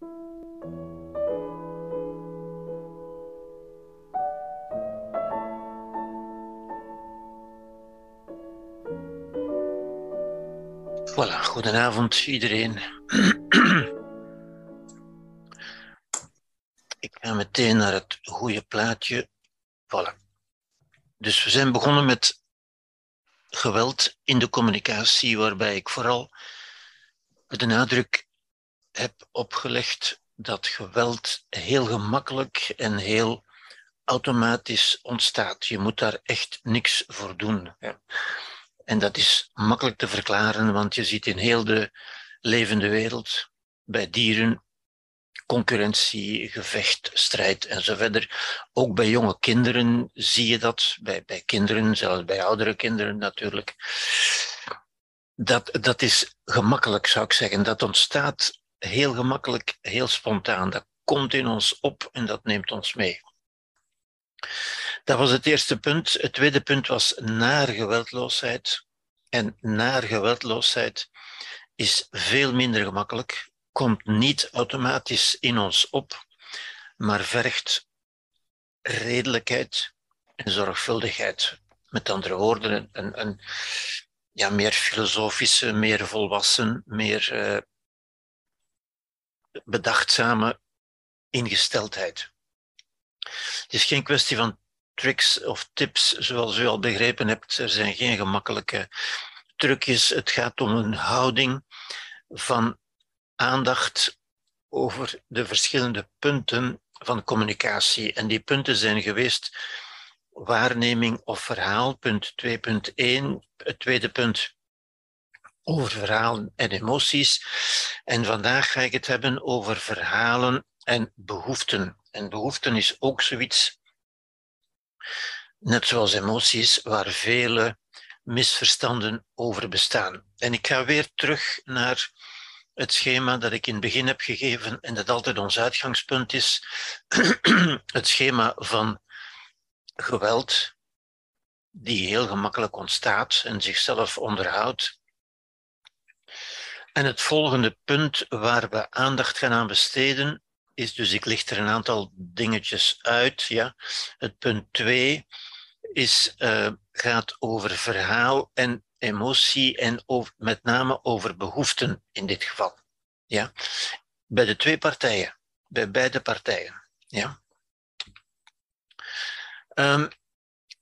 Voilà, goedenavond iedereen. Ik ga meteen naar het goede plaatje. Voilà. Dus we zijn begonnen met geweld in de communicatie, waarbij ik vooral de nadruk heb opgelegd dat geweld heel gemakkelijk en heel automatisch ontstaat. Je moet daar echt niks voor doen. En dat is makkelijk te verklaren, want je ziet in heel de levende wereld, bij dieren, concurrentie, gevecht, strijd en zo verder. Ook bij jonge kinderen zie je dat, bij, bij kinderen, zelfs bij oudere kinderen natuurlijk. Dat, dat is gemakkelijk, zou ik zeggen. Dat ontstaat heel gemakkelijk, heel spontaan. Dat komt in ons op en dat neemt ons mee. Dat was het eerste punt. Het tweede punt was naar geweldloosheid. En naar geweldloosheid is veel minder gemakkelijk, komt niet automatisch in ons op, maar vergt redelijkheid en zorgvuldigheid. Met andere woorden, een, een ja, meer filosofische, meer volwassen, meer uh, bedachtzame ingesteldheid. Het is geen kwestie van tricks of tips, zoals u al begrepen hebt. Er zijn geen gemakkelijke trucjes. Het gaat om een houding van aandacht over de verschillende punten van communicatie. En die punten zijn geweest waarneming of verhaal, punt 2.1. Het tweede punt over verhalen en emoties. En vandaag ga ik het hebben over verhalen en behoeften. En behoeften is ook zoiets, net zoals emoties, waar vele misverstanden over bestaan. En ik ga weer terug naar het schema dat ik in het begin heb gegeven en dat altijd ons uitgangspunt is. het schema van geweld, die heel gemakkelijk ontstaat en zichzelf onderhoudt. En het volgende punt waar we aandacht gaan aan besteden is, dus ik licht er een aantal dingetjes uit. Ja. Het punt 2 is, uh, gaat over verhaal en emotie en met name over behoeften in dit geval. Ja? Bij de twee partijen, bij beide partijen. Ja? Um,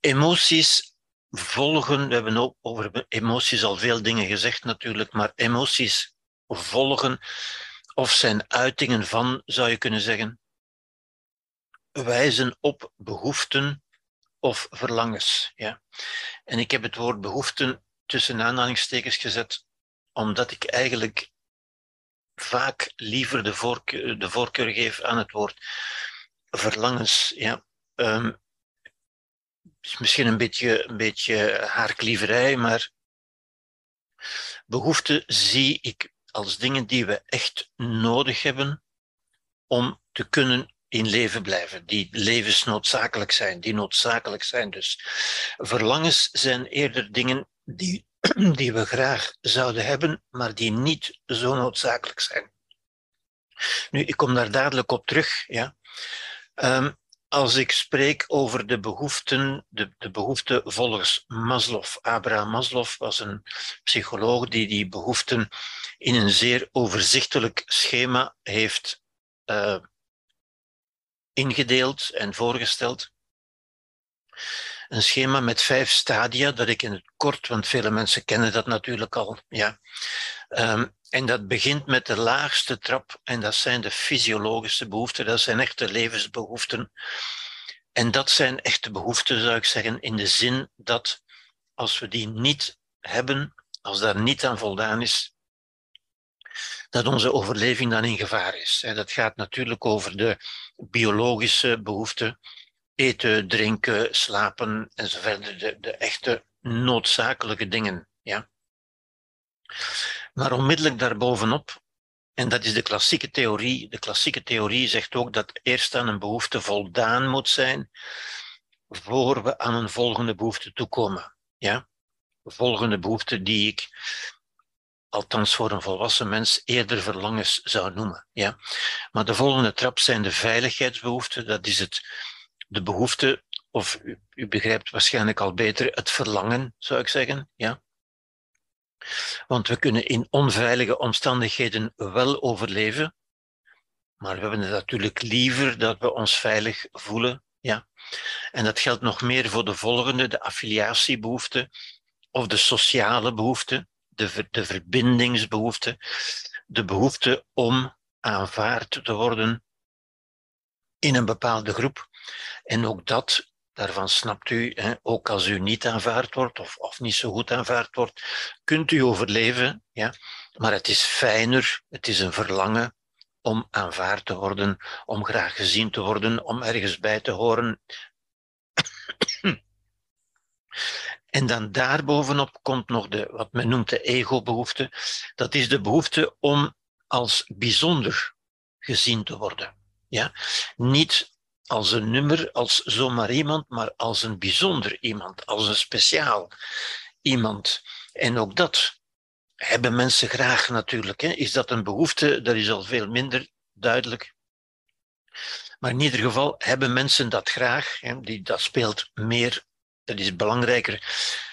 emoties volgen, we hebben over emoties al veel dingen gezegd natuurlijk, maar emoties volgen of zijn uitingen van, zou je kunnen zeggen, wijzen op behoeften of verlangens. Ja. En ik heb het woord behoeften tussen aanhalingstekens gezet, omdat ik eigenlijk vaak liever de voorkeur, de voorkeur geef aan het woord verlangens. Ja. Um, is misschien een beetje, een beetje haarklieverij, maar behoeften zie ik als dingen die we echt nodig hebben om te kunnen in leven blijven, die levensnoodzakelijk zijn, die noodzakelijk zijn. Dus verlangens zijn eerder dingen die, die we graag zouden hebben, maar die niet zo noodzakelijk zijn. Nu, ik kom daar dadelijk op terug. Ja. Um, als ik spreek over de behoeften, de, de volgens Maslow. Abraham Maslow was een psycholoog die die behoeften in een zeer overzichtelijk schema heeft uh, ingedeeld en voorgesteld. Een schema met vijf stadia, dat ik in het kort, want vele mensen kennen dat natuurlijk al. Ja. Um, en dat begint met de laagste trap, en dat zijn de fysiologische behoeften, dat zijn echte levensbehoeften. En dat zijn echte behoeften, zou ik zeggen, in de zin dat als we die niet hebben, als daar niet aan voldaan is, dat onze overleving dan in gevaar is. Dat gaat natuurlijk over de biologische behoeften, eten, drinken, slapen enzovoort, de, de echte noodzakelijke dingen. Ja. Maar onmiddellijk daarbovenop, en dat is de klassieke theorie, de klassieke theorie zegt ook dat eerst aan een behoefte voldaan moet zijn, voor we aan een volgende behoefte toekomen. Ja? Volgende behoefte die ik althans voor een volwassen mens, eerder verlangens zou noemen. Ja? Maar de volgende trap zijn de veiligheidsbehoeften. Dat is het, de behoefte, of u, u begrijpt waarschijnlijk al beter, het verlangen, zou ik zeggen. Ja? Want we kunnen in onveilige omstandigheden wel overleven, maar we hebben het natuurlijk liever dat we ons veilig voelen. Ja? En dat geldt nog meer voor de volgende, de affiliatiebehoefte of de sociale behoefte, de, de verbindingsbehoefte, de behoefte om aanvaard te worden in een bepaalde groep. En ook dat, daarvan snapt u, hè, ook als u niet aanvaard wordt of, of niet zo goed aanvaard wordt, kunt u overleven. Ja? Maar het is fijner, het is een verlangen om aanvaard te worden, om graag gezien te worden, om ergens bij te horen. En dan daarbovenop komt nog de, wat men noemt de ego-behoefte. Dat is de behoefte om als bijzonder gezien te worden. Ja? Niet als een nummer, als zomaar iemand, maar als een bijzonder iemand, als een speciaal iemand. En ook dat hebben mensen graag natuurlijk. Hè. Is dat een behoefte? Dat is al veel minder duidelijk. Maar in ieder geval hebben mensen dat graag. Hè. Die, dat speelt meer, dat is belangrijker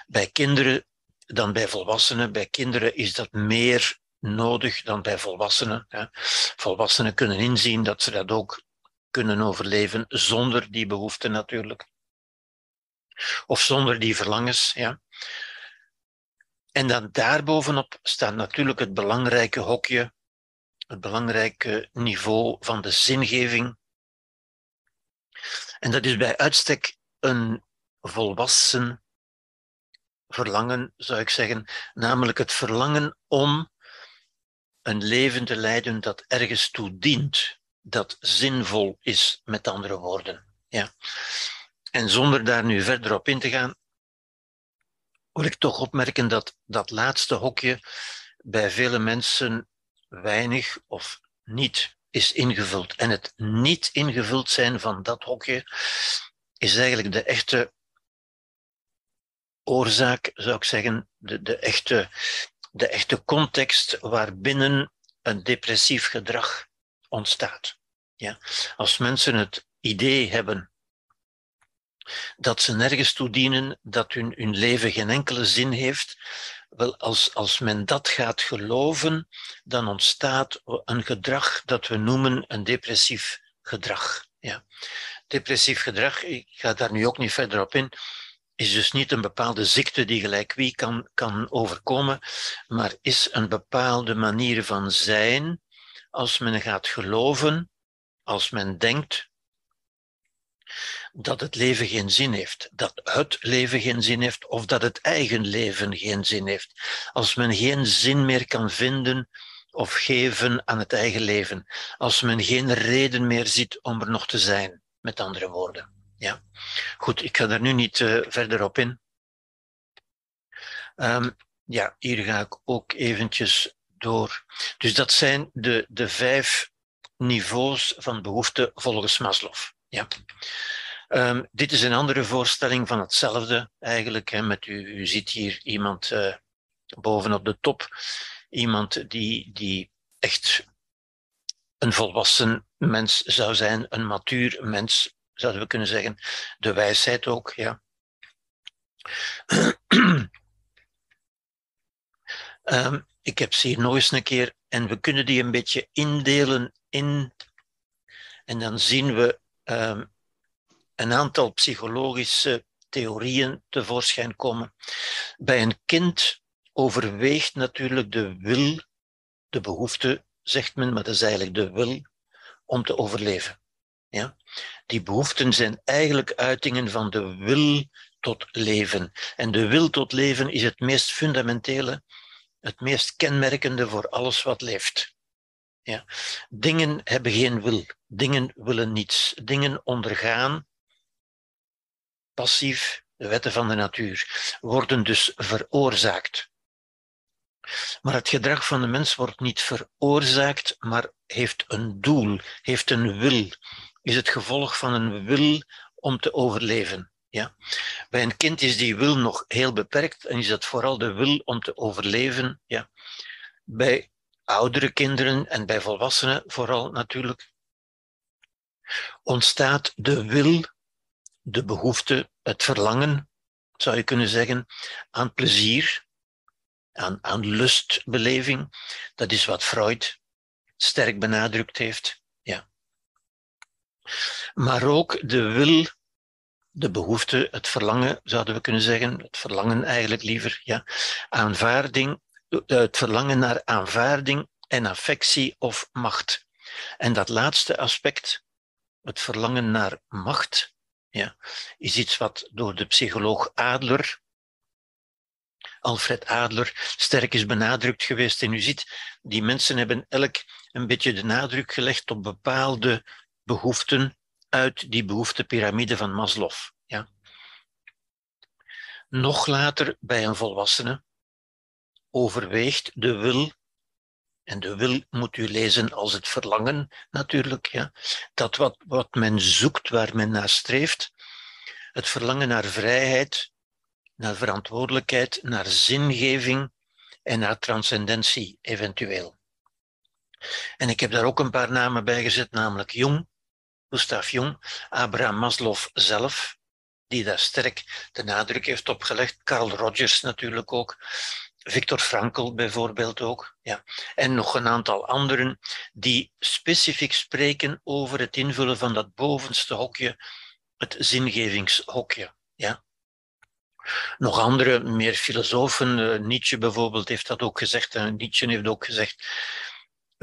bij kinderen dan bij volwassenen. Bij kinderen is dat meer nodig dan bij volwassenen. Hè. Volwassenen kunnen inzien dat ze dat ook kunnen overleven zonder die behoefte natuurlijk. Of zonder die verlangens. Ja. En dan daarbovenop staat natuurlijk het belangrijke hokje, het belangrijke niveau van de zingeving. En dat is bij uitstek een volwassen verlangen, zou ik zeggen, namelijk het verlangen om een leven te leiden dat ergens toe dient, dat zinvol is, met andere woorden. Ja. En zonder daar nu verder op in te gaan, wil ik toch opmerken dat dat laatste hokje bij vele mensen weinig of niet is ingevuld. En het niet ingevuld zijn van dat hokje is eigenlijk de echte oorzaak, zou ik zeggen, de, de, echte, de echte context waarbinnen een depressief gedrag ontstaat. Ja? Als mensen het idee hebben dat ze nergens toe dienen, dat hun, hun leven geen enkele zin heeft. Wel, als, als men dat gaat geloven, dan ontstaat een gedrag dat we noemen een depressief gedrag. Ja. Depressief gedrag, ik ga daar nu ook niet verder op in, is dus niet een bepaalde ziekte die gelijk wie kan, kan overkomen, maar is een bepaalde manier van zijn als men gaat geloven, als men denkt dat het leven geen zin heeft, dat het leven geen zin heeft of dat het eigen leven geen zin heeft. Als men geen zin meer kan vinden of geven aan het eigen leven, als men geen reden meer ziet om er nog te zijn, met andere woorden. Ja. Goed, ik ga daar nu niet uh, verder op in. Um, ja, hier ga ik ook eventjes door. Dus dat zijn de, de vijf niveaus van behoefte volgens Maslow. Ja. Um, dit is een andere voorstelling van hetzelfde eigenlijk. Hè, met u, u ziet hier iemand uh, bovenop de top. Iemand die, die echt een volwassen mens zou zijn, een matuur mens, zouden we kunnen zeggen. De wijsheid ook, ja. um, ik heb ze hier nog eens een keer en we kunnen die een beetje indelen in. En dan zien we um, een aantal psychologische theorieën tevoorschijn komen. Bij een kind overweegt natuurlijk de wil, de behoefte, zegt men, maar dat is eigenlijk de wil om te overleven. Ja? Die behoeften zijn eigenlijk uitingen van de wil tot leven. En de wil tot leven is het meest fundamentele, het meest kenmerkende voor alles wat leeft. Ja. Dingen hebben geen wil, dingen willen niets, dingen ondergaan passief, de wetten van de natuur, worden dus veroorzaakt. Maar het gedrag van de mens wordt niet veroorzaakt, maar heeft een doel, heeft een wil, is het gevolg van een wil om te overleven. Ja? Bij een kind is die wil nog heel beperkt en is dat vooral de wil om te overleven. Ja? bij oudere kinderen en bij volwassenen vooral natuurlijk, ontstaat de wil, de behoefte, het verlangen, zou je kunnen zeggen, aan plezier, aan, aan lustbeleving. Dat is wat Freud sterk benadrukt heeft. Ja. Maar ook de wil, de behoefte, het verlangen, zouden we kunnen zeggen, het verlangen eigenlijk liever, ja, aanvaarding, het verlangen naar aanvaarding en affectie of macht. En dat laatste aspect, het verlangen naar macht, ja, is iets wat door de psycholoog Adler, Alfred Adler, sterk is benadrukt geweest. En u ziet, die mensen hebben elk een beetje de nadruk gelegd op bepaalde behoeften uit die behoeftepiramide van Maslow. Ja. Nog later bij een volwassene overweegt de wil en de wil moet u lezen als het verlangen, natuurlijk. Ja. Dat wat, wat men zoekt, waar men naar streeft. Het verlangen naar vrijheid, naar verantwoordelijkheid, naar zingeving en naar transcendentie, eventueel. En ik heb daar ook een paar namen bij gezet, namelijk Jung, Gustav Jung, Abraham Maslow zelf, die daar sterk de nadruk heeft opgelegd, Carl Rogers natuurlijk ook, Victor Frankl bijvoorbeeld ook. Ja. En nog een aantal anderen die specifiek spreken over het invullen van dat bovenste hokje, het zingevingshokje. Ja. Nog andere, meer filosofen, uh, Nietzsche bijvoorbeeld, heeft dat ook gezegd. En Nietzsche heeft ook gezegd: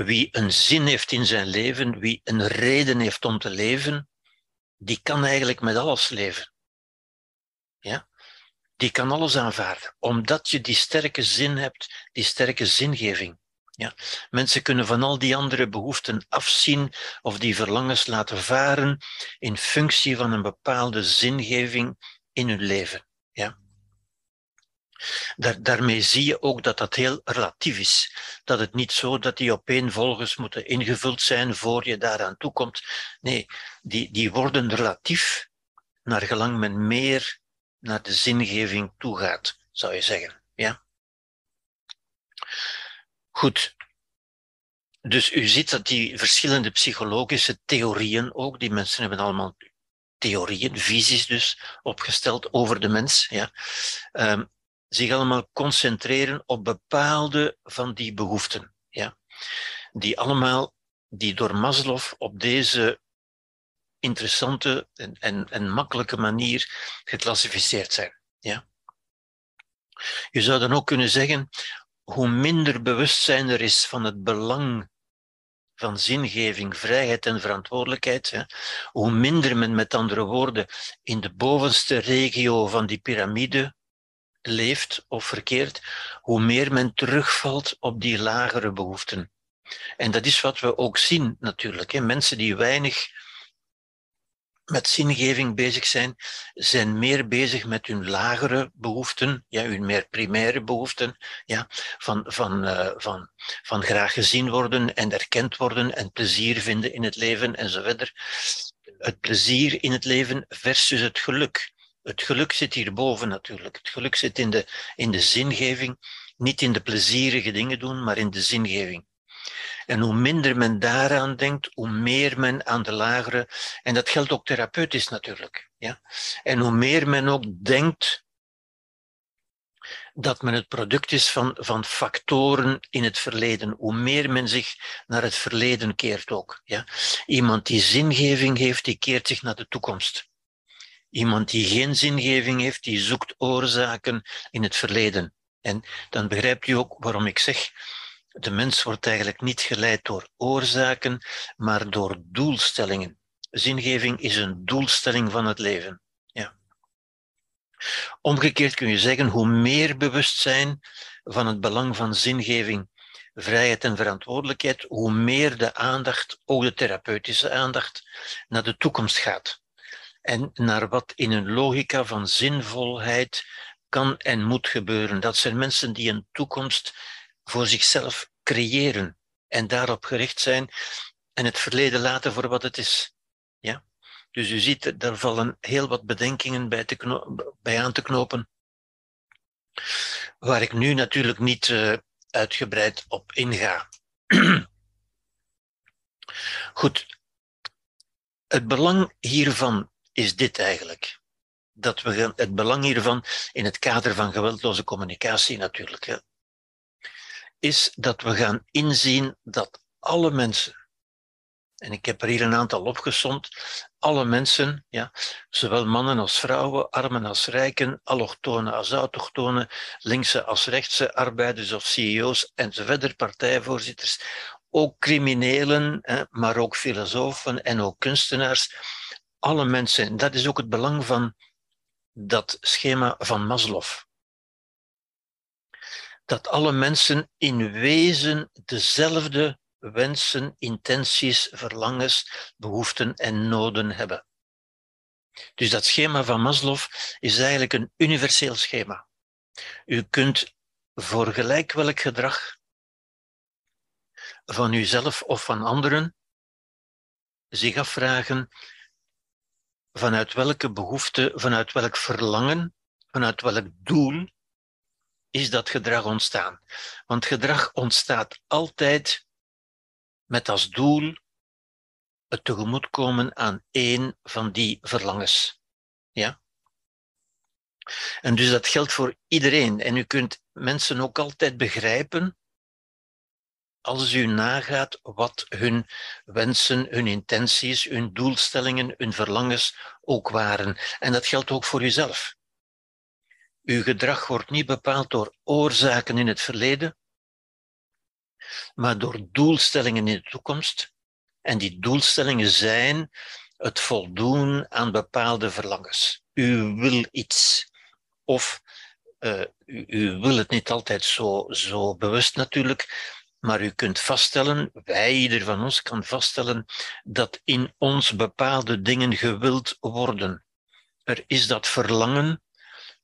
wie een zin heeft in zijn leven, wie een reden heeft om te leven, die kan eigenlijk met alles leven. Ja? die kan alles aanvaarden, omdat je die sterke zin hebt, die sterke zingeving. Ja. Mensen kunnen van al die andere behoeften afzien of die verlangens laten varen in functie van een bepaalde zingeving in hun leven. Daar, daarmee zie je ook dat dat heel relatief is. Dat het niet zo dat die opeenvolgens moeten ingevuld zijn voor je daaraan toekomt. Nee, die, die worden relatief naar gelang men meer naar de zingeving toe gaat, zou je zeggen. Ja? Goed. Dus u ziet dat die verschillende psychologische theorieën ook, die mensen hebben allemaal theorieën, visies dus, opgesteld over de mens, ja, um, zich allemaal concentreren op bepaalde van die behoeften. Ja, die allemaal, die door Maslow op deze interessante en, en, en makkelijke manier geclassificeerd zijn. Ja? Je zou dan ook kunnen zeggen, hoe minder bewustzijn er is van het belang van zingeving, vrijheid en verantwoordelijkheid, hoe minder men met andere woorden in de bovenste regio van die piramide leeft of verkeert, hoe meer men terugvalt op die lagere behoeften. En dat is wat we ook zien natuurlijk. Hè. Mensen die weinig met zingeving bezig zijn, zijn meer bezig met hun lagere behoeften, ja, hun meer primaire behoeften, ja, van, van, uh, van, van graag gezien worden en erkend worden en plezier vinden in het leven enzovoort. Het plezier in het leven versus het geluk. Het geluk zit hierboven natuurlijk. Het geluk zit in de, in de zingeving, niet in de plezierige dingen doen, maar in de zingeving. En hoe minder men daaraan denkt, hoe meer men aan de lagere, en dat geldt ook therapeutisch natuurlijk. Ja? En hoe meer men ook denkt dat men het product is van, van factoren in het verleden. Hoe meer men zich naar het verleden keert ook. Ja? Iemand die zingeving heeft, die keert zich naar de toekomst. Iemand die geen zingeving heeft, die zoekt oorzaken in het verleden. En dan begrijpt u ook waarom ik zeg, de mens wordt eigenlijk niet geleid door oorzaken, maar door doelstellingen. Zingeving is een doelstelling van het leven. Ja. Omgekeerd kun je zeggen, hoe meer bewustzijn van het belang van zingeving, vrijheid en verantwoordelijkheid, hoe meer de aandacht, ook de therapeutische aandacht, naar de toekomst gaat. En naar wat in een logica van zinvolheid kan en moet gebeuren. Dat zijn mensen die een toekomst voor zichzelf creëren en daarop gericht zijn en het verleden laten voor wat het is. Ja? Dus u ziet, daar vallen heel wat bedenkingen bij, te bij aan te knopen, waar ik nu natuurlijk niet uh, uitgebreid op inga. Goed, het belang hiervan is dit eigenlijk. Dat we het belang hiervan in het kader van geweldloze communicatie natuurlijk, is dat we gaan inzien dat alle mensen, en ik heb er hier een aantal opgesomd, alle mensen, ja, zowel mannen als vrouwen, armen als rijken, allochtonen als autochtonen, linkse als rechtse, arbeiders of CEO's enzovoort, partijvoorzitters, ook criminelen, maar ook filosofen en ook kunstenaars. Alle mensen, dat is ook het belang van dat schema van Maslow. Dat alle mensen in wezen dezelfde wensen, intenties, verlangens, behoeften en noden hebben. Dus dat schema van Maslow is eigenlijk een universeel schema. U kunt voor gelijk welk gedrag van uzelf of van anderen zich afvragen vanuit welke behoefte, vanuit welk verlangen, vanuit welk doel is dat gedrag ontstaan. Want gedrag ontstaat altijd met als doel het tegemoetkomen aan één van die verlangens. Ja? En dus dat geldt voor iedereen. En u kunt mensen ook altijd begrijpen als u nagaat wat hun wensen, hun intenties, hun doelstellingen, hun verlangens ook waren. En dat geldt ook voor uzelf. Uw gedrag wordt niet bepaald door oorzaken in het verleden, maar door doelstellingen in de toekomst. En die doelstellingen zijn het voldoen aan bepaalde verlangens. U wil iets. Of uh, u, u, wil het niet altijd zo, zo bewust natuurlijk, maar u kunt vaststellen, wij, ieder van ons kan vaststellen, dat in ons bepaalde dingen gewild worden. Er is dat verlangen,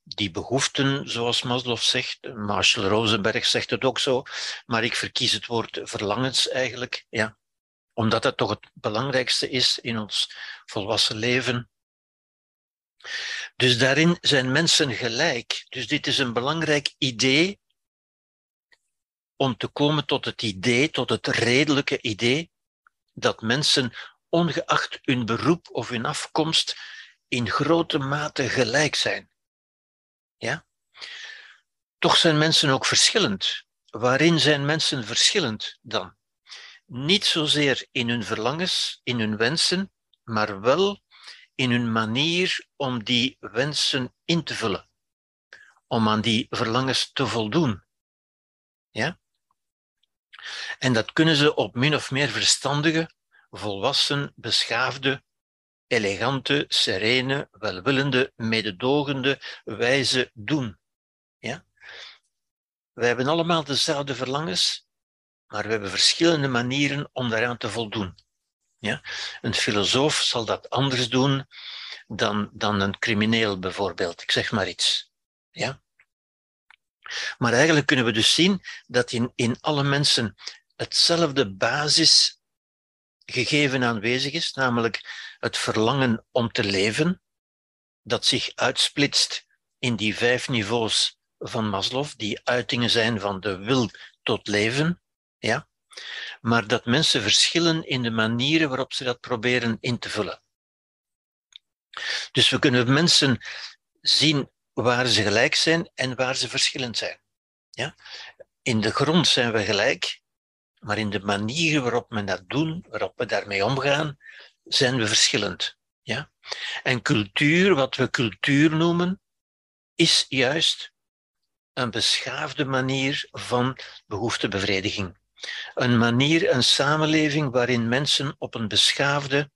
die behoeften, zoals Maslow zegt, Marshall Rosenberg zegt het ook zo, maar ik verkies het woord verlangens eigenlijk, ja, omdat dat toch het belangrijkste is in ons volwassen leven. Dus daarin zijn mensen gelijk. Dus dit is een belangrijk idee om te komen tot het idee, tot het redelijke idee, dat mensen, ongeacht hun beroep of hun afkomst, in grote mate gelijk zijn. Ja? Toch zijn mensen ook verschillend. Waarin zijn mensen verschillend dan? Niet zozeer in hun verlangens, in hun wensen, maar wel in hun manier om die wensen in te vullen, om aan die verlangens te voldoen. Ja? En dat kunnen ze op min of meer verstandige, volwassen, beschaafde, elegante, serene, welwillende, mededogende wijze doen. Ja? Wij hebben allemaal dezelfde verlangens, maar we hebben verschillende manieren om daaraan te voldoen. Ja? Een filosoof zal dat anders doen dan, dan een crimineel bijvoorbeeld. Ik zeg maar iets. Ja? Maar eigenlijk kunnen we dus zien dat in, in alle mensen hetzelfde basisgegeven aanwezig is, namelijk het verlangen om te leven, dat zich uitsplitst in die vijf niveaus van Maslow, die uitingen zijn van de wil tot leven, ja? maar dat mensen verschillen in de manieren waarop ze dat proberen in te vullen. Dus we kunnen mensen zien waar ze gelijk zijn en waar ze verschillend zijn. Ja? In de grond zijn we gelijk, maar in de manier waarop we dat doen, waarop we daarmee omgaan, zijn we verschillend. Ja? En cultuur, wat we cultuur noemen, is juist een beschaafde manier van behoeftebevrediging. Een manier, een samenleving waarin mensen op een beschaafde,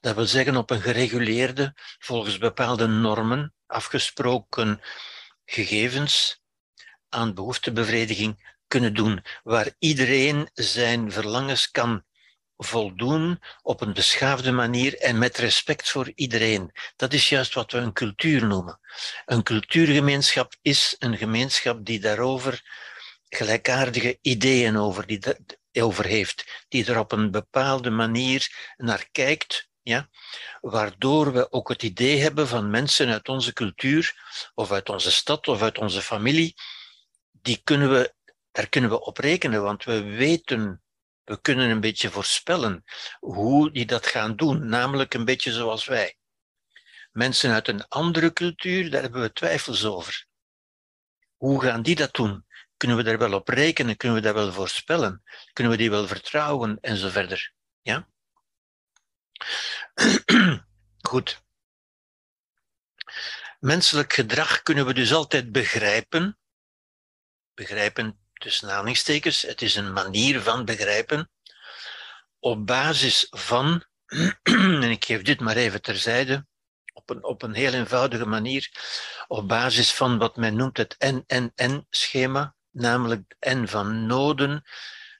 dat wil zeggen op een gereguleerde, volgens bepaalde normen, afgesproken gegevens aan behoeftebevrediging kunnen doen, waar iedereen zijn verlangens kan voldoen op een beschaafde manier en met respect voor iedereen. Dat is juist wat we een cultuur noemen. Een cultuurgemeenschap is een gemeenschap die daarover gelijkaardige ideeën over, die over heeft, die er op een bepaalde manier naar kijkt, ja, waardoor we ook het idee hebben van mensen uit onze cultuur, of uit onze stad, of uit onze familie, die kunnen we, daar kunnen we op rekenen, want we weten, we kunnen een beetje voorspellen hoe die dat gaan doen, namelijk een beetje zoals wij. Mensen uit een andere cultuur, daar hebben we twijfels over. Hoe gaan die dat doen? Kunnen we daar wel op rekenen? Kunnen we daar wel voorspellen? Kunnen we die wel vertrouwen? En zo verder. Ja? Goed. Menselijk gedrag kunnen we dus altijd begrijpen. Begrijpen tussen aanhalingstekens. Het is een manier van begrijpen. Op basis van, en ik geef dit maar even terzijde, op een, op een heel eenvoudige manier, op basis van wat men noemt het N-N-N-schema, namelijk de N van noden,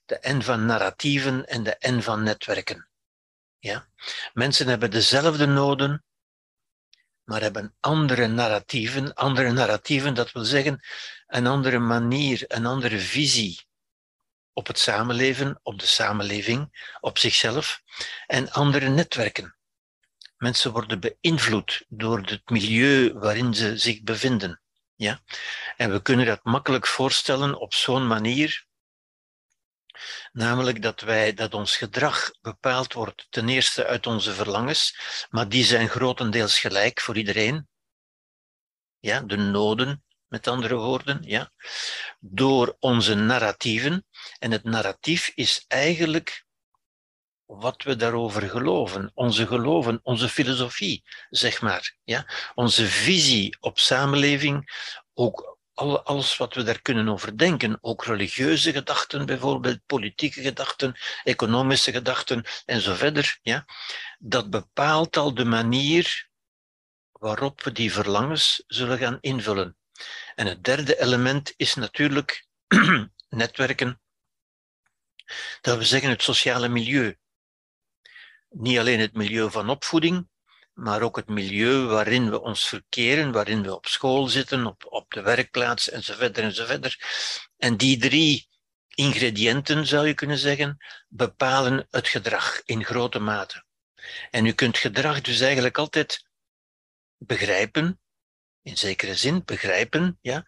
de N van narratieven en de N van netwerken. Ja? Mensen hebben dezelfde noden, maar hebben andere narratieven. Andere narratieven, dat wil zeggen een andere manier, een andere visie op het samenleven, op de samenleving, op zichzelf en andere netwerken. Mensen worden beïnvloed door het milieu waarin ze zich bevinden. Ja? En we kunnen dat makkelijk voorstellen op zo'n manier, namelijk dat, wij, dat ons gedrag bepaald wordt ten eerste uit onze verlangens, maar die zijn grotendeels gelijk voor iedereen. Ja, de noden, met andere woorden, ja, door onze narratieven. En het narratief is eigenlijk wat we daarover geloven, onze geloven, onze filosofie, zeg maar. Ja? Onze visie op samenleving, ook alles wat we daar kunnen over denken, ook religieuze gedachten bijvoorbeeld, politieke gedachten, economische gedachten en zo verder, ja? dat bepaalt al de manier waarop we die verlangens zullen gaan invullen. En het derde element is natuurlijk netwerken, dat we zeggen het sociale milieu niet alleen het milieu van opvoeding, maar ook het milieu waarin we ons verkeren, waarin we op school zitten, op, op de werkplaats enzovoort enzovoort. En die drie ingrediënten, zou je kunnen zeggen, bepalen het gedrag in grote mate. En u kunt gedrag dus eigenlijk altijd begrijpen, in zekere zin begrijpen, ja,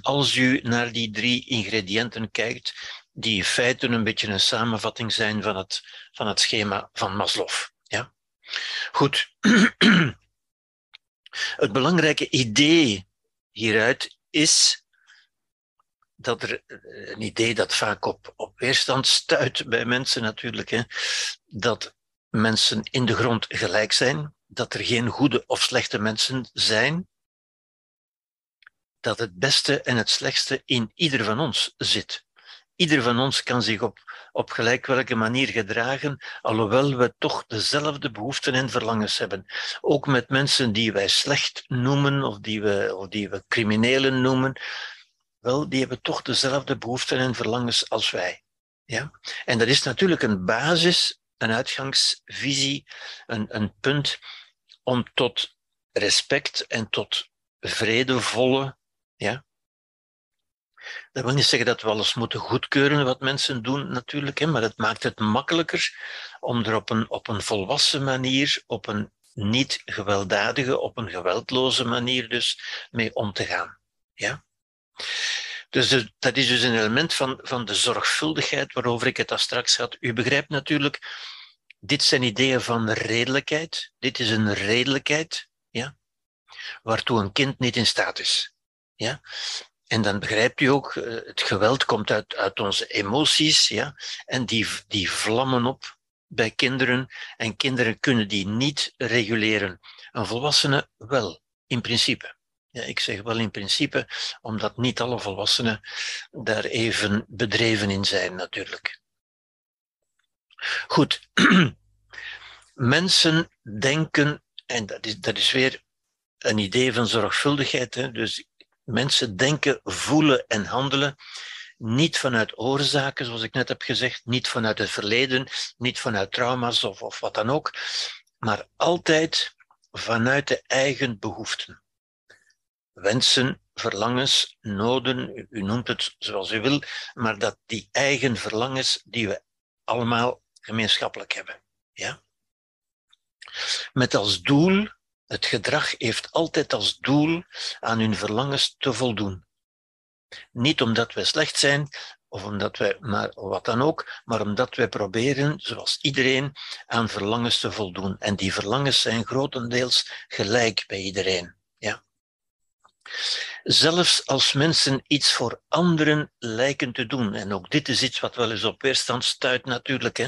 als u naar die drie ingrediënten kijkt, die in feite een beetje een samenvatting zijn van het, van het schema van Maslow. Ja? Goed. Het belangrijke idee hieruit is dat er een idee dat vaak op, op weerstand stuit bij mensen natuurlijk, hè, dat mensen in de grond gelijk zijn, dat er geen goede of slechte mensen zijn, dat het beste en het slechtste in ieder van ons zit. Ieder van ons kan zich op, op gelijk welke manier gedragen, alhoewel we toch dezelfde behoeften en verlangens hebben. Ook met mensen die wij slecht noemen of die we, of die we criminelen noemen, wel, die hebben toch dezelfde behoeften en verlangens als wij. Ja? En dat is natuurlijk een basis, een uitgangsvisie, een, een punt om tot respect en tot vredevolle ja, dat wil niet zeggen dat we alles moeten goedkeuren wat mensen doen, natuurlijk, hè, maar het maakt het makkelijker om er op een, op een volwassen manier, op een niet gewelddadige, op een geweldloze manier dus mee om te gaan. Ja? Dus dat is dus een element van, van de zorgvuldigheid waarover ik het daar straks had. U begrijpt natuurlijk, dit zijn ideeën van redelijkheid. Dit is een redelijkheid, ja, waartoe een kind niet in staat is. Ja? En dan begrijpt u ook, eh, het geweld komt uit, uit onze emoties, ja, en die, die vlammen op bij kinderen, en kinderen kunnen die niet reguleren. Een volwassene wel, in principe. Ja, ik zeg wel in principe, omdat niet alle volwassenen daar even bedreven in zijn, natuurlijk. Goed. Mensen denken, en dat is, dat is weer een idee van zorgvuldigheid, hè, dus Mensen denken, voelen en handelen niet vanuit oorzaken, zoals ik net heb gezegd, niet vanuit het verleden, niet vanuit trauma's of, of wat dan ook, maar altijd vanuit de eigen behoeften. Wensen, verlangens, noden, u noemt het zoals u wil, maar dat die eigen verlangens die we allemaal gemeenschappelijk hebben. Ja? Met als doel het gedrag heeft altijd als doel aan hun verlangens te voldoen. Niet omdat wij slecht zijn, of omdat wij, maar wat dan ook, maar omdat wij proberen, zoals iedereen, aan verlangens te voldoen. En die verlangens zijn grotendeels gelijk bij iedereen. Ja. Zelfs als mensen iets voor anderen lijken te doen, en ook dit is iets wat wel eens op weerstand stuit natuurlijk. Hè.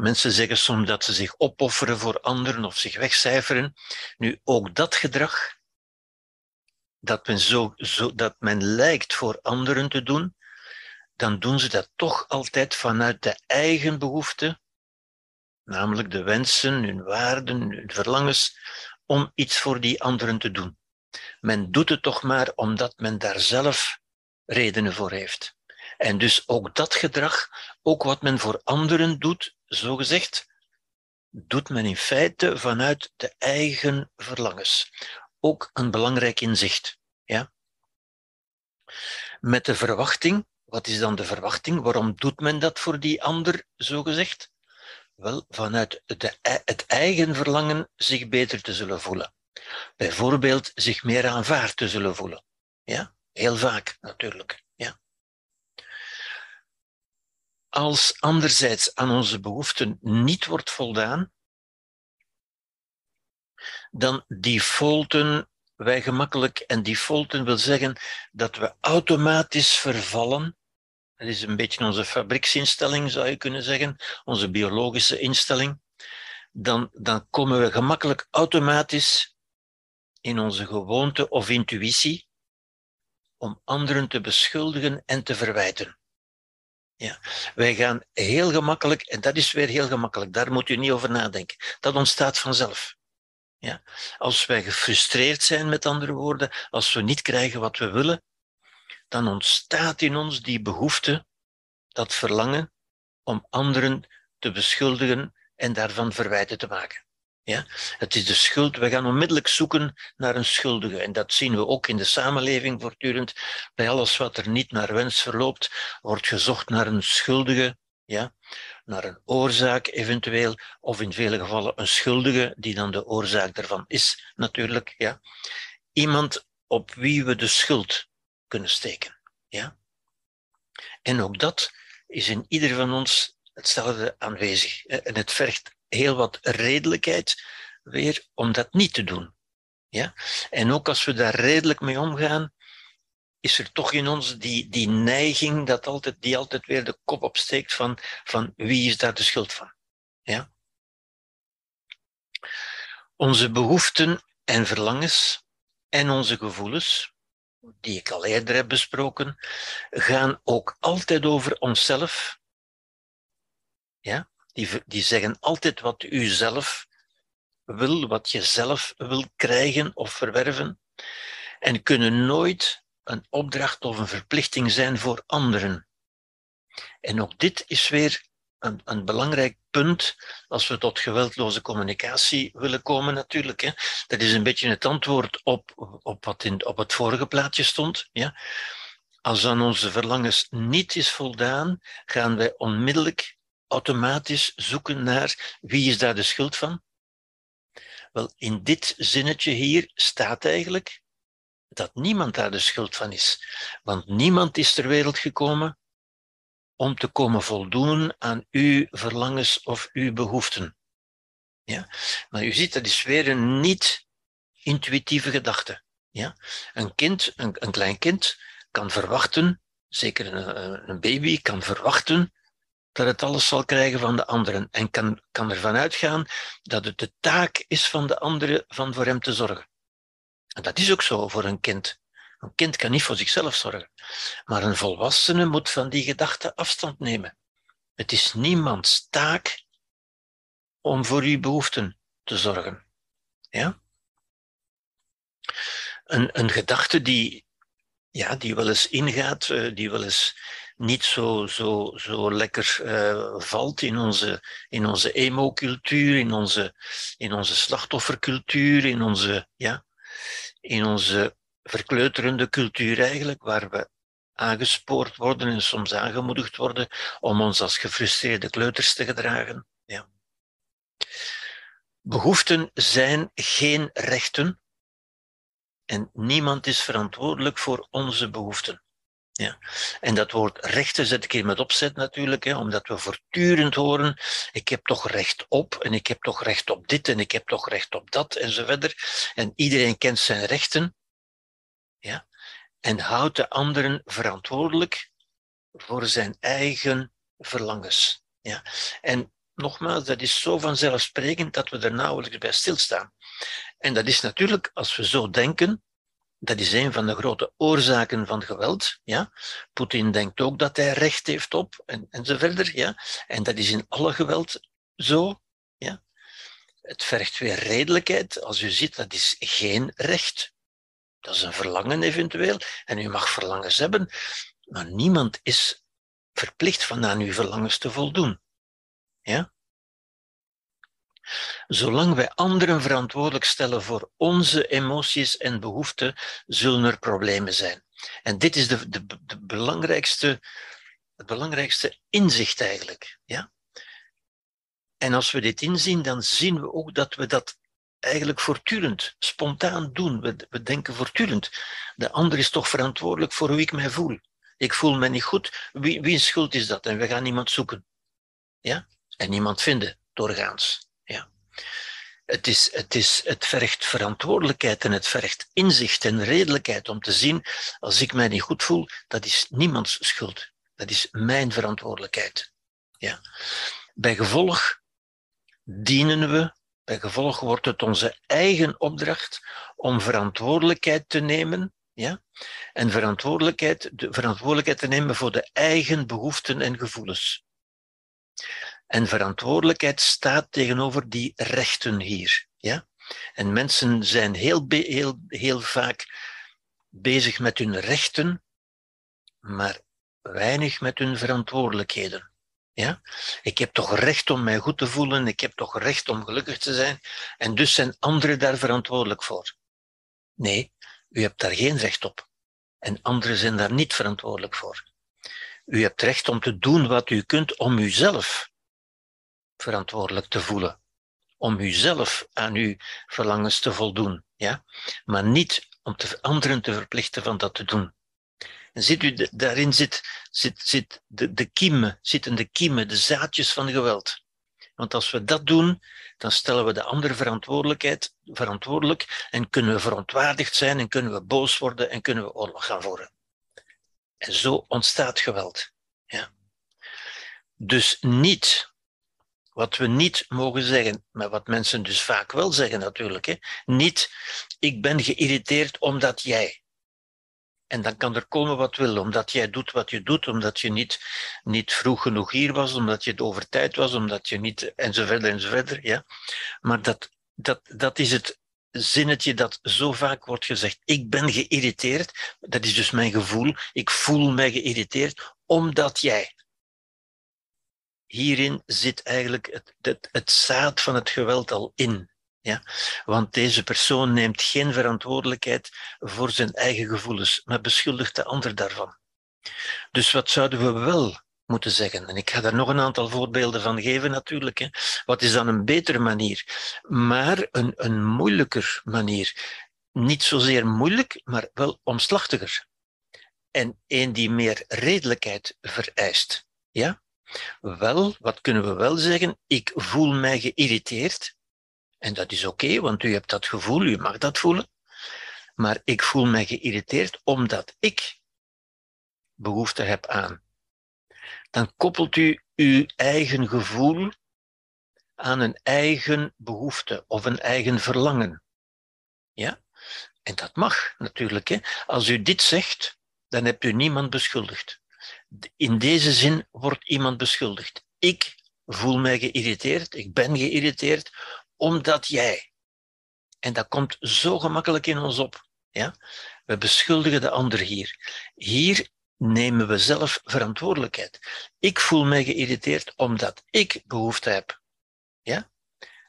Mensen zeggen soms dat ze zich opofferen voor anderen of zich wegcijferen. Nu, ook dat gedrag, dat men, zo, zo, dat men lijkt voor anderen te doen, dan doen ze dat toch altijd vanuit de eigen behoeften, namelijk de wensen, hun waarden, hun verlangens, om iets voor die anderen te doen. Men doet het toch maar omdat men daar zelf redenen voor heeft. En dus ook dat gedrag, ook wat men voor anderen doet, zo gezegd, doet men in feite vanuit de eigen verlangens. Ook een belangrijk inzicht. Ja? Met de verwachting wat is dan de verwachting? Waarom doet men dat voor die ander, zo gezegd? Wel, vanuit de, het eigen verlangen zich beter te zullen voelen. Bijvoorbeeld zich meer aanvaard te zullen voelen. Ja, heel vaak natuurlijk. Ja. Als anderzijds aan onze behoeften niet wordt voldaan, dan defaulten wij gemakkelijk, en defaulten wil zeggen dat we automatisch vervallen dat is een beetje onze fabrieksinstelling, zou je kunnen zeggen, onze biologische instelling. Dan, dan komen we gemakkelijk automatisch in onze gewoonte of intuïtie om anderen te beschuldigen en te verwijten. Ja. Wij gaan heel gemakkelijk, en dat is weer heel gemakkelijk, daar moet u niet over nadenken. Dat ontstaat vanzelf. Ja. Als wij gefrustreerd zijn, met andere woorden, als we niet krijgen wat we willen, dan ontstaat in ons die behoefte, dat verlangen om anderen te beschuldigen en daarvan verwijten te maken. Ja? Het is de schuld. We gaan onmiddellijk zoeken naar een schuldige. En dat zien we ook in de samenleving voortdurend. Bij alles wat er niet naar wens verloopt, wordt gezocht naar een schuldige, ja? naar een oorzaak eventueel, of in vele gevallen een schuldige, die dan de oorzaak daarvan is, natuurlijk. Ja? Iemand op wie we de schuld kunnen steken. Ja? En ook dat is in ieder van ons hetzelfde aanwezig. En het vergt heel wat redelijkheid weer om dat niet te doen. Ja? En ook als we daar redelijk mee omgaan, is er toch in ons die, die neiging dat altijd, die altijd weer de kop opsteekt van, van wie is daar de schuld van. Ja? Onze behoeften en verlangens en onze gevoelens die ik al eerder heb besproken, gaan ook altijd over onszelf. Ja? Die, die zeggen altijd wat u zelf wil, wat je zelf wil krijgen of verwerven, en kunnen nooit een opdracht of een verplichting zijn voor anderen. En ook dit is weer een, een, belangrijk punt als we tot geweldloze communicatie willen komen, natuurlijk. Hè. Dat is een beetje het antwoord op, op wat in, op het vorige plaatje stond. Ja. Als aan onze verlangens niet is voldaan, gaan wij onmiddellijk automatisch zoeken naar wie is daar de schuld van. Wel, in dit zinnetje hier staat eigenlijk dat niemand daar de schuld van is. Want niemand is ter wereld gekomen om te komen voldoen aan uw verlangens of uw behoeften. Ja? Maar u ziet, dat is weer een niet-intuïtieve gedachte. Ja? Een kind, een, een klein kind, kan verwachten, zeker een, een baby, kan verwachten dat het alles zal krijgen van de anderen en kan, kan ervan uitgaan dat het de taak is van de anderen van voor hem te zorgen. En dat is ook zo voor een kind. Een kind kan niet voor zichzelf zorgen. Maar een volwassene moet van die gedachte afstand nemen. Het is niemands taak om voor uw behoeften te zorgen. Ja? Een, een gedachte die, ja, die wel eens ingaat, eh, die wel eens niet zo, zo, zo lekker uh, valt in onze, in onze emo-cultuur, in onze, in onze slachtoffercultuur, in onze, ja, in onze verkleuterende cultuur eigenlijk, waar we aangespoord worden en soms aangemoedigd worden om ons als gefrustreerde kleuters te gedragen. Ja. Behoeften zijn geen rechten en niemand is verantwoordelijk voor onze behoeften. Ja. En dat woord rechten zet ik hier met opzet natuurlijk, hè, omdat we voortdurend horen, ik heb toch recht op en ik heb toch recht op dit en ik heb toch recht op dat en zo verder. En iedereen kent zijn rechten ja, en houdt de anderen verantwoordelijk voor zijn eigen verlangens. Ja. En nogmaals, dat is zo vanzelfsprekend dat we er nauwelijks bij stilstaan. En dat is natuurlijk, als we zo denken, dat is een van de grote oorzaken van geweld. Ja? Poetin denkt ook dat hij recht heeft op en, en zo verder. Ja? En dat is in alle geweld zo. Ja? Het vergt weer redelijkheid. Als u ziet, dat is geen recht. Dat is een verlangen eventueel. En u mag verlangens hebben, maar niemand is verplicht van aan uw verlangens te voldoen. Ja? Zolang wij anderen verantwoordelijk stellen voor onze emoties en behoeften, zullen er problemen zijn. En dit is de, de, belangrijkste, het belangrijkste inzicht eigenlijk. Ja? En als we dit inzien, dan zien we ook dat we dat eigenlijk voortdurend, spontaan doen. We, we denken voortdurend. De ander is toch verantwoordelijk voor hoe ik mij voel. Ik voel me niet goed. Wie, wie schuld is dat? En we gaan iemand zoeken. Ja? En niemand vinden, doorgaans. Het, is, het, is, het vergt verantwoordelijkheid en het vergt inzicht en redelijkheid om te zien, als ik mij niet goed voel, dat is niemands schuld. Dat is mijn verantwoordelijkheid. Ja. Bij gevolg dienen we, bij gevolg wordt het onze eigen opdracht om verantwoordelijkheid te nemen ja? En verantwoordelijkheid, de verantwoordelijkheid te nemen voor de eigen behoeften en gevoelens. En verantwoordelijkheid staat tegenover die rechten hier. Ja? En mensen zijn heel, heel, heel vaak bezig met hun rechten, maar weinig met hun verantwoordelijkheden. Ja? Ik heb toch recht om mij goed te voelen, ik heb toch recht om gelukkig te zijn, en dus zijn anderen daar verantwoordelijk voor. Nee, u hebt daar geen recht op. En anderen zijn daar niet verantwoordelijk voor. U hebt recht om te doen wat u kunt om uzelf verantwoordelijk te voelen. Om uzelf aan uw verlangens te voldoen. Ja? Maar niet om te, anderen te verplichten van dat te doen. En ziet u, daarin zit, zit, zit de, de kiemen, zitten de kiemen, de zaadjes van geweld. Want als we dat doen, dan stellen we de andere verantwoordelijkheid verantwoordelijk en kunnen we verontwaardigd zijn en kunnen we boos worden en kunnen we oorlog gaan voeren. En zo ontstaat geweld. Ja. Dus niet, wat we niet mogen zeggen, maar wat mensen dus vaak wel zeggen natuurlijk, hè, niet, ik ben geïrriteerd omdat jij. En dan kan er komen wat wil, omdat jij doet wat je doet, omdat je niet, niet vroeg genoeg hier was, omdat je het over tijd was, omdat je niet, enzovoort enzovoort. Ja. Maar dat, dat, dat is het zinnetje dat zo vaak wordt gezegd. Ik ben geïrriteerd, dat is dus mijn gevoel. Ik voel mij geïrriteerd omdat jij. Hierin zit eigenlijk het, het, het zaad van het geweld al in. Ja? Want deze persoon neemt geen verantwoordelijkheid voor zijn eigen gevoelens, maar beschuldigt de ander daarvan. Dus wat zouden we wel moeten zeggen? En ik ga daar nog een aantal voorbeelden van geven natuurlijk. Hè. Wat is dan een betere manier? Maar een, een moeilijker manier. Niet zozeer moeilijk, maar wel omslachtiger. En een die meer redelijkheid vereist. Ja? Wel, wat kunnen we wel zeggen? Ik voel mij geïrriteerd en dat is oké, want u hebt dat gevoel, u mag dat voelen. Maar ik voel me geïrriteerd omdat ik behoefte heb aan. Dan koppelt u uw eigen gevoel aan een eigen behoefte of een eigen verlangen. Ja? En dat mag natuurlijk. Hè? Als u dit zegt, dan hebt u niemand beschuldigd. In deze zin wordt iemand beschuldigd. Ik voel mij geïrriteerd, ik ben geïrriteerd omdat jij. En dat komt zo gemakkelijk in ons op. Ja? We beschuldigen de ander hier. Hier nemen we zelf verantwoordelijkheid. Ik voel mij geïrriteerd omdat ik behoefte heb. Ja?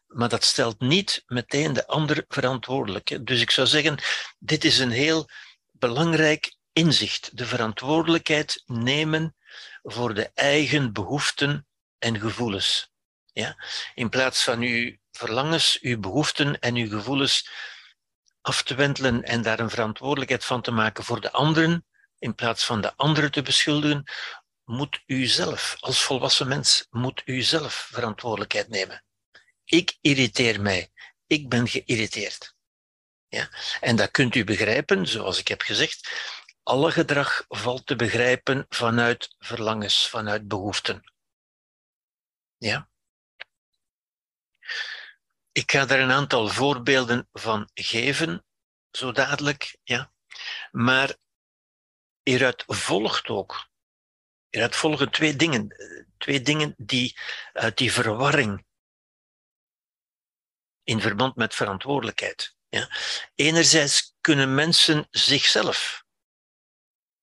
Maar dat stelt niet meteen de ander verantwoordelijk. Dus ik zou zeggen, dit is een heel belangrijk inzicht. De verantwoordelijkheid nemen voor de eigen behoeften en gevoelens. Ja? In plaats van u verlangens, uw behoeften en uw gevoelens af te wentelen en daar een verantwoordelijkheid van te maken voor de anderen, in plaats van de anderen te beschuldigen, moet u zelf, als volwassen mens, moet u zelf verantwoordelijkheid nemen. Ik irriteer mij. Ik ben geïrriteerd. Ja? En dat kunt u begrijpen, zoals ik heb gezegd. Alle gedrag valt te begrijpen vanuit verlangens, vanuit behoeften. Ja? Ik ga daar een aantal voorbeelden van geven, zo dadelijk. Ja? Maar hieruit volgt ook, hieruit volgen twee dingen, twee dingen die uit die verwarring in verband met verantwoordelijkheid. Ja. Enerzijds kunnen mensen zichzelf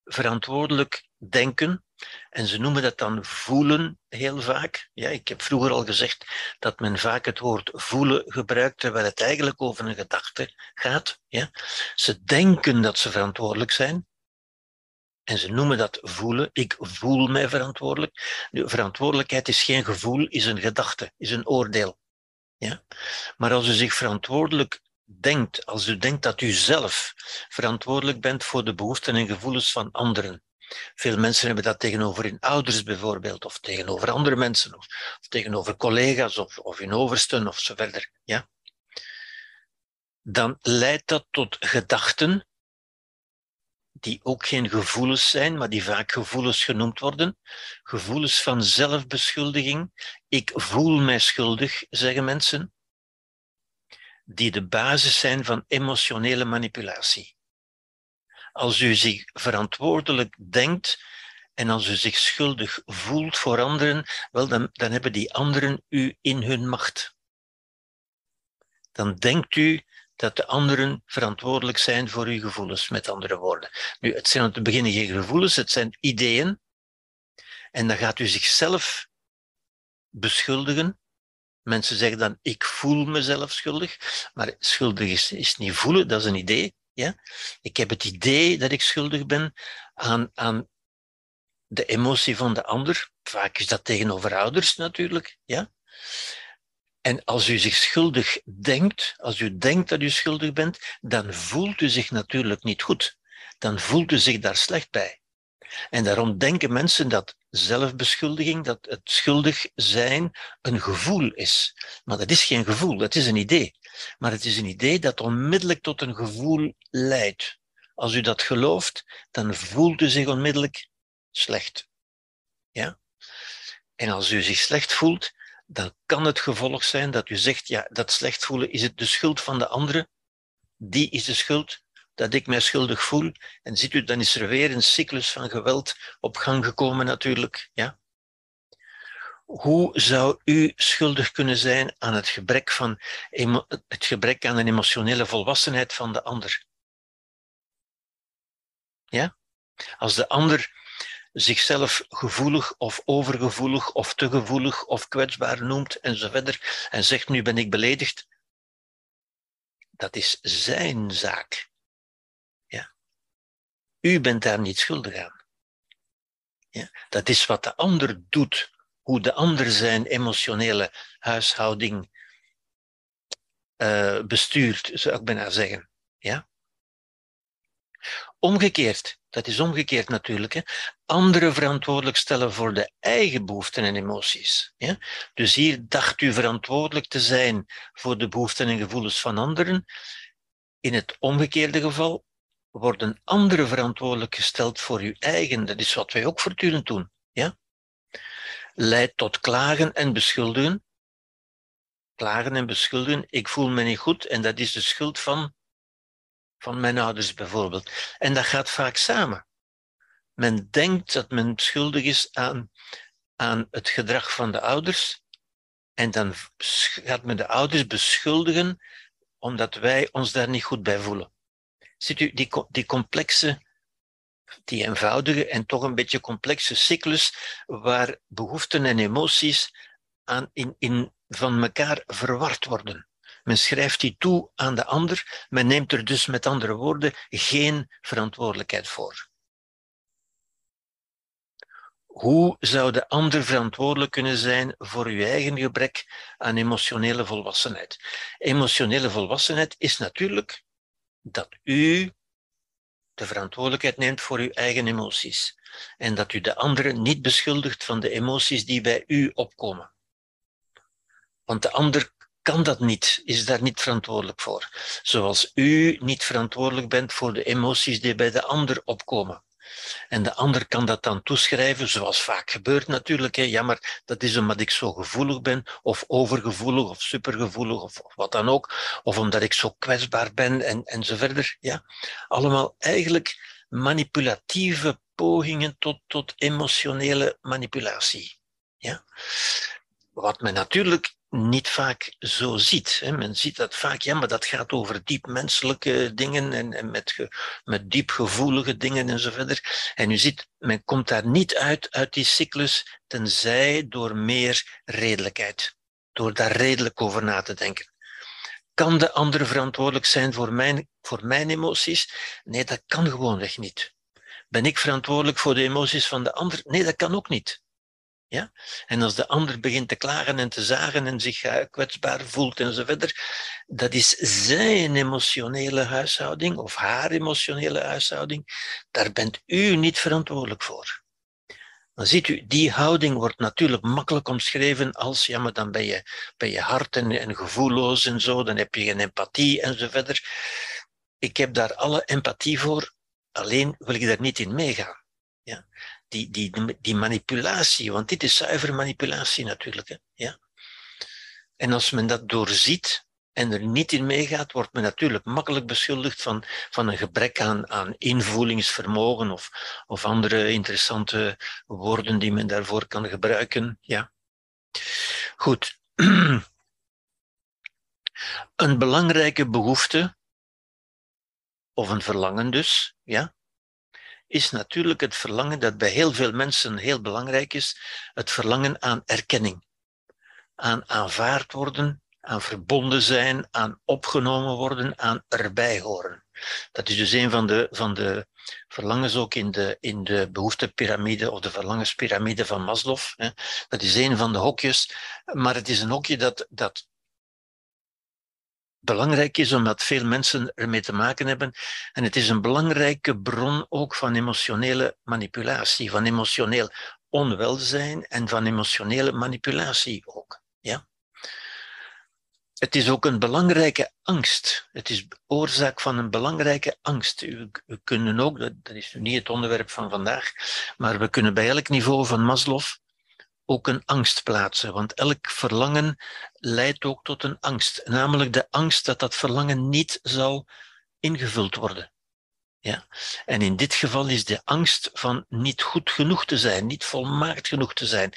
verantwoordelijk denken en ze noemen dat dan voelen heel vaak. Ja, ik heb vroeger al gezegd dat men vaak het woord voelen gebruikt, terwijl het eigenlijk over een gedachte gaat. Ja. Ze denken dat ze verantwoordelijk zijn. En ze noemen dat voelen. Ik voel mij verantwoordelijk. Nu, verantwoordelijkheid is geen gevoel, is een gedachte, is een oordeel. Ja? Maar als u zich verantwoordelijk denkt, als u denkt dat u zelf verantwoordelijk bent voor de behoeften en gevoelens van anderen. Veel mensen hebben dat tegenover hun ouders bijvoorbeeld, of tegenover andere mensen, of, tegenover collega's, of, of hun oversten, of zo verder. Ja? Dan leidt dat tot gedachten die ook geen gevoelens zijn, maar die vaak gevoelens genoemd worden. Gevoelens van zelfbeschuldiging. Ik voel mij schuldig, zeggen mensen. Die de basis zijn van emotionele manipulatie. Als u zich verantwoordelijk denkt en als u zich schuldig voelt voor anderen, wel, dan, dan hebben die anderen u in hun macht. Dan denkt u dat de anderen verantwoordelijk zijn voor uw gevoelens, met andere woorden. Nu, het zijn om te beginnen geen gevoelens, het zijn ideeën. En dan gaat u zichzelf beschuldigen. Mensen zeggen dan, ik voel mezelf schuldig. Maar schuldig is, is niet voelen, dat is een idee. Ja? Ik heb het idee dat ik schuldig ben aan, aan de emotie van de ander. Vaak is dat tegenover ouders natuurlijk. Ja? En als u zich schuldig denkt, als u denkt dat u schuldig bent, dan voelt u zich natuurlijk niet goed. Dan voelt u zich daar slecht bij. En daarom denken mensen dat zelfbeschuldiging, dat het schuldig zijn, een gevoel is. Maar dat is geen gevoel, dat is een idee. Maar het is een idee dat onmiddellijk tot een gevoel leidt. Als u dat gelooft, dan voelt u zich onmiddellijk slecht. Ja? En als u zich slecht voelt, dan kan het gevolg zijn dat u zegt, ja, dat slecht voelen is het de schuld van de andere. Die is de schuld dat ik mij schuldig voel. En ziet u, dan is er weer een cyclus van geweld op gang gekomen natuurlijk. Ja? Hoe zou u schuldig kunnen zijn aan het gebrek, van, het gebrek aan een emotionele volwassenheid van de ander? Ja? Als de ander zichzelf gevoelig of overgevoelig of te gevoelig of kwetsbaar noemt en zo verder en zegt nu ben ik beledigd, dat is zijn zaak. U bent daar niet schuldig aan. Ja. Dat is wat de ander doet, hoe de ander zijn emotionele huishouding uh, bestuurt, zou ik bijna zeggen. Ja? Omgekeerd, dat is omgekeerd natuurlijk, hè, anderen verantwoordelijk stellen voor de eigen behoeften en emoties. Ja? Dus hier dacht u verantwoordelijk te zijn voor de behoeften en gevoelens van anderen. In het omgekeerde geval worden anderen verantwoordelijk gesteld voor uw eigen. Dat is wat wij ook voortdurend doen. Ja? Leidt tot klagen en beschuldigen. Klagen en beschuldigen. Ik voel me niet goed en dat is de schuld van van mijn ouders bijvoorbeeld. En dat gaat vaak samen. Men denkt dat men schuldig is aan, aan het gedrag van de ouders. En dan gaat men de ouders beschuldigen omdat wij ons daar niet goed bij voelen. Ziet u, die, complexe, die eenvoudige en toch een beetje complexe cyclus waar behoeften en emoties aan in, in van elkaar verward worden. Men schrijft die toe aan de ander, men neemt er dus met andere woorden geen verantwoordelijkheid voor. Hoe zou de ander verantwoordelijk kunnen zijn voor uw eigen gebrek aan emotionele volwassenheid? Emotionele volwassenheid is natuurlijk dat u de verantwoordelijkheid neemt voor uw eigen emoties. En dat u de anderen niet beschuldigt van de emoties die bij u opkomen. Want de ander kan dat niet, is daar niet verantwoordelijk voor. Zoals u niet verantwoordelijk bent voor de emoties die bij de ander opkomen. En de ander kan dat dan toeschrijven, zoals vaak gebeurt natuurlijk. Hè. Ja, maar dat is omdat ik zo gevoelig ben, of overgevoelig, of supergevoelig, of, wat dan ook. Of omdat ik zo kwetsbaar ben, en, en verder. Ja. Allemaal eigenlijk manipulatieve pogingen tot, tot emotionele manipulatie. Ja. Wat men natuurlijk niet vaak zo ziet. Men ziet dat vaak, ja, maar dat gaat over diep menselijke dingen en, en met, met diep gevoelige dingen en zo verder. En u ziet, men komt daar niet uit, uit die cyclus, tenzij door meer redelijkheid. Door daar redelijk over na te denken. Kan de ander verantwoordelijk zijn voor mijn, voor mijn emoties? Nee, dat kan gewoonweg niet. Ben ik verantwoordelijk voor de emoties van de ander? Nee, dat kan ook niet. Ja? En als de ander begint te klagen en te zagen en zich eh, kwetsbaar voelt en zo verder, dat is zijn emotionele huishouding of haar emotionele huishouding. Daar bent u niet verantwoordelijk voor. Dan ziet u, die houding wordt natuurlijk makkelijk omschreven als, ja, maar dan ben je, ben je hard en, en gevoelloos en zo, dan heb je geen empathie en zo verder. Ik heb daar alle empathie voor, alleen wil ik daar niet in meegaan. Ja? Die, die, die manipulatie, want dit is zuiver manipulatie natuurlijk. Hè? Ja? En als men dat doorziet en er niet in meegaat, wordt men natuurlijk makkelijk beschuldigd van, van een gebrek aan, aan invoelingsvermogen of, of andere interessante woorden die men daarvoor kan gebruiken. Ja. Goed. Een belangrijke behoefte, of een verlangen dus, ja, is natuurlijk het verlangen dat bij heel veel mensen heel belangrijk is, het verlangen aan erkenning, aan aanvaard worden, aan verbonden zijn, aan opgenomen worden, aan erbij horen. Dat is dus een van de, van de verlangens ook in de, in de behoeftepyramide of de verlangenspyramide van Maslow. Dat is een van de hokjes, maar het is een hokje dat, dat belangrijk is omdat veel mensen ermee te maken hebben. En het is een belangrijke bron ook van emotionele manipulatie, van emotioneel onwelzijn en van emotionele manipulatie ook. Ja? Het is ook een belangrijke angst. Het is oorzaak van een belangrijke angst. We kunnen ook, dat is nu niet het onderwerp van vandaag, maar we kunnen bij elk niveau van Maslow ook een angst plaatsen. Want elk verlangen leidt ook tot een angst. Namelijk de angst dat dat verlangen niet zal ingevuld worden. Ja? En in dit geval is de angst van niet goed genoeg te zijn, niet volmaakt genoeg te zijn,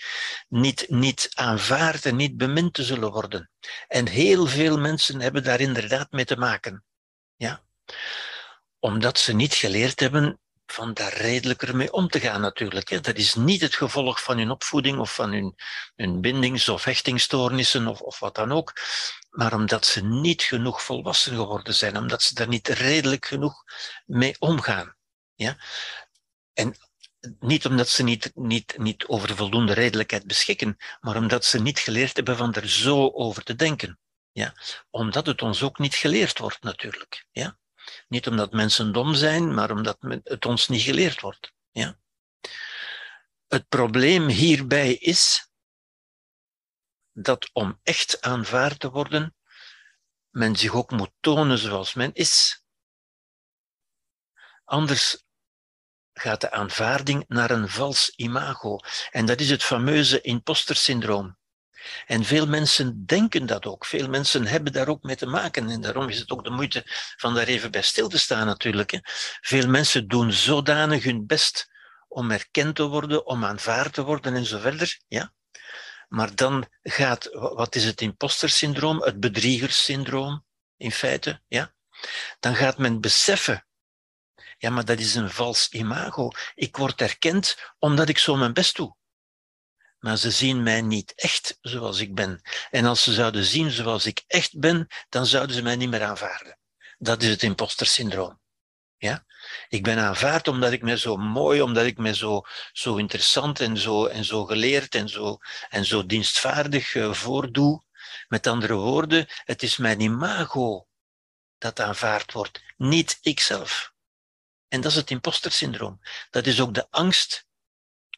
niet, niet aanvaard en niet bemind te zullen worden. En heel veel mensen hebben daar inderdaad mee te maken. Ja? Omdat ze niet geleerd hebben van daar redelijker mee om te gaan natuurlijk. Dat is niet het gevolg van hun opvoeding of van hun, hun bindings- of hechtingstoornissen of, of wat dan ook, maar omdat ze niet genoeg volwassen geworden zijn, omdat ze daar niet redelijk genoeg mee omgaan. Ja? En niet omdat ze niet, niet, niet over voldoende redelijkheid beschikken, maar omdat ze niet geleerd hebben van er zo over te denken. Ja? Omdat het ons ook niet geleerd wordt natuurlijk. Ja? Niet omdat mensen dom zijn, maar omdat het ons niet geleerd wordt. Ja? Het probleem hierbij is dat om echt aanvaard te worden, men zich ook moet tonen zoals men is. Anders gaat de aanvaarding naar een vals imago. En dat is het fameuze imposter-syndroom. En veel mensen denken dat ook. Veel mensen hebben daar ook mee te maken. En daarom is het ook de moeite van daar even bij stil te staan natuurlijk. Hè. Veel mensen doen zodanig hun best om erkend te worden, om aanvaard te worden en zo verder. Ja? Maar dan gaat, wat is het imposter-syndroom? Het bedriegerssyndroom, in feite. Ja? Dan gaat men beseffen ja, maar dat is een vals imago. Ik word erkend omdat ik zo mijn best doe maar ze zien mij niet echt zoals ik ben. En als ze zouden zien zoals ik echt ben, dan zouden ze mij niet meer aanvaarden. Dat is het imposter-syndroom. Ja? Ik ben aanvaard omdat ik me zo mooi, omdat ik me zo, zo interessant en zo, en zo geleerd en zo, en zo dienstvaardig uh, voordoe. Met andere woorden, het is mijn imago dat aanvaard wordt, niet ikzelf. En dat is het impostersyndroom. Dat is ook de angst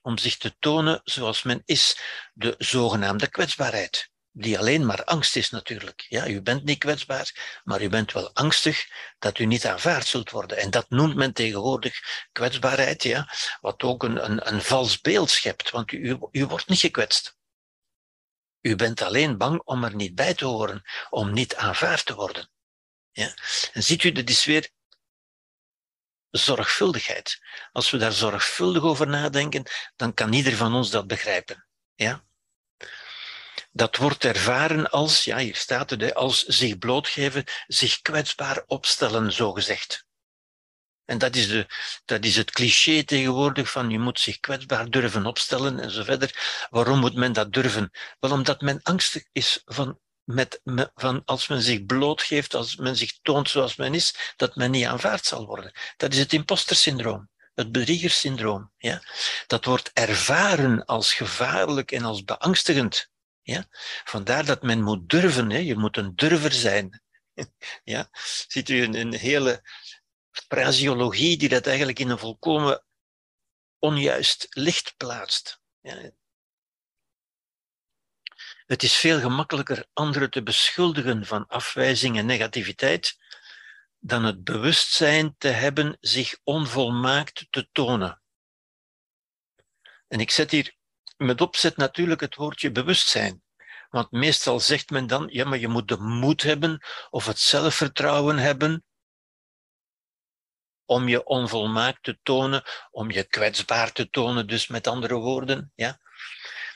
om zich te tonen zoals men is, de zogenaamde kwetsbaarheid. Die alleen maar angst is natuurlijk. Ja, u bent niet kwetsbaar, maar u bent wel angstig dat u niet aanvaard zult worden. En dat noemt men tegenwoordig kwetsbaarheid, ja, wat ook een, een, een vals beeld schept, want u, u, wordt niet gekwetst. U bent alleen bang om er niet bij te horen, om niet aanvaard te worden. Ja? En ziet u, dat is weer zorgvuldigheid. Als we daar zorgvuldig over nadenken, dan kan ieder van ons dat begrijpen. Ja? Dat wordt ervaren als, ja, hier staat het, als zich blootgeven, zich kwetsbaar opstellen, zogezegd. En dat is, de, dat is het cliché tegenwoordig van je moet zich kwetsbaar durven opstellen en zo verder. Waarom moet men dat durven? Wel omdat men angstig is van, met, van als men zich blootgeeft, als men zich toont zoals men is, dat men niet aanvaard zal worden. Dat is het impostersyndroom, het bedriegerssyndroom. Ja? Dat wordt ervaren als gevaarlijk en als beangstigend. Ja? Vandaar dat men moet durven, hè? je moet een durver zijn. Ja? Ziet u een, een hele fraseologie die dat eigenlijk in een volkomen onjuist licht plaatst. Ja. Het is veel gemakkelijker anderen te beschuldigen van afwijzing en negativiteit dan het bewustzijn te hebben zich onvolmaakt te tonen. En ik zet hier met opzet natuurlijk het woordje bewustzijn. Want meestal zegt men dan, ja, maar je moet de moed hebben of het zelfvertrouwen hebben om je onvolmaakt te tonen, om je kwetsbaar te tonen, dus met andere woorden. Ja?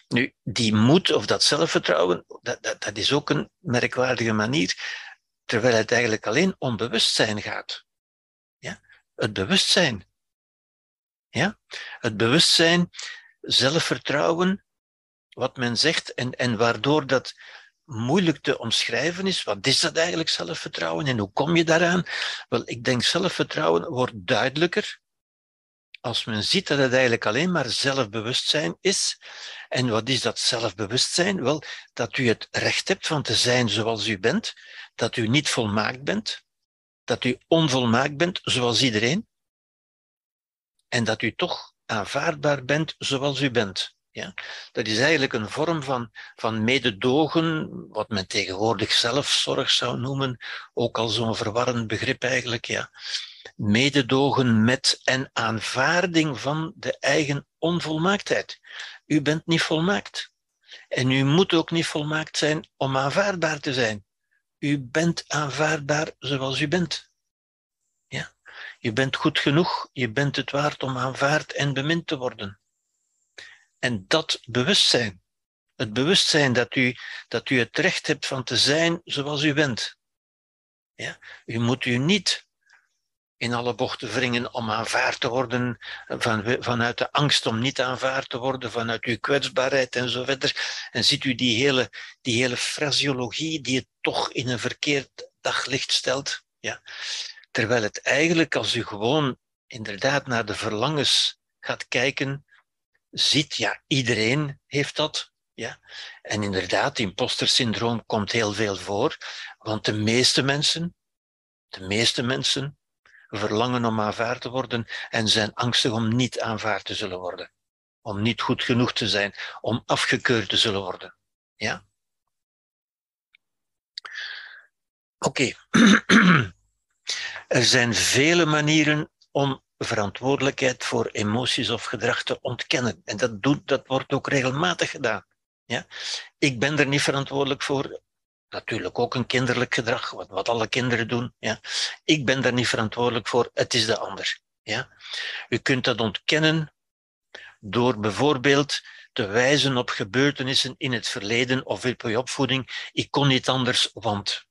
Nu, die moed of dat zelfvertrouwen, dat, dat, dat is ook een merkwaardige manier, terwijl het eigenlijk alleen om bewustzijn gaat. Ja? Het bewustzijn. Ja? Het bewustzijn, zelfvertrouwen, wat men zegt, en, en waardoor dat moeilijk te omschrijven is. Wat is dat eigenlijk, zelfvertrouwen, en hoe kom je daaraan? Wel, ik denk zelfvertrouwen wordt duidelijker als men ziet dat het eigenlijk alleen maar zelfbewustzijn is. En wat is dat zelfbewustzijn? Wel, dat u het recht hebt van te zijn zoals u bent, dat u niet volmaakt bent, dat u onvolmaakt bent zoals iedereen, en dat u toch aanvaardbaar bent zoals u bent. Ja? Dat is eigenlijk een vorm van, van mededogen, wat men tegenwoordig zelfzorg zou noemen, ook al zo'n verwarrend begrip eigenlijk. Ja? Mededogen met en aanvaarding van de eigen onvolmaaktheid. U bent niet volmaakt. En u moet ook niet volmaakt zijn om aanvaardbaar te zijn. U bent aanvaardbaar zoals u bent. Ja? Je bent goed genoeg, je bent het waard om aanvaard en bemind te worden. En dat bewustzijn, het bewustzijn dat u, dat u het recht hebt van te zijn zoals u bent. Ja? U moet u niet in alle bochten wringen om aanvaard te worden, van, vanuit de angst om niet aanvaard te worden, vanuit uw kwetsbaarheid en zo verder. En ziet u die hele, die hele fraseologie die het toch in een verkeerd daglicht stelt. Ja? Terwijl het eigenlijk, als u gewoon inderdaad naar de verlangens gaat kijken, ziet, ja, iedereen heeft dat. Ja? En inderdaad, impostersyndroom komt heel veel voor, want de meeste mensen, de meeste mensen verlangen om aanvaard te worden en zijn angstig om niet aanvaard te zullen worden. Om niet goed genoeg te zijn, om afgekeurd te zullen worden. Ja? Oké. er zijn vele manieren om verantwoordelijkheid voor emoties of gedrag te ontkennen. En dat, doet, dat wordt ook regelmatig gedaan. Ja? Ik ben er niet verantwoordelijk voor. Natuurlijk ook een kinderlijk gedrag, wat, wat alle kinderen doen. Ja? Ik ben daar niet verantwoordelijk voor, het is de ander. Ja? U kunt dat ontkennen door bijvoorbeeld te wijzen op gebeurtenissen in het verleden of op je opvoeding. Ik kon niet anders, want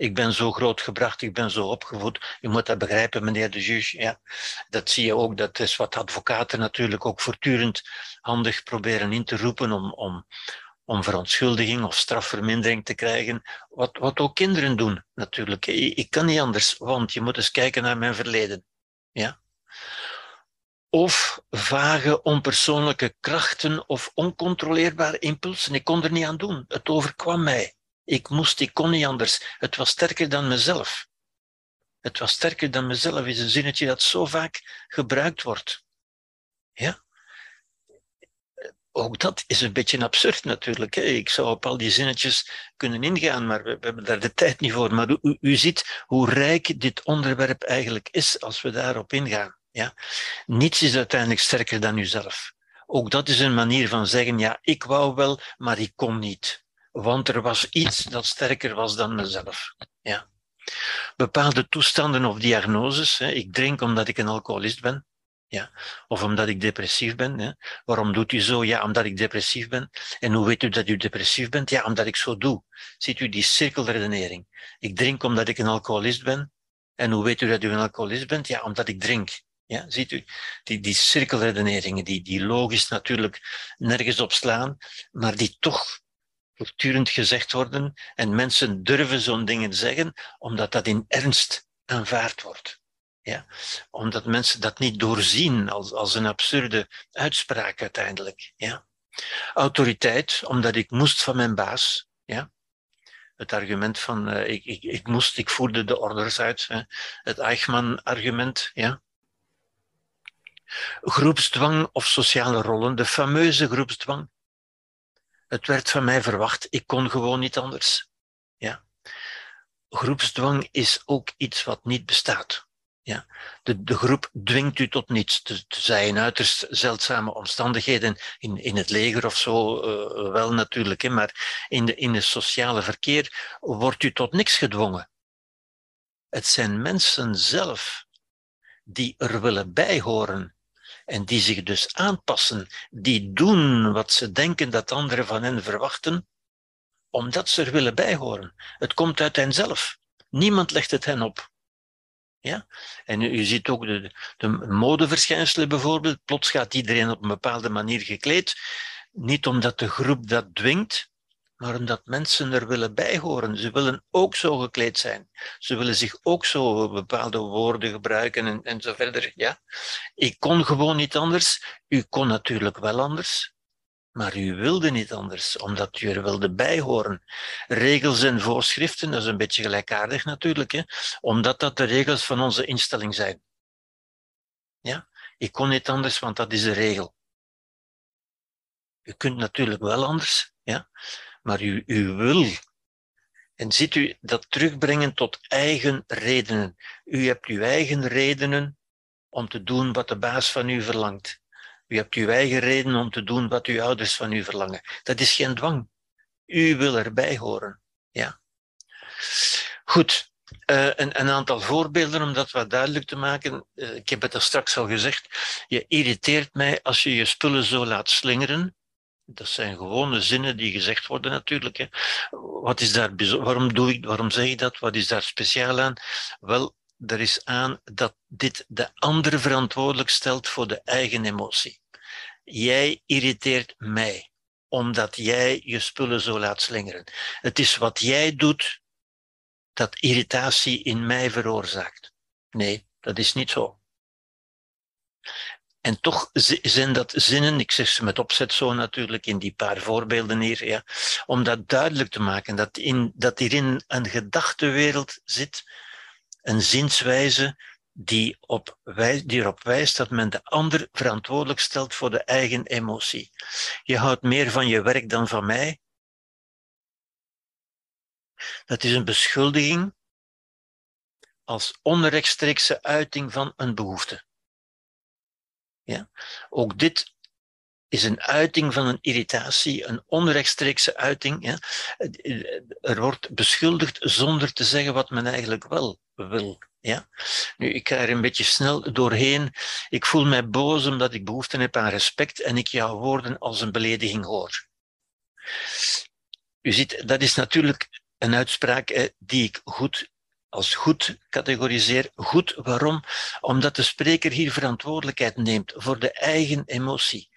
ik ben zo groot gebracht, ik ben zo opgevoed. U moet dat begrijpen, meneer de juge. Ja. Dat zie je ook, dat is wat advocaten natuurlijk ook voortdurend handig proberen in te roepen om, om, om verontschuldiging of strafvermindering te krijgen. Wat, wat ook kinderen doen, natuurlijk. Ik, ik kan niet anders, want je moet eens kijken naar mijn verleden. Ja? Of vage, onpersoonlijke krachten of oncontroleerbare impulsen. Ik kon er niet aan doen. Het overkwam mij. Ik moest, ik kon niet anders. Het was sterker dan mezelf. Het was sterker dan mezelf, is een zinnetje dat zo vaak gebruikt wordt. Ja? Ook dat is een beetje absurd natuurlijk. Hè? Ik zou op al die zinnetjes kunnen ingaan, maar we, hebben daar de tijd niet voor. Maar u, u ziet hoe rijk dit onderwerp eigenlijk is als we daarop ingaan. Ja? Niets is uiteindelijk sterker dan uzelf. Ook dat is een manier van zeggen, ja, ik wou wel, maar ik kon niet. Want er was iets dat sterker was dan mezelf. Ja. Bepaalde toestanden of diagnoses. Hè. Ik drink omdat ik een alcoholist ben. Ja. Of omdat ik depressief ben. Waarom doet u zo? Ja, omdat ik depressief ben. En hoe weet u dat u depressief bent? Ja, omdat ik zo doe. Ziet u die cirkelredenering? Ik drink omdat ik een alcoholist ben. En hoe weet u dat u een alcoholist bent? Ja, omdat ik drink. Ja, ziet u, die, die cirkelredeneringen, die, die logisch natuurlijk nergens op slaan, maar die toch voortdurend gezegd worden en mensen durven zo'n dingen zeggen, omdat dat in ernst aanvaard wordt. Omdat mensen dat niet doorzien als, als een absurde uitspraak uiteindelijk. Ja? Autoriteit, omdat ik moest van mijn baas. Ja? Het argument van uh, ik, ik, ik moest, ik voerde de orders uit. Hè? Het Eichmann-argument. Ja? Groepsdwang of sociale rollen, de fameuze groepsdwang. Het werd van mij verwacht, ik kon gewoon niet anders. Ja. Groepsdwang is ook iets wat niet bestaat. Ja. De, de groep dwingt u tot niets. Tenzij in uiterst zeldzame omstandigheden, in, in het leger of zo, uh, wel natuurlijk, hè, maar in, de, in het sociale verkeer wordt u tot niks gedwongen. Het zijn mensen zelf die er willen bijhoren en die zich dus aanpassen, die doen wat ze denken dat anderen van hen verwachten, omdat ze er willen bijhoren. Het komt uit hen zelf. Niemand legt het hen op. Ja? En u, ziet ook de, de modeverschijnselen bijvoorbeeld. Plots gaat iedereen op een bepaalde manier gekleed. Niet omdat de groep dat dwingt, maar omdat mensen er willen bijhoren. Ze willen ook zo gekleed zijn. Ze willen zich ook zo bepaalde woorden gebruiken en, en verder. Ja? Ik kon gewoon niet anders. U kon natuurlijk wel anders. Maar u wilde niet anders, omdat u er wilde bijhoren. Regels en voorschriften, dat is een beetje gelijkaardig natuurlijk, hè? omdat dat de regels van onze instelling zijn. Ja? Ik kon niet anders, want dat is de regel. U kunt natuurlijk wel anders, ja? maar u, u wil. En ziet u dat terugbrengen tot eigen redenen. U hebt uw eigen redenen om te doen wat de baas van u verlangt. U hebt uw eigen redenen om te doen wat uw ouders van u verlangen. Dat is geen dwang. U wil erbij horen. Ja. Goed. Uh, een, een, aantal voorbeelden om dat wat duidelijk te maken. Uh, ik heb het er straks al gezegd. Je irriteert mij als je je spullen zo laat slingeren. Dat zijn gewone zinnen die gezegd worden natuurlijk. Hè. Wat is daar waarom, doe ik, waarom zeg ik dat? Wat is daar speciaal aan? Wel, er is aan dat dit de andere verantwoordelijk stelt voor de eigen emotie. Jij irriteert mij, omdat jij je spullen zo laat slingeren. Het is wat jij doet dat irritatie in mij veroorzaakt. Nee, dat is niet zo. En toch zijn dat zinnen, ik zeg ze met opzet zo natuurlijk in die paar voorbeelden hier, ja, om dat duidelijk te maken, dat, in, dat hierin een gedachtenwereld zit, een zinswijze die, op wij, die erop wijst dat men de ander verantwoordelijk stelt voor de eigen emotie. Je houdt meer van je werk dan van mij. Dat is een beschuldiging als onrechtstreekse uiting van een behoefte. Ja? Ook dit is een uiting van een irritatie, een onrechtstreekse uiting. Er wordt beschuldigd zonder te zeggen wat men eigenlijk wel wil. Ja? Nu, ik ga er een beetje snel doorheen. Ik voel mij boos omdat ik behoefte heb aan respect en ik jouw woorden als een belediging hoor. U ziet, dat is natuurlijk een uitspraak die ik goed als goed categoriseer. Goed, waarom? Omdat de spreker hier verantwoordelijkheid neemt voor de eigen emotie.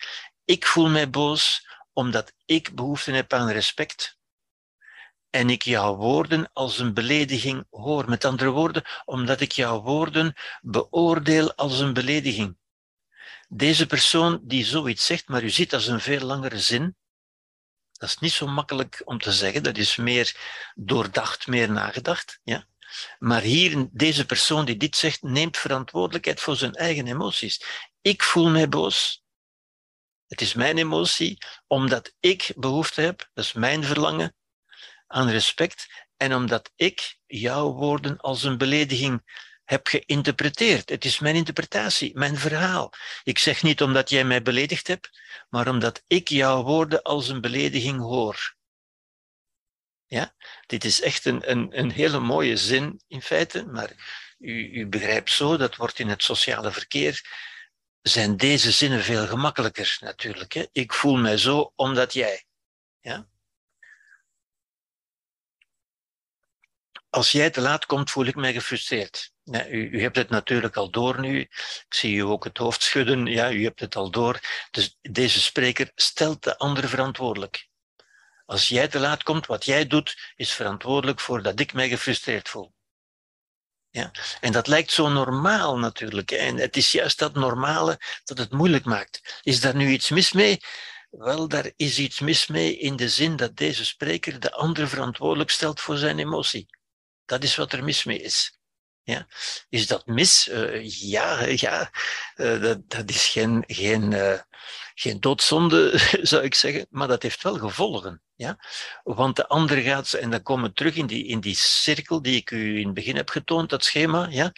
Ik voel mij boos omdat ik behoefte heb aan respect. En ik jouw woorden als een belediging hoor. Met andere woorden, omdat ik jouw woorden beoordeel als een belediging. Deze persoon die zoiets zegt, maar u ziet dat is een veel langere zin. Dat is niet zo makkelijk om te zeggen, dat is meer doordacht, meer nagedacht. Ja? Maar hier, deze persoon die dit zegt, neemt verantwoordelijkheid voor zijn eigen emoties. Ik voel mij boos. Het is mijn emotie, omdat ik behoefte heb, dat is mijn verlangen aan respect, en omdat ik jouw woorden als een belediging heb geïnterpreteerd. Het is mijn interpretatie, mijn verhaal. Ik zeg niet omdat jij mij beledigd hebt, maar omdat ik jouw woorden als een belediging hoor. Ja? Dit is echt een, een, een hele mooie zin in feite, maar u, u begrijpt zo, dat wordt in het sociale verkeer, zijn deze zinnen veel gemakkelijker natuurlijk. Hè? Ik voel mij zo omdat jij. Ja? Als jij te laat komt, voel ik mij gefrustreerd. Ja, u, u, hebt het natuurlijk al door nu. Ik zie u ook het hoofd schudden. Ja, u hebt het al door. Dus deze spreker stelt de ander verantwoordelijk. Als jij te laat komt, wat jij doet, is verantwoordelijk voor dat ik mij gefrustreerd voel. Ja? En dat lijkt zo normaal natuurlijk. En het is juist dat normale dat het moeilijk maakt. Is daar nu iets mis mee? Wel, daar is iets mis mee in de zin dat deze spreker de ander verantwoordelijk stelt voor zijn emotie. Dat is wat er mis mee is. Ja? Is dat mis? Uh, ja, ja. Uh, dat, is geen, geen, uh, geen doodzonde, zou ik zeggen, maar dat heeft wel gevolgen. Ja? Want de andere gaat, en dan komen we terug in die, in die cirkel die ik u in het begin heb getoond, dat schema. Ja?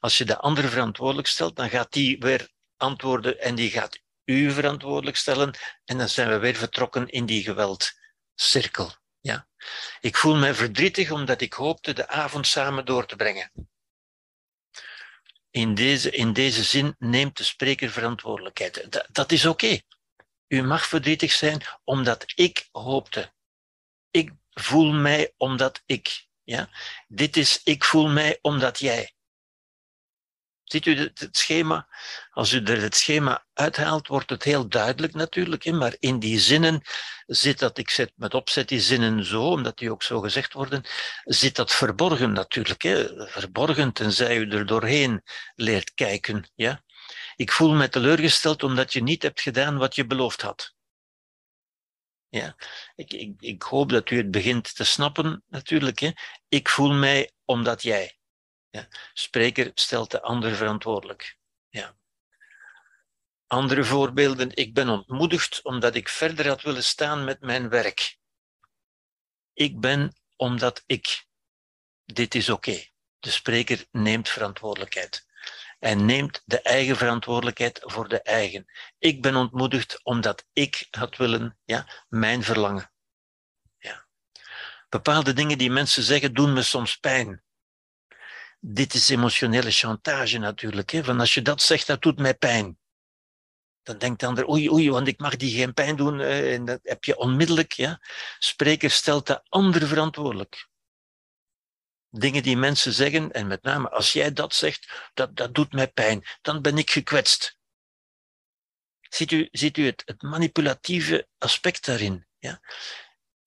Als je de andere verantwoordelijk stelt, dan gaat die weer antwoorden en die gaat u verantwoordelijk stellen. En dan zijn we weer vertrokken in die geweldcirkel. Ja? Ik voel mij verdrietig omdat ik hoopte de avond samen door te brengen. In deze, in deze zin neemt de spreker verantwoordelijkheid. Dat, is oké. U mag verdrietig zijn omdat ik hoopte. Ik voel mij omdat ik. Ja? Dit is ik voel mij omdat jij. Ziet u het, schema? Als u er het schema uithaalt, wordt het heel duidelijk natuurlijk. Maar in die zinnen zit dat, ik zet met opzet die zinnen zo, omdat die ook zo gezegd worden, zit dat verborgen natuurlijk. Verborgen, tenzij u er doorheen leert kijken. Ja? Ik voel me teleurgesteld omdat je niet hebt gedaan wat je beloofd had. Ja, ik, ik, ik hoop dat u het begint te snappen, natuurlijk. Hè. Ik voel mij omdat jij. Ja. Spreker stelt de ander verantwoordelijk. Ja. Andere voorbeelden. Ik ben ontmoedigd omdat ik verder had willen staan met mijn werk. Ik ben omdat ik. Dit is oké. De spreker neemt verantwoordelijkheid en neemt de eigen verantwoordelijkheid voor de eigen. Ik ben ontmoedigd omdat ik had willen, ja, mijn verlangen. Ja. Bepaalde dingen die mensen zeggen doen me soms pijn. Dit is emotionele chantage natuurlijk. Hè? Van als je dat zegt, dat doet mij pijn. Dan denkt de ander, oei, oei, want ik mag die geen pijn doen. En dat heb je onmiddellijk. Ja? Spreker stelt de ander verantwoordelijk dingen die mensen zeggen, en met name als jij dat zegt, dat, dat doet mij pijn, dan ben ik gekwetst. Ziet u, ziet u het, het manipulatieve aspect daarin? Ja?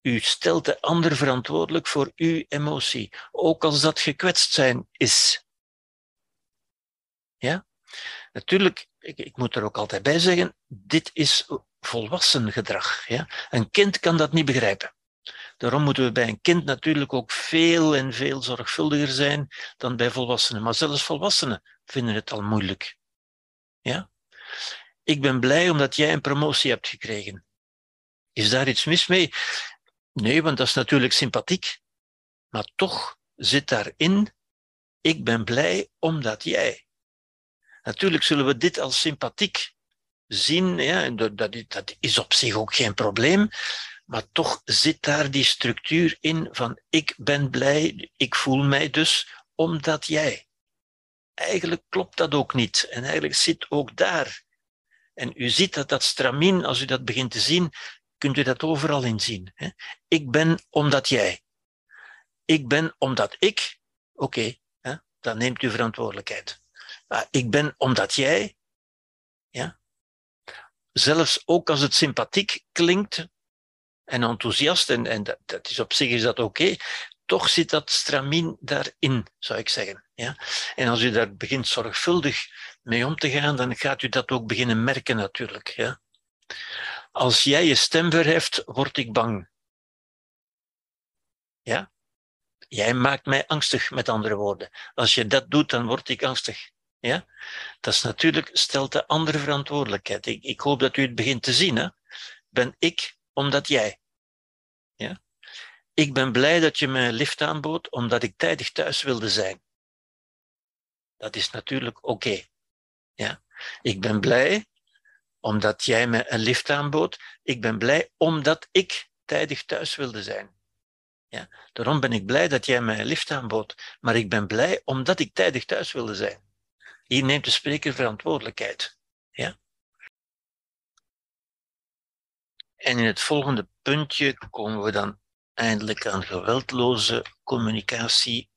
U stelt de ander verantwoordelijk voor uw emotie, ook als dat gekwetst zijn is. Ja? Natuurlijk, ik, ik moet er ook altijd bij zeggen, dit is volwassen gedrag. Ja? Een kind kan dat niet begrijpen. Daarom moeten we bij een kind natuurlijk ook veel en veel zorgvuldiger zijn dan bij volwassenen. Maar zelfs volwassenen vinden het al moeilijk. Ja? Ik ben blij omdat jij een promotie hebt gekregen. Is daar iets mis mee? Nee, want dat is natuurlijk sympathiek. Maar toch zit daarin, ik ben blij omdat jij. Natuurlijk zullen we dit als sympathiek zien, ja, dat is op zich ook geen probleem. Maar toch zit daar die structuur in van ik ben blij, ik voel mij dus omdat jij. Eigenlijk klopt dat ook niet. En eigenlijk zit ook daar. En u ziet dat dat stramien, als u dat begint te zien, kunt u dat overal in zien. Hè? Ik ben omdat jij. Ik ben omdat ik. Oké, dan neemt u verantwoordelijkheid. Maar ik ben omdat jij. Ja? Zelfs ook als het sympathiek klinkt, en enthousiast, en, en dat, dat is op zich is dat oké, toch zit dat stramien daarin, zou ik zeggen. Ja? En als u daar begint zorgvuldig mee om te gaan, dan gaat u dat ook beginnen merken natuurlijk. Ja? Als jij je stem verheft, word ik bang. Ja? Jij maakt mij angstig, met andere woorden. Als je dat doet, dan word ik angstig. Ja? Dat is natuurlijk, stelt de andere verantwoordelijkheid. Ik, ik hoop dat u het begint te zien. Hè? Ben ik, omdat jij. Ja? Ik ben blij dat je me lift aanbood, omdat ik tijdig thuis wilde zijn. Dat is natuurlijk oké. Ja? Ik ben blij omdat jij me een lift aanbood. Ik ben blij omdat ik tijdig thuis wilde zijn. Ja? Daarom ben ik blij dat jij mij een lift aanbood. Maar ik ben blij omdat ik tijdig thuis wilde zijn. Hier neemt de spreker verantwoordelijkheid. Ja? En in het volgende puntje komen we dan eindelijk aan geweldloze communicatie,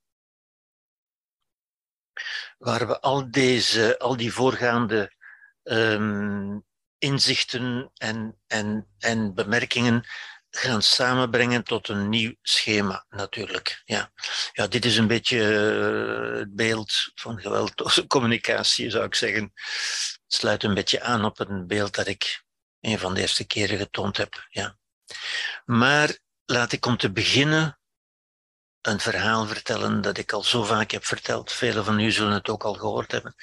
waar we al, deze, al die voorgaande um, inzichten en, en, en bemerkingen gaan samenbrengen tot een nieuw schema, natuurlijk. Ja, ja dit is een beetje uh, het beeld van geweldloze communicatie, zou ik zeggen. Het sluit een beetje aan op een beeld dat ik een van de eerste keren getoond heb. Ja. Maar laat ik om te beginnen een verhaal vertellen dat ik al zo vaak heb verteld. Velen van u zullen het ook al gehoord hebben.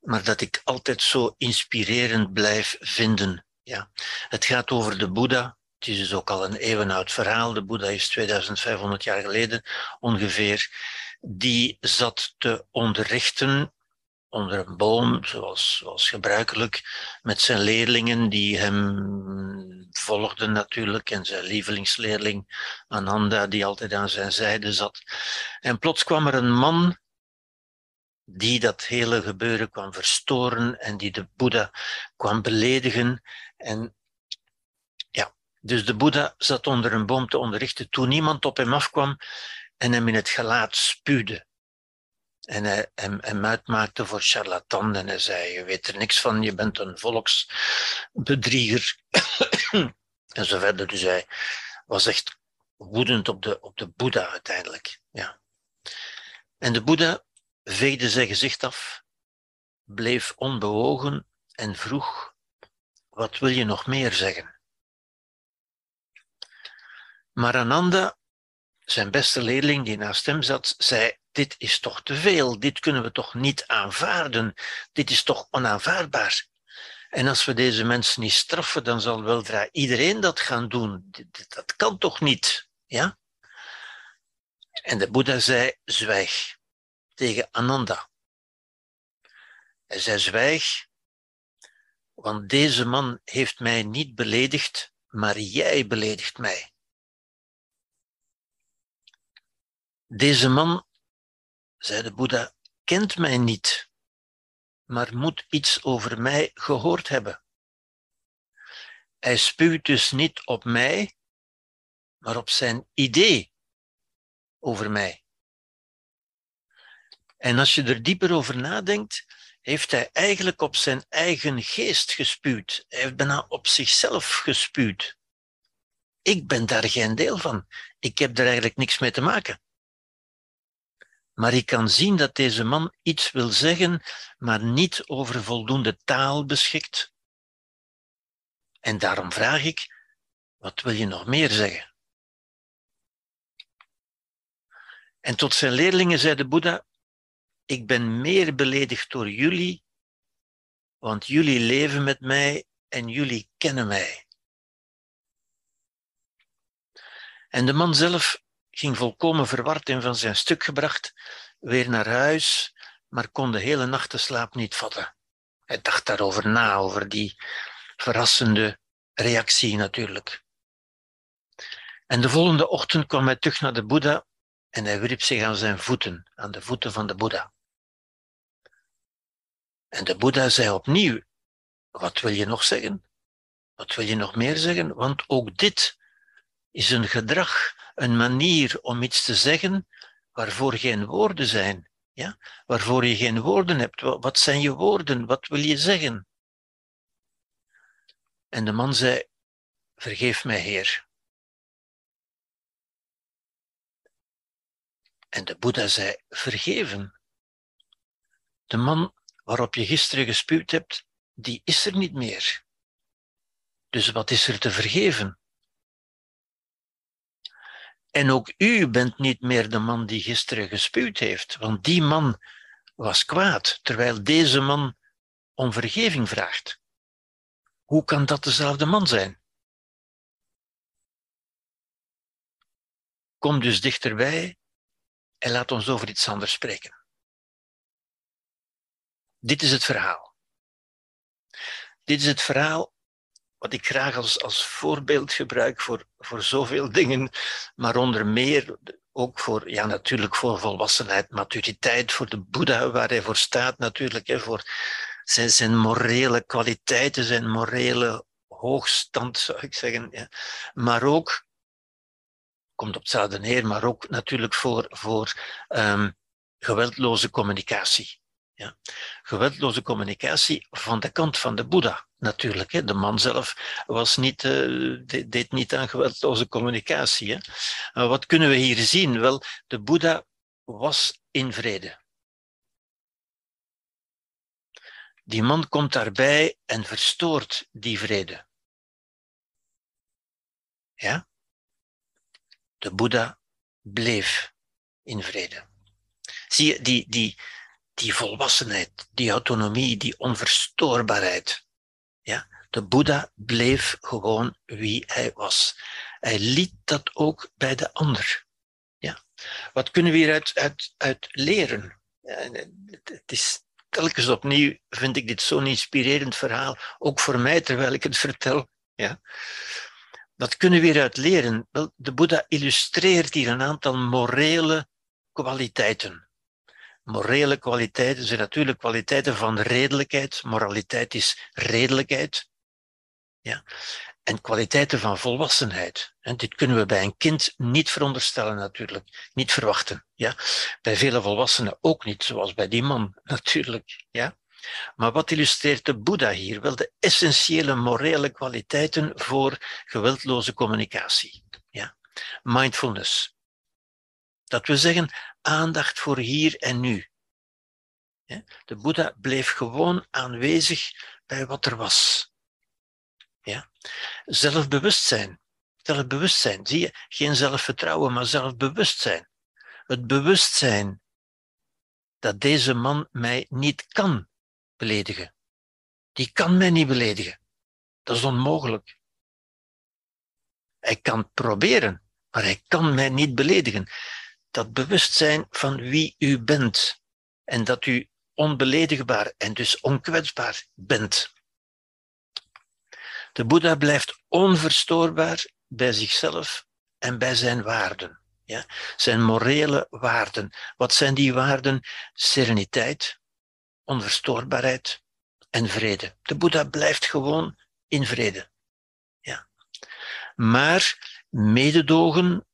Maar dat ik altijd zo inspirerend blijf vinden. Ja. Het gaat over de Boeddha. Het is dus ook al een eeuwenoud verhaal. De Boeddha is 2500 jaar geleden ongeveer. Die zat te onderrichten onder een boom, zoals, zoals gebruikelijk, met zijn leerlingen die hem volgden natuurlijk en zijn lievelingsleerling Ananda die altijd aan zijn zijde zat. En plots kwam er een man die dat hele gebeuren kwam verstoren en die de Boeddha kwam beledigen. En ja, dus de Boeddha zat onder een boom te onderrichten toen niemand op hem afkwam en hem in het gelaat spuwde. En hij hem, hem uitmaakte voor charlatan en hij zei, je weet er niks van, je bent een volksbedrieger. en zo verder. Dus hij was echt woedend op de, op de Boeddha uiteindelijk. Ja. En de Boeddha veegde zijn gezicht af, bleef onbewogen en vroeg, wat wil je nog meer zeggen? Maar Ananda, zijn beste leerling die naast hem zat, zei, dit is toch te veel, dit kunnen we toch niet aanvaarden, dit is toch onaanvaardbaar. En als we deze mensen niet straffen, dan zal weldra iedereen dat gaan doen. Dat kan toch niet? Ja? En de Boeddha zei, zwijg tegen Ananda. Hij zei, zwijg, want deze man heeft mij niet beledigd, maar jij beledigt mij. Deze man zei de Boeddha, kent mij niet, maar moet iets over mij gehoord hebben. Hij spuwt dus niet op mij, maar op zijn idee over mij. En als je er dieper over nadenkt, heeft hij eigenlijk op zijn eigen geest gespuwd. Hij heeft bijna op zichzelf gespuwd. Ik ben daar geen deel van. Ik heb er eigenlijk niks mee te maken. Maar ik kan zien dat deze man iets wil zeggen, maar niet over voldoende taal beschikt. En daarom vraag ik, wat wil je nog meer zeggen? En tot zijn leerlingen zei de Boeddha, ik ben meer beledigd door jullie, want jullie leven met mij en jullie kennen mij. En de man zelf ging volkomen verward en van zijn stuk gebracht, weer naar huis, maar kon de hele nacht de slaap niet vatten. Hij dacht daarover na, over die verrassende reactie natuurlijk. En de volgende ochtend kwam hij terug naar de Boeddha en hij wierp zich aan zijn voeten, aan de voeten van de Boeddha. En de Boeddha zei opnieuw, wat wil je nog zeggen? Wat wil je nog meer zeggen? Want ook dit is een gedrag, een manier om iets te zeggen waarvoor geen woorden zijn. Ja? Waarvoor je geen woorden hebt. Wat zijn je woorden? Wat wil je zeggen? En de man zei, vergeef mij, Heer. En de Boeddha zei, vergeven. De man waarop je gisteren gespuwd hebt, die is er niet meer. Dus wat is er te vergeven? En ook u bent niet meer de man die gisteren gespuwd heeft, want die man was kwaad, terwijl deze man om vergeving vraagt. Hoe kan dat dezelfde man zijn? Kom dus dichterbij en laat ons over iets anders spreken. Dit is het verhaal. Dit is het verhaal wat ik graag als, als voorbeeld gebruik voor, voor zoveel dingen, maar onder meer ook voor, ja, natuurlijk voor volwassenheid, maturiteit, voor de Boeddha waar hij voor staat natuurlijk, hè, voor zijn, zijn morele kwaliteiten, zijn morele hoogstand, zou ik zeggen. Ja. Maar ook, komt op hetzelfde neer, maar ook natuurlijk voor, voor um, geweldloze communicatie. Ja. Geweldloze communicatie van de kant van de Boeddha, natuurlijk. Hè. De man zelf was niet, uh, deed niet aan geweldloze communicatie. Hè. Uh, wat kunnen we hier zien? Wel, de Boeddha was in vrede. Die man komt daarbij en verstoort die vrede. Ja? De Boeddha bleef in vrede. Zie je, die, die, die volwassenheid, die autonomie, die onverstoorbaarheid. Ja? De Boeddha bleef gewoon wie hij was. Hij liet dat ook bij de ander. Ja? Wat kunnen we hieruit uit, uit leren? Het is, telkens opnieuw vind ik dit zo'n inspirerend verhaal, ook voor mij terwijl ik het vertel. Ja. Wat kunnen we hieruit leren? Wel, de Boeddha illustreert hier een aantal morele kwaliteiten. Morele kwaliteiten zijn natuurlijk kwaliteiten van redelijkheid. Moraliteit is redelijkheid. Ja en kwaliteiten van volwassenheid. En dit kunnen we bij een kind niet veronderstellen natuurlijk, niet verwachten. Ja? Bij vele volwassenen ook niet, zoals bij die man natuurlijk. Ja? Maar wat illustreert de Boeddha hier? Wel de essentiële morele kwaliteiten voor geweldloze communicatie. Ja? Mindfulness. Dat we zeggen aandacht voor hier en nu. De Boeddha bleef gewoon aanwezig bij wat er was. Ja? Zelfbewustzijn. Zelfbewustzijn. Zie je, geen zelfvertrouwen, maar zelfbewustzijn. Het bewustzijn dat deze man mij niet kan beledigen. Die kan mij niet beledigen. Dat is onmogelijk. Hij kan proberen, maar hij kan mij niet beledigen. Dat bewustzijn van wie u bent en dat u onbeledigbaar en dus onkwetsbaar bent. De Boeddha blijft onverstoorbaar bij zichzelf en bij zijn waarden. Ja? Zijn morele waarden. Wat zijn die waarden? Sereniteit, onverstoorbaarheid en vrede. De Boeddha blijft gewoon in vrede. Ja. Maar mededogen,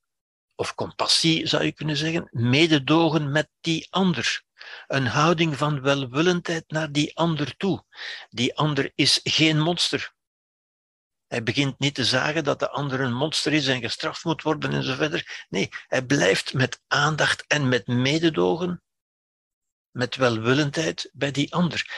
of compassie zou je kunnen zeggen, mededogen met die ander. Een houding van welwillendheid naar die ander toe. Die ander is geen monster. Hij begint niet te zagen dat de ander een monster is en gestraft moet worden en zo verder. Nee, hij blijft met aandacht en met mededogen, met welwillendheid bij die ander.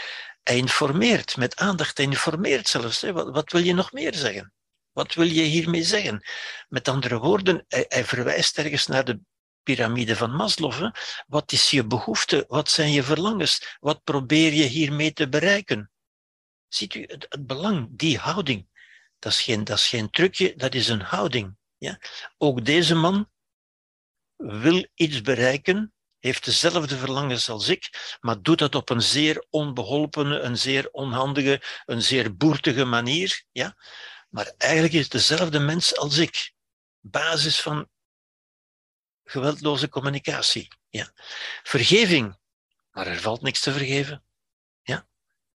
Hij informeert met aandacht, hij informeert zelfs. Wat, wil je nog meer zeggen? Wat wil je hiermee zeggen? Met andere woorden, hij, verwijst ergens naar de piramide van Maslow. Wat is je behoefte? Wat zijn je verlangens? Wat probeer je hiermee te bereiken? Ziet u het, het belang, die houding? Dat is geen, dat is geen trucje, dat is een houding. Ja? Ook deze man wil iets bereiken, heeft dezelfde verlangens als ik, maar doet dat op een zeer onbeholpene, een zeer onhandige, een zeer boertige manier. Ja? Maar eigenlijk is dezelfde mens als ik. Basis van geweldloze communicatie. Ja. Vergeving, maar er valt niks te vergeven.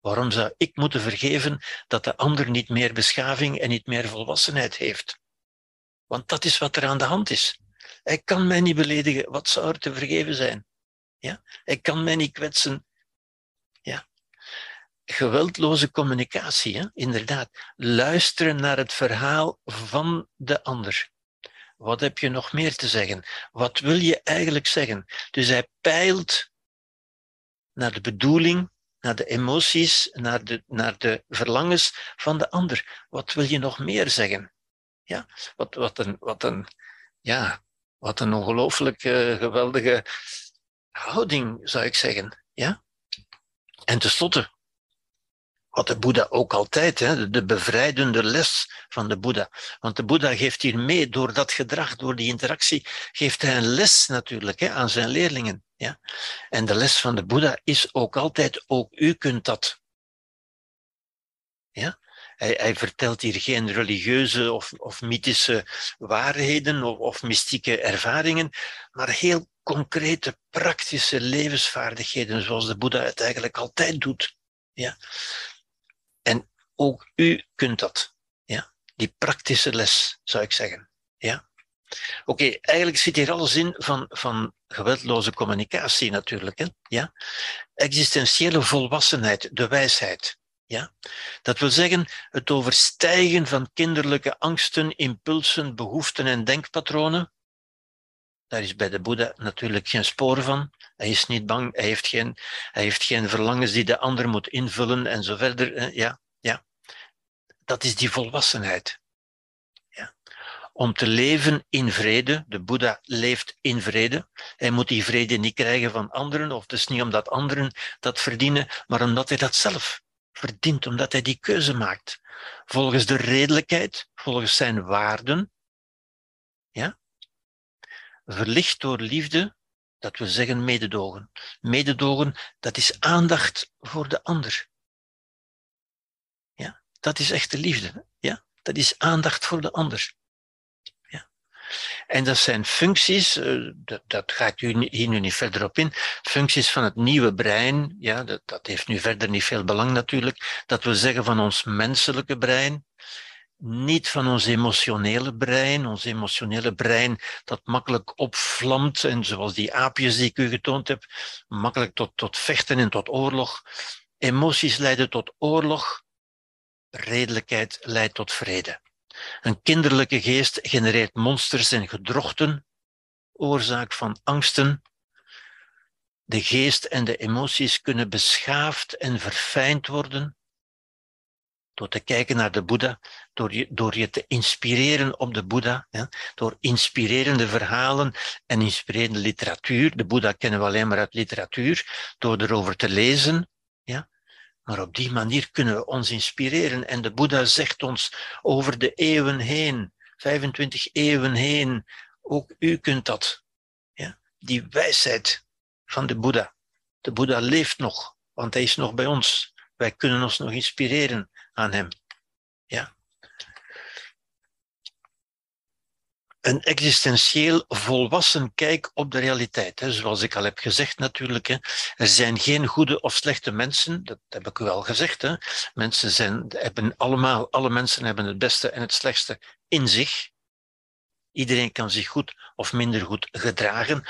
Waarom zou ik moeten vergeven dat de ander niet meer beschaving en niet meer volwassenheid heeft? Want dat is wat er aan de hand is. Hij kan mij niet beledigen. Wat zou er te vergeven zijn? Ja? Hij kan mij niet kwetsen. Geweldloze communicatie, hè? inderdaad. Luisteren naar het verhaal van de ander. Wat heb je nog meer te zeggen? Wat wil je eigenlijk zeggen? Dus hij peilt naar de bedoeling naar de emoties, naar de, naar de verlangens van de ander. Wat wil je nog meer zeggen? Ja, wat, wat, een, wat, een, ja, wat een ongelooflijk geweldige houding, zou ik zeggen. Ja? En tenslotte, wat de Boeddha ook altijd, hè, de bevrijdende les van de Boeddha. Want de Boeddha geeft hier mee, door dat gedrag, door die interactie, geeft hij een les natuurlijk hè, aan zijn leerlingen. Ja? En de les van de Boeddha is ook altijd, ook u kunt dat. Ja? Hij, hij vertelt hier geen religieuze of, of mythische waarheden of, of mystieke ervaringen, maar heel concrete, praktische levensvaardigheden, zoals de Boeddha het eigenlijk altijd doet. Ja? Ook u kunt dat. Ja? Die praktische les, zou ik zeggen. Ja? Oké, eigenlijk zit hier alles in van, van geweldloze communicatie natuurlijk. Hè? Ja? Existentiële volwassenheid, de wijsheid. Ja? Dat wil zeggen het overstijgen van kinderlijke angsten, impulsen, behoeften en denkpatronen. Daar is bij de Boeddha natuurlijk geen spoor van. Hij is niet bang, hij heeft geen, hij heeft geen verlangens die de ander moet invullen en zo verder. Ja. Dat is die volwassenheid. Ja. Om te leven in vrede, de Boeddha leeft in vrede. Hij moet die vrede niet krijgen van anderen, of is niet omdat anderen dat verdienen, maar omdat hij dat zelf verdient, omdat hij die keuze maakt. Volgens de redelijkheid, volgens zijn waarden. Ja? Verlicht door liefde, dat wil zeggen mededogen. Mededogen, dat is aandacht voor de ander. Ja? Dat is echte liefde. Ja? Dat is aandacht voor de ander. En dat zijn functies, eh, dat, dat ga ik hier nu niet verder op in, functies van het nieuwe brein, ja, dat, dat heeft nu verder niet veel belang natuurlijk, dat we zeggen van ons menselijke brein, niet van ons emotionele brein, ons emotionele brein dat makkelijk opvlamt en zoals die aapjes die ik u getoond heb, makkelijk tot, tot vechten en tot oorlog. Emoties leiden tot oorlog, redelijkheid leidt tot vrede. Een kinderlijke geest genereert monsters en gedrochten, oorzaak van angsten. De geest en de emoties kunnen beschaafd en verfijnd worden door te kijken naar de Boeddha, door je, door je te inspireren op de Boeddha, door inspirerende verhalen en inspirerende literatuur. De Boeddha kennen we alleen maar uit literatuur, door erover te lezen, ja, maar op die manier kunnen we ons inspireren. En de Boeddha zegt ons over de eeuwen heen, 25 eeuwen heen, ook u kunt dat. Ja? Die wijsheid van de Boeddha. De Boeddha leeft nog, want hij is nog bij ons. Wij kunnen ons nog inspireren aan hem. Ja? Een existentieel volwassen kijk op de realiteit. Zoals ik al heb gezegd natuurlijk. Er zijn geen goede of slechte mensen, dat heb ik u al gezegd. Mensen zijn, hebben allemaal, alle mensen hebben het beste en het slechtste in zich. Iedereen kan zich goed of minder goed gedragen,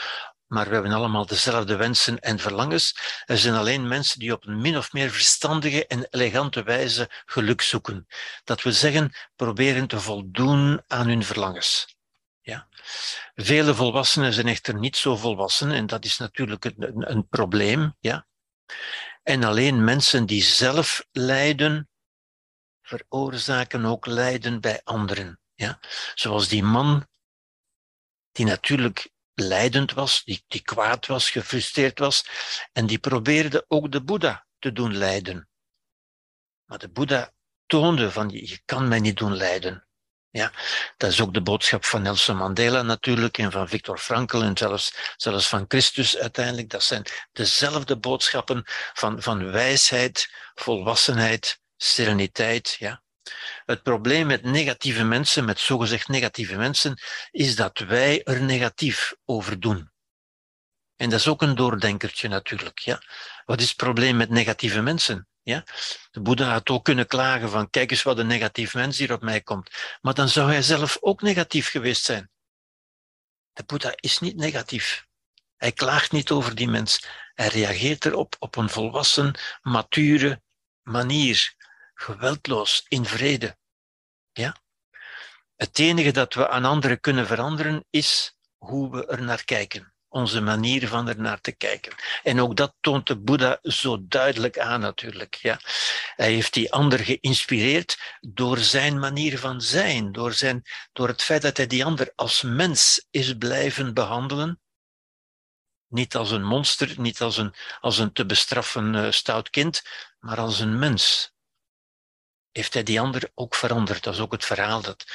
maar we hebben allemaal dezelfde wensen en verlangens. Er zijn alleen mensen die op een min of meer verstandige en elegante wijze geluk zoeken. Dat wil zeggen, proberen te voldoen aan hun verlangens. Ja. Vele volwassenen zijn echter niet zo volwassen en dat is natuurlijk een, een probleem. Ja. En alleen mensen die zelf lijden, veroorzaken ook lijden bij anderen. Ja. Zoals die man die natuurlijk lijdend was, die, die kwaad was, gefrustreerd was, en die probeerde ook de Boeddha te doen lijden. Maar de Boeddha toonde van, je kan mij niet doen lijden. Ja, dat is ook de boodschap van Nelson Mandela natuurlijk en van Viktor Frankl en zelfs, zelfs van Christus uiteindelijk. Dat zijn dezelfde boodschappen van, van wijsheid, volwassenheid, sereniteit. Ja. Het probleem met negatieve mensen, met zogezegd negatieve mensen, is dat wij er negatief over doen. En dat is ook een doordenkertje natuurlijk. Ja. Wat is het probleem met negatieve mensen? Ja? De Boeddha had ook kunnen klagen van kijk eens wat een negatief mens hier op mij komt. Maar dan zou hij zelf ook negatief geweest zijn. De Boeddha is niet negatief. Hij klaagt niet over die mens. Hij reageert erop op een volwassen, mature manier. Geweldloos, in vrede. Ja? Het enige dat we aan anderen kunnen veranderen is hoe we er naar kijken onze manier van er naar te kijken. En ook dat toont de Boeddha zo duidelijk aan natuurlijk. Ja. Hij heeft die ander geïnspireerd door zijn manier van zijn, door, zijn, door het feit dat hij die ander als mens is blijven behandelen. Niet als een monster, niet als een, als een te bestraffen uh, stout kind, maar als een mens heeft hij die ander ook veranderd. Dat is ook het verhaal, dat,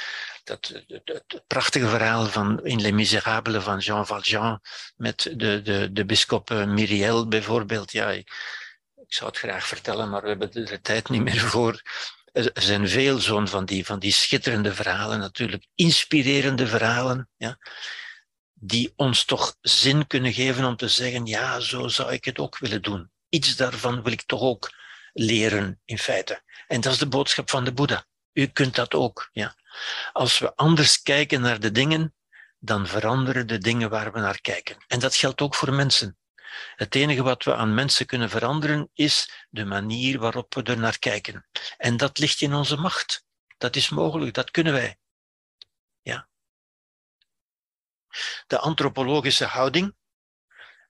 dat, het, prachtige verhaal van in Les Miserables van Jean Valjean met de, de, de bischop eh, Myriel bijvoorbeeld. Ja, ik, ik, zou het graag vertellen, maar we hebben er de tijd niet meer voor. Er zijn veel zo'n van die, van die schitterende verhalen, natuurlijk inspirerende verhalen, ja, die ons toch zin kunnen geven om te zeggen, ja, zo zou ik het ook willen doen. Iets daarvan wil ik toch ook leren, in feite. En dat is de boodschap van de Boeddha. U kunt dat ook. Ja. Als we anders kijken naar de dingen, dan veranderen de dingen waar we naar kijken. En dat geldt ook voor mensen. Het enige wat we aan mensen kunnen veranderen is de manier waarop we er naar kijken. En dat ligt in onze macht. Dat is mogelijk, dat kunnen wij. Ja. De antropologische houding,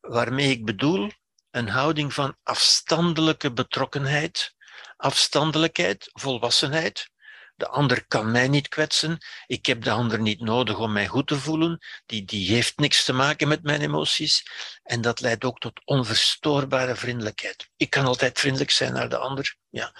waarmee ik bedoel een houding van afstandelijke betrokkenheid, afstandelijkheid, volwassenheid. De ander kan mij niet kwetsen. Ik heb de ander niet nodig om mij goed te voelen. Die, die heeft niks te maken met mijn emoties. En dat leidt ook tot onverstoorbare vriendelijkheid. Ik kan altijd vriendelijk zijn naar de ander. Ja.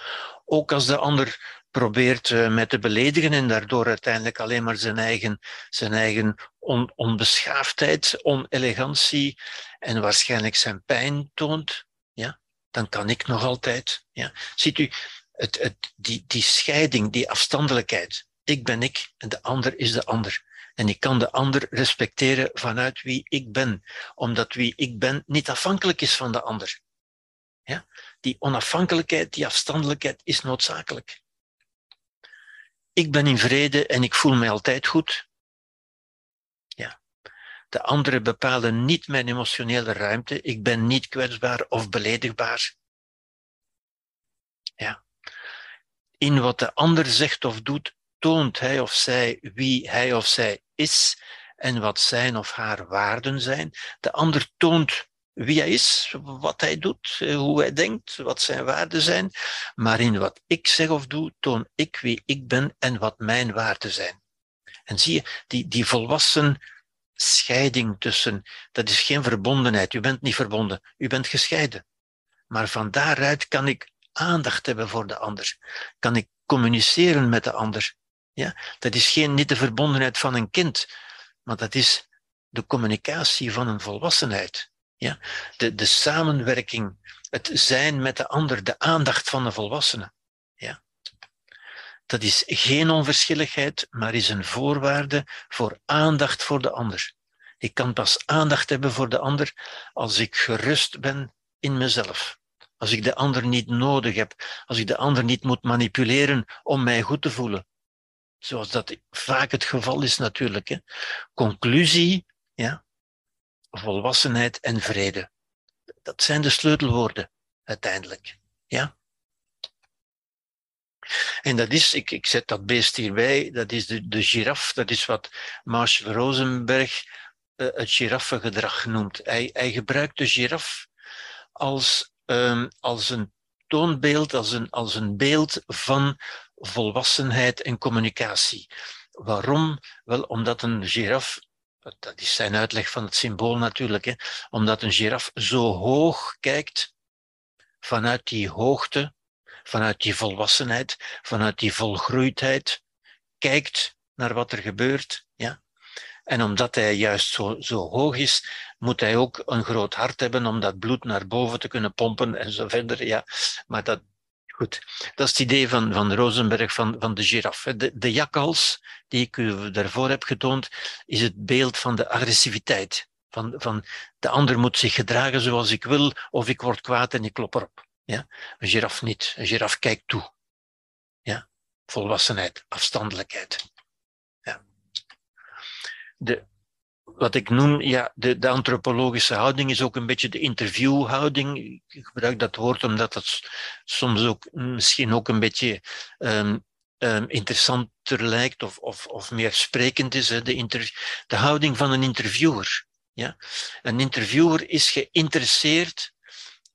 Ook als de ander probeert uh, mij te beledigen en daardoor uiteindelijk alleen maar zijn eigen, zijn eigen on, onbeschaafdheid, onelegantie en waarschijnlijk zijn pijn toont, ja, dan kan ik nog altijd. Ja. Ziet u, het, het, die, die scheiding, die afstandelijkheid. Ik ben ik en de ander is de ander. En ik kan de ander respecteren vanuit wie ik ben, omdat wie ik ben niet afhankelijk is van de ander. Ja? Die onafhankelijkheid, die afstandelijkheid is noodzakelijk. Ik ben in vrede en ik voel mij altijd goed. De anderen bepalen niet mijn emotionele ruimte. Ik ben niet kwetsbaar of beledigbaar. Ja. In wat de ander zegt of doet, toont hij of zij wie hij of zij is en wat zijn of haar waarden zijn. De ander toont wie hij is, wat hij doet, eh, hoe hij denkt, wat zijn waarden zijn. Maar in wat ik zeg of doe, toon ik wie ik ben en wat mijn waarden zijn. En zie je, die, die volwassen scheiding tussen, dat is geen verbondenheid. U bent niet verbonden, u bent gescheiden. Maar van daaruit kan ik aandacht hebben voor de ander. Kan ik communiceren met de ander. Ja? Dat is geen, niet de verbondenheid van een kind, maar dat is de communicatie van een volwassenheid. Ja? De, de samenwerking, het zijn met de ander, de aandacht van de volwassene. Ja? Dat is geen onverschilligheid, maar is een voorwaarde voor aandacht voor de ander. Ik kan pas aandacht hebben voor de ander als ik gerust ben in mezelf. Als ik de ander niet nodig heb, als ik de ander niet moet manipuleren om mij goed te voelen. Zoals dat vaak het geval is natuurlijk. Hè. Conclusie, ja, volwassenheid en vrede. Dat zijn de sleutelwoorden uiteindelijk. Ja? En dat is, ik, ik zet dat beest hierbij, dat is de, de giraf, dat is wat Marshall Rosenberg uh, het giraffengedrag noemt. Hij, hij gebruikt de giraf als, um, als een toonbeeld, als een, als een beeld van volwassenheid en communicatie. Waarom? Wel omdat een giraf dat is zijn uitleg van het symbool natuurlijk, hè, omdat een giraf zo hoog kijkt, vanuit die hoogte, vanuit die volwassenheid, vanuit die volgroeidheid, kijkt naar wat er gebeurt. Ja? En omdat hij juist zo, zo hoog is, moet hij ook een groot hart hebben om dat bloed naar boven te kunnen pompen en zo verder. Ja. Maar dat, Goed, dat is het idee van, van Rosenberg van, van de giraf. De, de jakhals, die ik u daarvoor heb getoond, is het beeld van de agressiviteit. Van, van de ander moet zich gedragen zoals ik wil, of ik word kwaad en ik klop erop. Ja? Een giraf niet. Een giraf kijkt toe. Ja? Volwassenheid, afstandelijkheid. Ja. De, wat ik noem, ja, de, antropologische houding is ook een beetje de interviewhouding. Ik gebruik dat woord omdat dat soms ook misschien ook een beetje um, um, interessanter lijkt of, of, of meer sprekend is. Hè? De, de houding van een interviewer. Ja? Een interviewer is geïnteresseerd,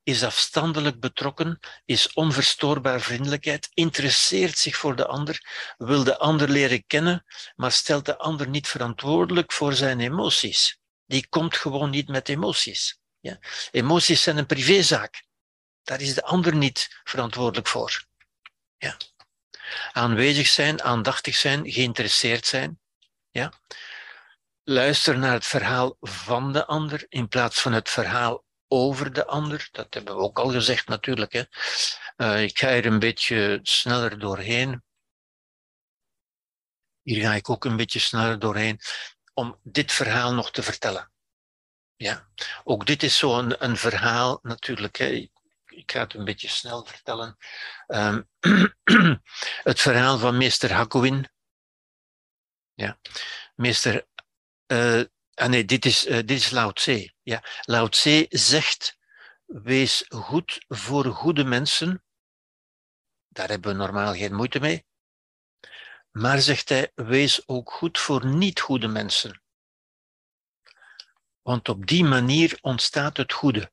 is afstandelijk betrokken, is onverstoorbaar vriendelijkheid, interesseert zich voor de ander, wil de ander leren kennen, maar stelt de ander niet verantwoordelijk voor zijn emoties. Die komt gewoon niet met emoties. Ja? Emoties zijn een privézaak. Daar is de ander niet verantwoordelijk voor. Ja. Aanwezig zijn, aandachtig zijn, geïnteresseerd zijn. Ja. Luister naar het verhaal van de ander in plaats van het verhaal over de ander. Dat hebben we ook al gezegd natuurlijk. Hè. Uh, ik ga hier een beetje sneller doorheen. Hier ga ik ook een beetje sneller doorheen om dit verhaal nog te vertellen. Ja, ook dit is zo'n een, verhaal natuurlijk. Hè ik ga het een beetje snel vertellen. Um, het verhaal van meester Hakuin. Ja, meester. Uh, ah nee, dit is, uh, dit is Lao Tse. Ja, Lao Tse zegt: wees goed voor goede mensen. Daar hebben we normaal geen moeite mee. Maar zegt hij: wees ook goed voor niet goede mensen. Want op die manier ontstaat het goede.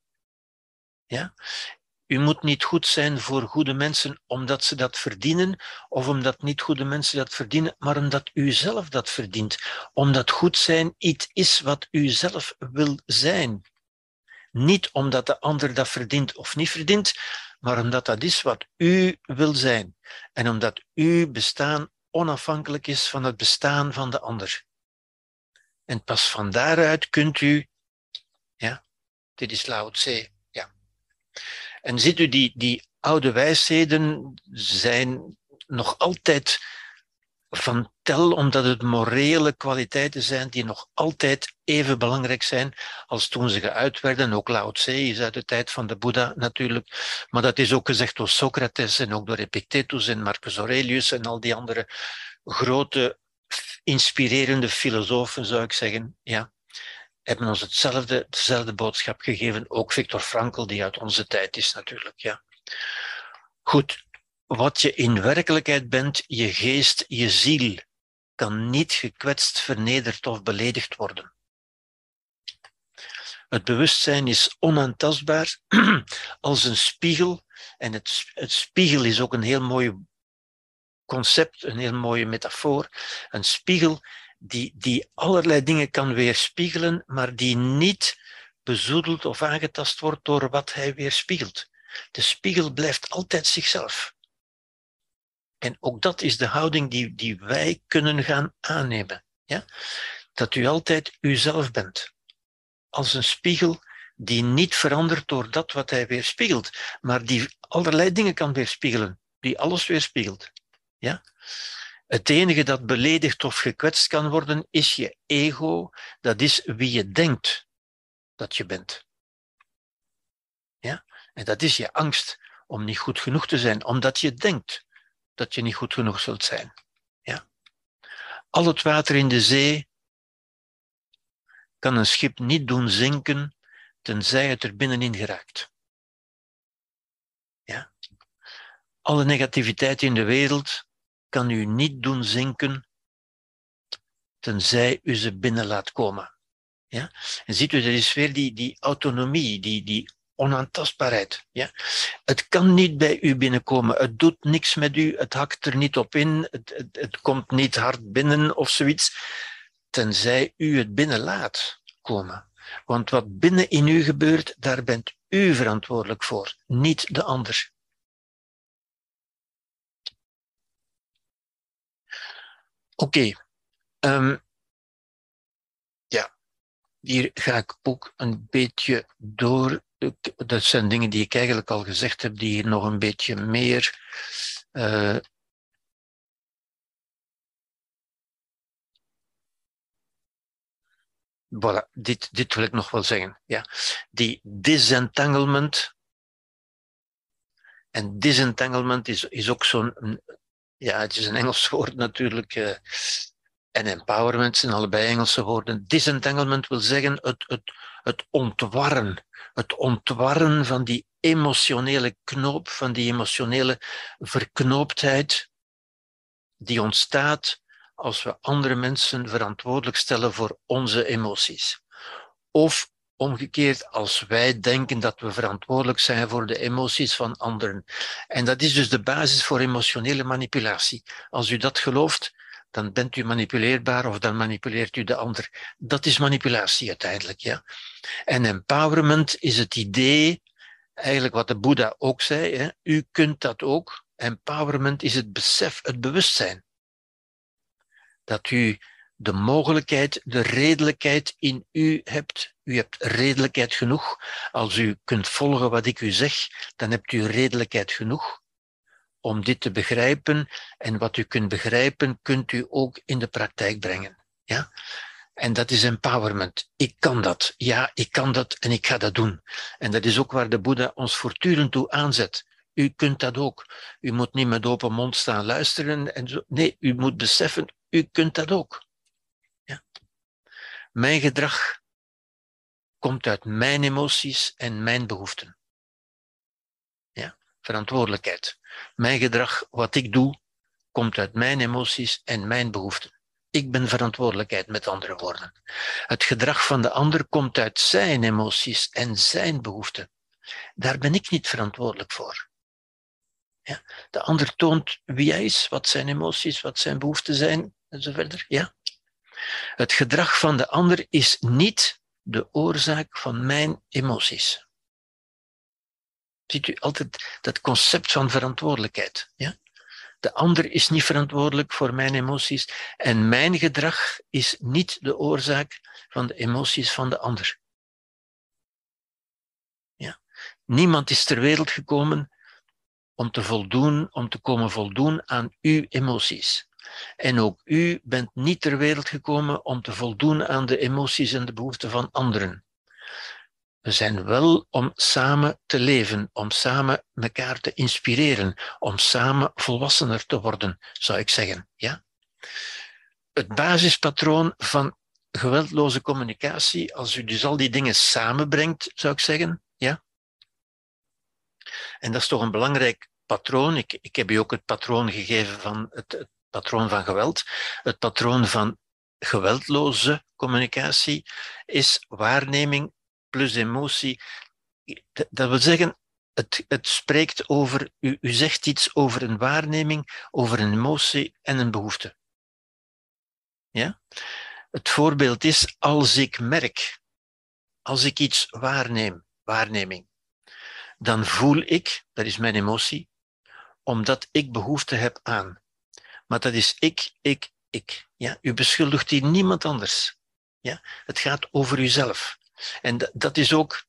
Ja? U moet niet goed zijn voor goede mensen omdat ze dat verdienen, of omdat niet goede mensen dat verdienen, maar omdat u zelf dat verdient. Omdat goed zijn iets is wat u zelf wil zijn. Niet omdat de ander dat verdient of niet verdient, maar omdat dat is wat u wil zijn. En omdat uw bestaan onafhankelijk is van het bestaan van de ander. En pas van daaruit kunt u, ja, dit is Lao en ziet u, die, die oude wijsheden zijn nog altijd van tel, omdat het morele kwaliteiten zijn die nog altijd even belangrijk zijn als toen ze geuit werden. Ook Lao Tse is uit de tijd van de Boeddha natuurlijk, maar dat is ook gezegd door Socrates en ook door Epictetus en Marcus Aurelius en al die andere grote, inspirerende filosofen, zou ik zeggen. Ja hebben ons hetzelfde, dezelfde boodschap gegeven. Ook Victor Frankl, die uit onze tijd is natuurlijk. Ja. Goed, wat je in werkelijkheid bent, je geest, je ziel, kan niet gekwetst, vernederd of beledigd worden. Het bewustzijn is onaantastbaar als een spiegel. En het, het spiegel is ook een heel mooi concept, een heel mooie metafoor. Een spiegel die, die allerlei dingen kan weerspiegelen, maar die niet bezoedeld of aangetast wordt door wat hij weerspiegelt. De spiegel blijft altijd zichzelf. En ook dat is de houding die, die wij kunnen gaan aannemen. Ja? Dat u altijd uzelf bent. Als een spiegel die niet verandert door dat wat hij weerspiegelt, maar die allerlei dingen kan weerspiegelen, die alles weerspiegelt. Ja? Het enige dat beledigd of gekwetst kan worden, is je ego. Dat is wie je denkt dat je bent. Ja? En dat is je angst om niet goed genoeg te zijn, omdat je denkt dat je niet goed genoeg zult zijn. Ja? Al het water in de zee kan een schip niet doen zinken, tenzij het er binnenin geraakt. Ja? Alle negativiteit in de wereld kan u niet doen zinken, tenzij u ze binnen laat komen. Ja? En ziet u, dat is weer die, die autonomie, die, die onaantastbaarheid. Ja? Het kan niet bij u binnenkomen, het doet niks met u, het hakt er niet op in, het, het, het komt niet hard binnen of zoiets, tenzij u het binnen laat komen. Want wat binnen in u gebeurt, daar bent u verantwoordelijk voor, niet de ander. Oké. Ehm, ja, hier ga ik ook een beetje door. Dat zijn dingen die ik eigenlijk al gezegd heb, die hier nog een beetje meer. Uh, voilà, dit, dit wil ik nog wel zeggen. Ja. Die disentanglement. En disentanglement is, is ook zo'n ja, het is een Engels woord natuurlijk. Uh, en empowerment zijn allebei Engelse woorden. Disentanglement wil zeggen het, het, het ontwarren. Het ontwarren van die emotionele knoop, van die emotionele verknooptheid die ontstaat als we andere mensen verantwoordelijk stellen voor onze emoties. Of omgekeerd, als wij denken dat we verantwoordelijk zijn voor de emoties van anderen. En dat is dus de basis voor emotionele manipulatie. Als u dat gelooft, dan bent u manipuleerbaar of dan manipuleert u de ander. Dat is manipulatie uiteindelijk, ja. En empowerment is het idee, eigenlijk wat de Boeddha ook zei, hè, u kunt dat ook. Empowerment is het besef, het bewustzijn. Dat u de mogelijkheid, de redelijkheid in u hebt. U hebt redelijkheid genoeg. Als u kunt volgen wat ik u zeg, dan hebt u redelijkheid genoeg om dit te begrijpen. En wat u kunt begrijpen, kunt u ook in de praktijk brengen. Ja? En dat is empowerment. Ik kan dat. Ja, ik kan dat en ik ga dat doen. En dat is ook waar de Boeddha ons voortdurend toe aanzet. U kunt dat ook. U moet niet met open mond staan luisteren. En zo. Nee, u moet beseffen, u kunt dat ook. Ja. Mijn gedrag komt uit mijn emoties en mijn behoeften. Ja, verantwoordelijkheid. Mijn gedrag, wat ik doe, komt uit mijn emoties en mijn behoeften. Ik ben verantwoordelijkheid, met andere woorden. Het gedrag van de ander komt uit zijn emoties en zijn behoeften. Daar ben ik niet verantwoordelijk voor. Ja? De ander toont wie hij is, wat zijn emoties, wat zijn behoeften zijn, en zo verder. Ja? Het gedrag van de ander is niet de oorzaak van mijn emoties. Ziet u altijd dat concept van verantwoordelijkheid. Ja? De ander is niet verantwoordelijk voor mijn emoties en mijn gedrag is niet de oorzaak van de emoties van de ander. Ja? Niemand is ter wereld gekomen om te voldoen, om te komen voldoen aan uw emoties. En ook u bent niet ter wereld gekomen om te voldoen aan de emoties en de behoeften van anderen. We zijn wel om samen te leven, om samen elkaar te inspireren, om samen volwassener te worden, zou ik zeggen. Ja? Het basispatroon van geweldloze communicatie, als u dus al die dingen samenbrengt, zou ik zeggen, ja? En dat is toch een belangrijk patroon. Ik, ik heb u ook het patroon gegeven van het, het patroon van geweld. Het patroon van geweldloze communicatie is waarneming plus emotie. Dat wil zeggen, het, het spreekt over, u, u zegt iets over een waarneming, over een emotie en een behoefte. Ja? Het voorbeeld is als ik merk, als ik iets waarneem, waarneming, dan voel ik, dat is mijn emotie, omdat ik behoefte heb aan. Maar dat is ik, ik, ik. Ja? U beschuldigt hier niemand anders. Ja? Het gaat over uzelf. En dat is ook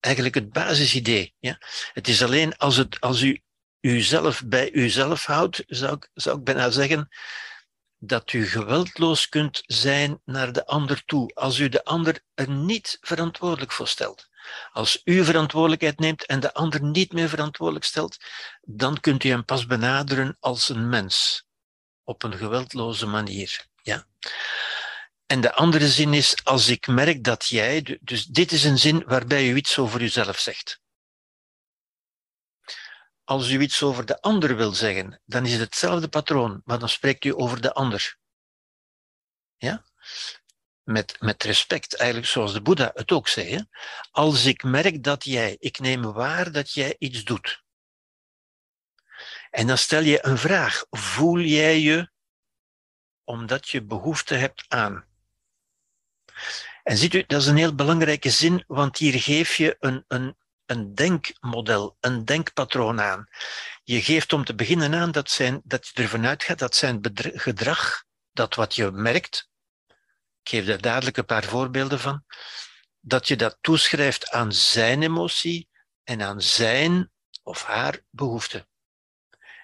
eigenlijk het basisidee. Ja? Het is alleen als, het, als u uzelf bij uzelf houdt, zou ik, zou ik bijna zeggen, dat u geweldloos kunt zijn naar de ander toe, als u de ander er niet verantwoordelijk voor stelt. Als u verantwoordelijkheid neemt en de ander niet meer verantwoordelijk stelt, dan kunt u hem pas benaderen als een mens, op een geweldloze manier. Ja? En de andere zin is, als ik merk dat jij, dus dit is een zin waarbij u iets over uzelf zegt. Als u iets over de ander wil zeggen, dan is het hetzelfde patroon, maar dan spreekt u over de ander. Ja? Met, met respect, eigenlijk zoals de Boeddha het ook zei. Als ik merk dat jij, ik neem waar dat jij iets doet. En dan stel je een vraag. Voel jij je omdat je behoefte hebt aan? En ziet u, dat is een heel belangrijke zin, want hier geef je een, een, een denkmodel, een denkpatroon aan. Je geeft om te beginnen aan dat, zijn, dat je ervan uitgaat dat zijn gedrag, dat wat je merkt, ik geef daar dadelijk een paar voorbeelden van, dat je dat toeschrijft aan zijn emotie en aan zijn of haar behoefte.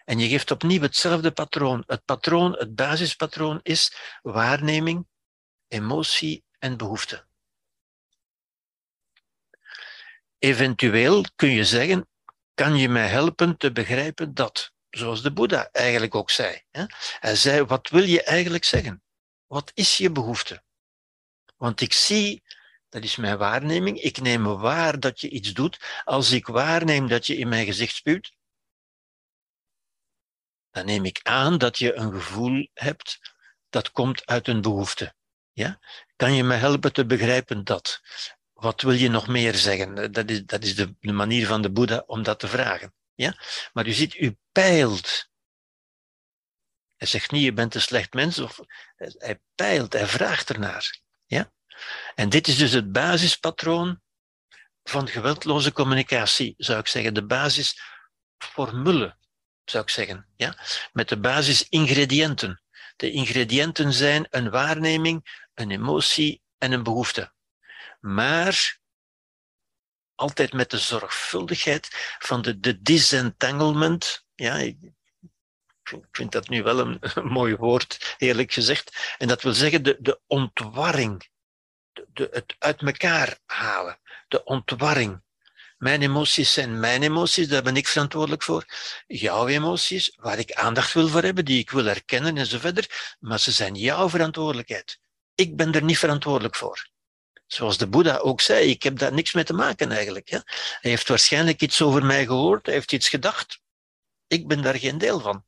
En je geeft opnieuw hetzelfde patroon. Het patroon, het basispatroon is waarneming, emotie en behoefte. Eventueel kun je zeggen, kan je mij helpen te begrijpen dat, zoals de Boeddha eigenlijk ook zei. Hij zei, wat wil je eigenlijk zeggen? Wat is je behoefte? Want ik zie, dat is mijn waarneming, ik neem waar dat je iets doet. Als ik waarneem dat je in mijn gezicht spuwt, dan neem ik aan dat je een gevoel hebt dat komt uit een behoefte. Ja? Kan je me helpen te begrijpen dat? Wat wil je nog meer zeggen? Dat is, dat is de, de manier van de Boeddha om dat te vragen. Ja? Maar u ziet, u peilt. Hij zegt niet, je bent een slecht mens. Of, hij peilt, hij vraagt ernaar. Ja? En dit is dus het basispatroon van geweldloze communicatie, zou ik zeggen. De basisformule, zou ik zeggen. Ja? Met de basisingrediënten. De ingrediënten zijn een waarneming, een emotie en een behoefte. Maar altijd met de zorgvuldigheid van de, de disentanglement. Ja, ik vind dat nu wel een, mooi woord, eerlijk gezegd. En dat wil zeggen de, de ontwarring, de, de, het uit elkaar halen, de ontwarring. Mijn emoties zijn mijn emoties, daar ben ik verantwoordelijk voor. Jouw emoties, waar ik aandacht wil voor hebben, die ik wil herkennen en zo verder, maar ze zijn jouw verantwoordelijkheid. Ik ben er niet verantwoordelijk voor. Zoals de Boeddha ook zei, ik heb daar niks mee te maken eigenlijk. Hij heeft waarschijnlijk iets over mij gehoord, hij heeft iets gedacht. Ik ben daar geen deel van.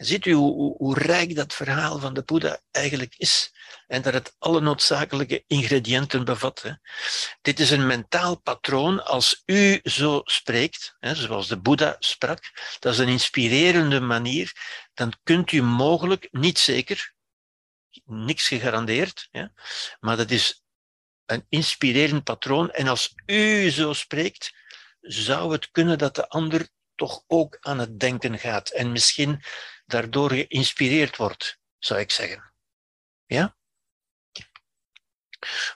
Ziet u hoe, rijk dat verhaal van de Boeddha eigenlijk is? En dat het alle noodzakelijke ingrediënten bevat. Hè? Dit is een mentaal patroon. Als u zo spreekt, hè, zoals de Boeddha sprak, dat is een inspirerende manier, dan kunt u mogelijk, niet zeker, niks gegarandeerd, maar dat is een inspirerend patroon. En als u zo spreekt, zou het kunnen dat de ander toch ook aan het denken gaat en misschien daardoor geïnspireerd wordt, zou ik zeggen. Ja?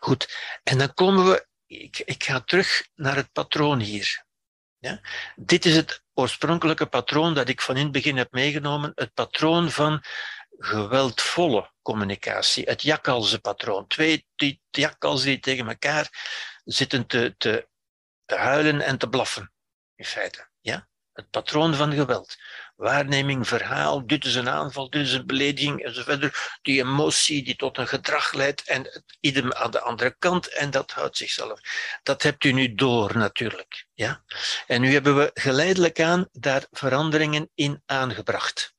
Goed, en dan komen we, ik, ik ga terug naar het patroon hier. Ja? Dit is het oorspronkelijke patroon dat ik van in het begin heb meegenomen, het patroon van geweldvolle communicatie, het jakkalzenpatroon. Twee die die tegen elkaar zitten te, te, te huilen en te blaffen, in feite. Ja? Het patroon van geweld. Waarneming, verhaal, dit is een aanval, dit is een belediging enzovoort. Die emotie die tot een gedrag leidt en idem aan de andere kant en dat houdt zichzelf. Dat hebt u nu door natuurlijk. Ja? En nu hebben we geleidelijk aan daar veranderingen in aangebracht.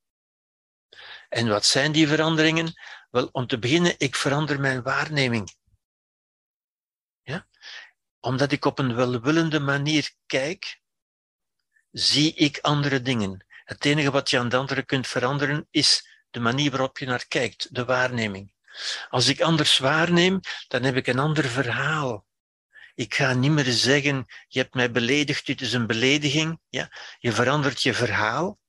En wat zijn die veranderingen? Wel, om te beginnen, ik verander mijn waarneming. Ja? Omdat ik op een welwillende manier kijk, zie ik andere dingen. Het enige wat je aan de andere kunt veranderen is de manier waarop je naar kijkt, de waarneming. Als ik anders waarneem, dan heb ik een ander verhaal. Ik ga niet meer zeggen, je hebt mij beledigd, dit is een belediging. Ja? Je verandert je verhaal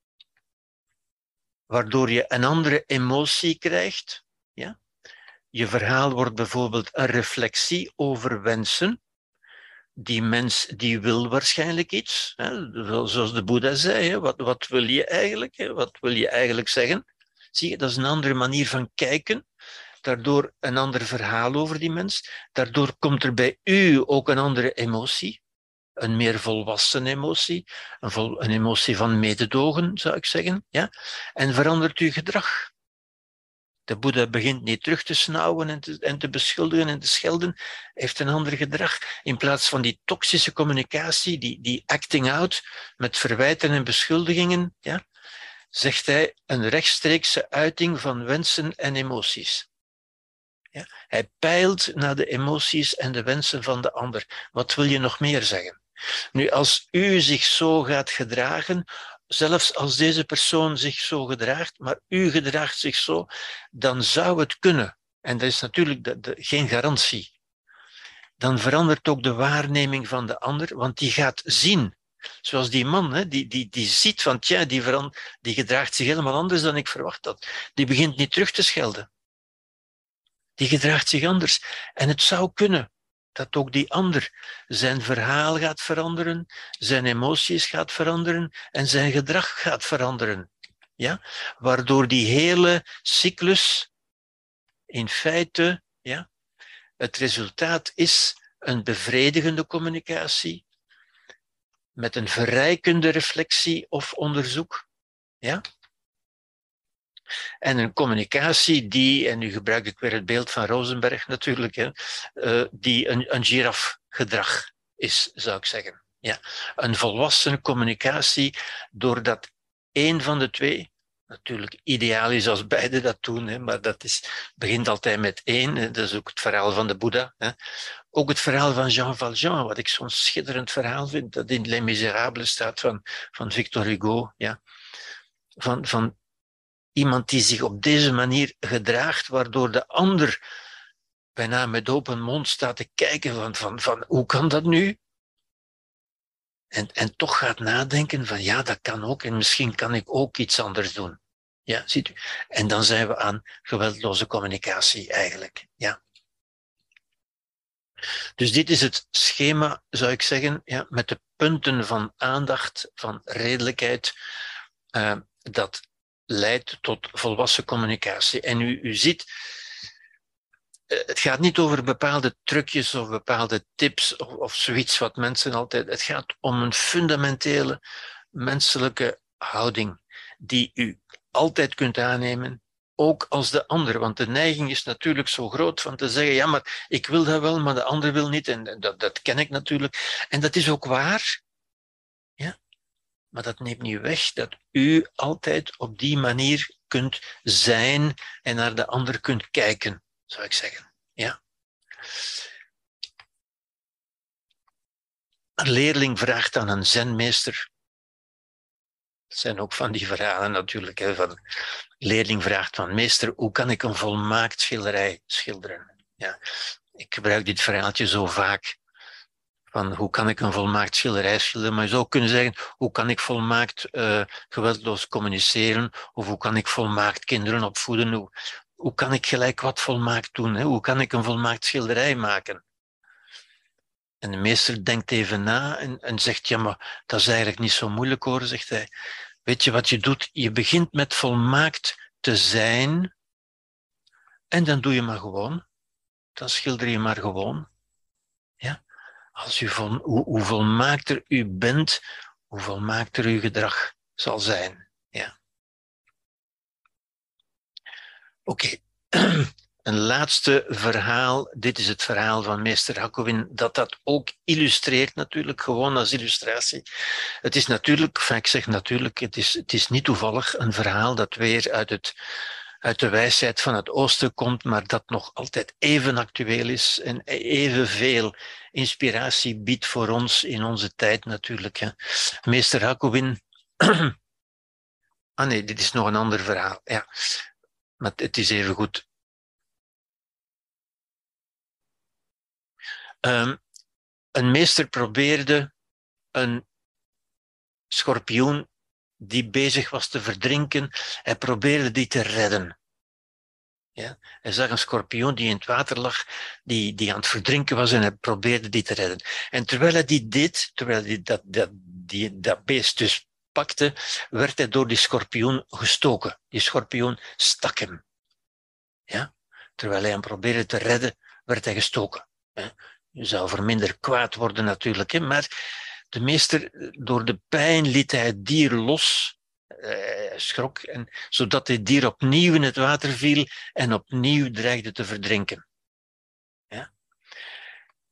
waardoor je een andere emotie krijgt. Ja? Je verhaal wordt bijvoorbeeld een reflectie over wensen. Die mens die wil waarschijnlijk iets, hè? zoals de Boeddha zei. Hè? Wat, wat wil je eigenlijk? Hè? Wat wil je eigenlijk zeggen? Zie je, dat is een andere manier van kijken. Daardoor een ander verhaal over die mens. Daardoor komt er bij u ook een andere emotie een meer volwassen emotie, een, een emotie van mededogen, zou ik zeggen, ja? en verandert uw gedrag. De Boeddha begint niet terug te snauwen en te, en te beschuldigen en te schelden, heeft een ander gedrag. In plaats van die toxische communicatie, die, die acting out met verwijten en beschuldigingen, ja, zegt hij een rechtstreekse uiting van wensen en emoties. Ja, hij peilt naar de emoties en de wensen van de ander. Wat wil je nog meer zeggen? Nu, als u zich zo gaat gedragen, zelfs als deze persoon zich zo gedraagt, maar u gedraagt zich zo, dan zou het kunnen. En dat is natuurlijk de, geen garantie. Dan verandert ook de waarneming van de ander, want die gaat zien. Zoals die man, hè, die, die, die ziet van, tja, die, verand, die gedraagt zich helemaal anders dan ik verwacht had. Die begint niet terug te schelden. Die gedraagt zich anders. En het zou kunnen dat ook die ander zijn verhaal gaat veranderen, zijn emoties gaat veranderen en zijn gedrag gaat veranderen. Ja? Waardoor die hele cyclus in feite ja, het resultaat is een bevredigende communicatie met een verrijkende reflectie of onderzoek. Ja? En een communicatie die, en nu gebruik ik weer het beeld van Rosenberg natuurlijk, hè, uh, die een, een girafgedrag is, zou ik zeggen. Ja. Een volwassen communicatie, doordat één van de twee, natuurlijk ideaal is als beide dat doen, hè, maar dat is, begint altijd met één. Dat is ook het verhaal van de Boeddha. Hè. Ook het verhaal van Jean Valjean, wat ik zo'n schitterend verhaal vind, dat in Les Miserables staat van, van Victor Hugo. Ja. Van, van iemand die zich op deze manier gedraagt, waardoor de ander bijna met open mond staat te kijken van, van, van hoe kan dat nu? En, en toch gaat nadenken van ja, dat kan ook en misschien kan ik ook iets anders doen. Ja, ziet u. En dan zijn we aan geweldloze communicatie eigenlijk. Ja. Dus dit is het schema, zou ik zeggen, ja, met de punten van aandacht, van redelijkheid, uh, dat leidt tot volwassen communicatie. En u, u ziet, eh, het gaat niet over bepaalde trucjes of bepaalde tips of, of zoiets wat mensen altijd. Het gaat om een fundamentele menselijke houding die u altijd kunt aannemen, ook als de ander. Want de neiging is natuurlijk zo groot van te zeggen: ja, maar ik wil dat wel, maar de ander wil niet. En dat, dat ken ik natuurlijk. En dat is ook waar. Ja. Maar dat neemt niet weg dat u altijd op die manier kunt zijn en naar de ander kunt kijken zou ik zeggen. Ja. Een leerling vraagt aan een zenmeester. Dat zijn ook van die verhalen natuurlijk. Hè, van, leerling vraagt van meester, hoe kan ik een volmaakt schilderij schilderen? Ja, ik gebruik dit verhaaltje zo vaak. Hoe kan ik een volmaakt schilderij schilderen? Maar je zou kunnen zeggen, hoe kan ik volmaakt uh, geweldloos communiceren? Of hoe kan ik volmaakt kinderen opvoeden? Hoe, hoe kan ik gelijk wat volmaakt doen? Hè? Hoe kan ik een volmaakt schilderij maken? En de meester denkt even na en, en zegt, ja, maar dat is eigenlijk niet zo moeilijk hoor, zegt hij. Weet je wat je doet? Je begint met volmaakt te zijn en dan doe je maar gewoon. Dan schilder je maar gewoon. Ja? Als u vol, hoe, hoe volmaakter u bent, hoe volmaakter uw gedrag zal zijn. Oké, een laatste verhaal. Dit is het verhaal van meester Hakovin, dat dat ook illustreert natuurlijk, gewoon als illustratie. Het is natuurlijk, ik zeg natuurlijk, het is, het is niet toevallig een verhaal dat weer uit, het, uit de wijsheid van het oosten komt, maar dat nog altijd even actueel is en evenveel inspiratie biedt voor ons in onze tijd natuurlijk. Hè. Meester Hakovin... ah nee, dit is nog een ander verhaal. Ja. Maar het is even goed. Um, een meester probeerde een schorpioen die bezig was te verdrinken, hij probeerde die te redden. Ja? Hij zag een schorpioen die in het water lag, die, die aan het verdrinken was en hij probeerde die te redden. En terwijl hij die deed, terwijl hij dat, dat, die, dat beest dus pakte, werd hij door die schorpioen gestoken. Die schorpioen stak hem. Ja? Terwijl hij hem probeerde te redden, werd hij gestoken. Je zou voor minder kwaad worden natuurlijk, hè? maar de meester, door de pijn liet hij het dier los. Hij schrok, en, zodat het dier opnieuw in het water viel en opnieuw dreigde te verdrinken. Ja?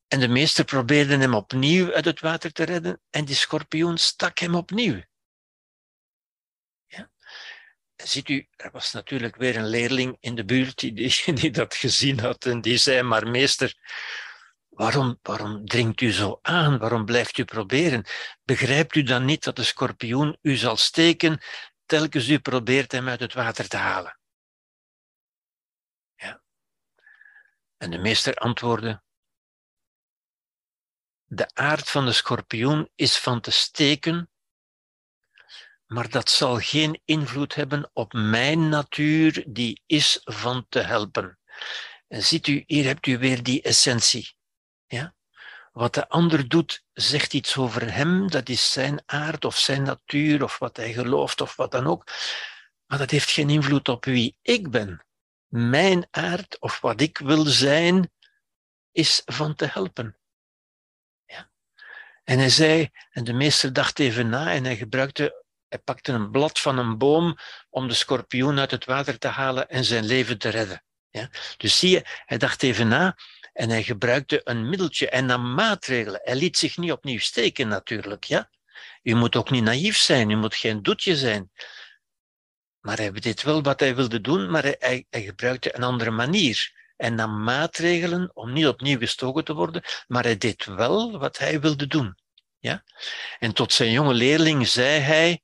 En de meester probeerde hem opnieuw uit het water te redden en die schorpioen stak hem opnieuw. Ziet u, er was natuurlijk weer een leerling in de buurt die, die, dat gezien had en die zei, maar meester, waarom, waarom dringt u zo aan? Waarom blijft u proberen? Begrijpt u dan niet dat de schorpioen u zal steken telkens u probeert hem uit het water te halen? Ja. En de meester antwoordde, de aard van de schorpioen is van te steken maar dat zal geen invloed hebben op mijn natuur, die is van te helpen. En ziet u, hier hebt u weer die essentie. Wat de ander doet, zegt iets over hem, dat is zijn aard of zijn natuur of wat hij gelooft of wat dan ook. Maar dat heeft geen invloed op wie ik ben. Mijn aard of wat ik wil zijn, is van te helpen. Ja? En hij zei, en de meester dacht even na en hij gebruikte hij pakte een blad van een boom om de schorpioen uit het water te halen en zijn leven te redden. Ja? Dus zie je, hij dacht even na en hij gebruikte een middeltje en nam maatregelen. Hij liet zich niet opnieuw steken natuurlijk. Ja? U moet ook niet naïef zijn, u moet geen doetje zijn. maar hij deed wel wat hij wilde doen, maar hij, gebruikte een andere manier. En nam maatregelen om niet opnieuw gestoken te worden, maar hij deed wel wat hij wilde doen. Ja? En tot zijn jonge leerling zei hij,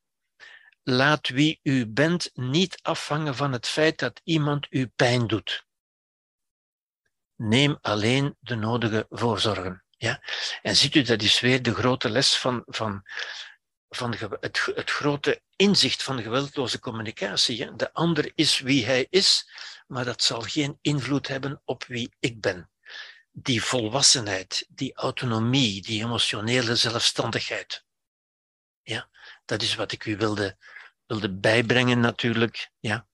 laat wie u bent niet afhangen van het feit dat iemand u pijn doet. Neem alleen de nodige voorzorgen. Ja? En ziet u, dat is weer de grote les van, van, van het, het grote inzicht van geweldloze communicatie. De ander is wie hij is, maar dat zal geen invloed hebben op wie ik ben. Die volwassenheid, die autonomie, die emotionele zelfstandigheid. Ja, dat is wat ik u wilde, wilde bijbrengen natuurlijk. Ja.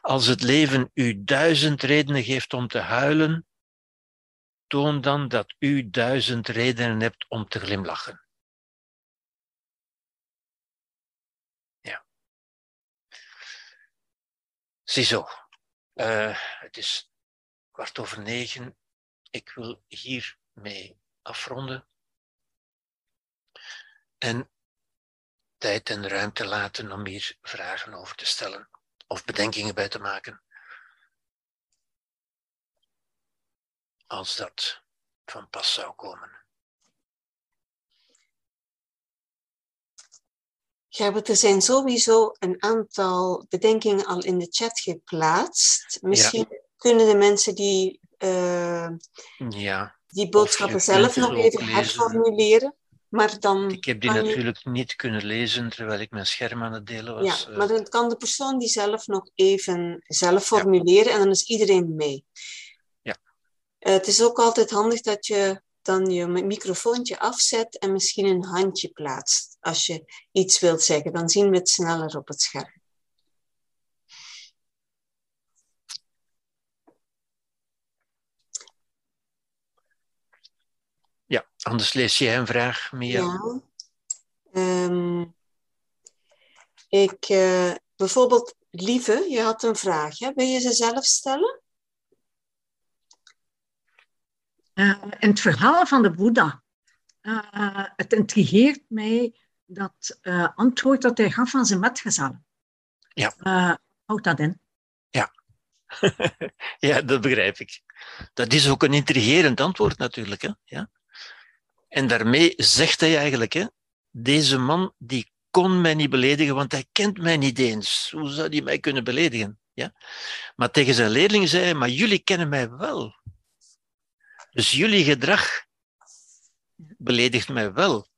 Als het leven u duizend redenen geeft om te huilen, toon dan dat u duizend redenen hebt om te glimlachen. Ziezo, uh, het is kwart over negen. Ik wil hiermee afronden. En tijd en ruimte laten om hier vragen over te stellen of bedenkingen bij te maken. Als dat van pas zou komen. Gerbert, er zijn sowieso een aantal bedenkingen al in de chat geplaatst. Misschien kunnen de mensen die, uh, ja. die boodschappen zelf nog even herformuleren. Maar dan ik heb die natuurlijk niet kunnen lezen terwijl ik mijn scherm aan het delen was. Ja, maar dan kan de persoon die zelf nog even zelf formuleren en dan is iedereen mee. Uh, het is ook altijd handig dat je dan je microfoontje afzet en misschien een handje plaatst als je iets wilt zeggen. Dan zien we het sneller op het scherm. Ja, anders lees jij een vraag, Mia. Ja. Um, ik, uh, bijvoorbeeld, Lieve, je had een vraag. Hè? Wil je ze zelf stellen? Uh, in het verhaal van de Boeddha, uh, het intrigeert mij dat uh, antwoord dat hij gaf aan zijn metgezellen. Ja. houdt dat in? Ja. ja, dat begrijp ik. Dat is ook een intrigerend antwoord natuurlijk. Hè? Ja. En daarmee zegt hij eigenlijk, hè, deze man die kon mij niet beledigen, want hij kent mij niet eens. Hoe zou hij mij kunnen beledigen? Ja? Maar tegen zijn leerling zei hij, maar jullie kennen mij wel. Dus jullie gedrag beledigt mij wel.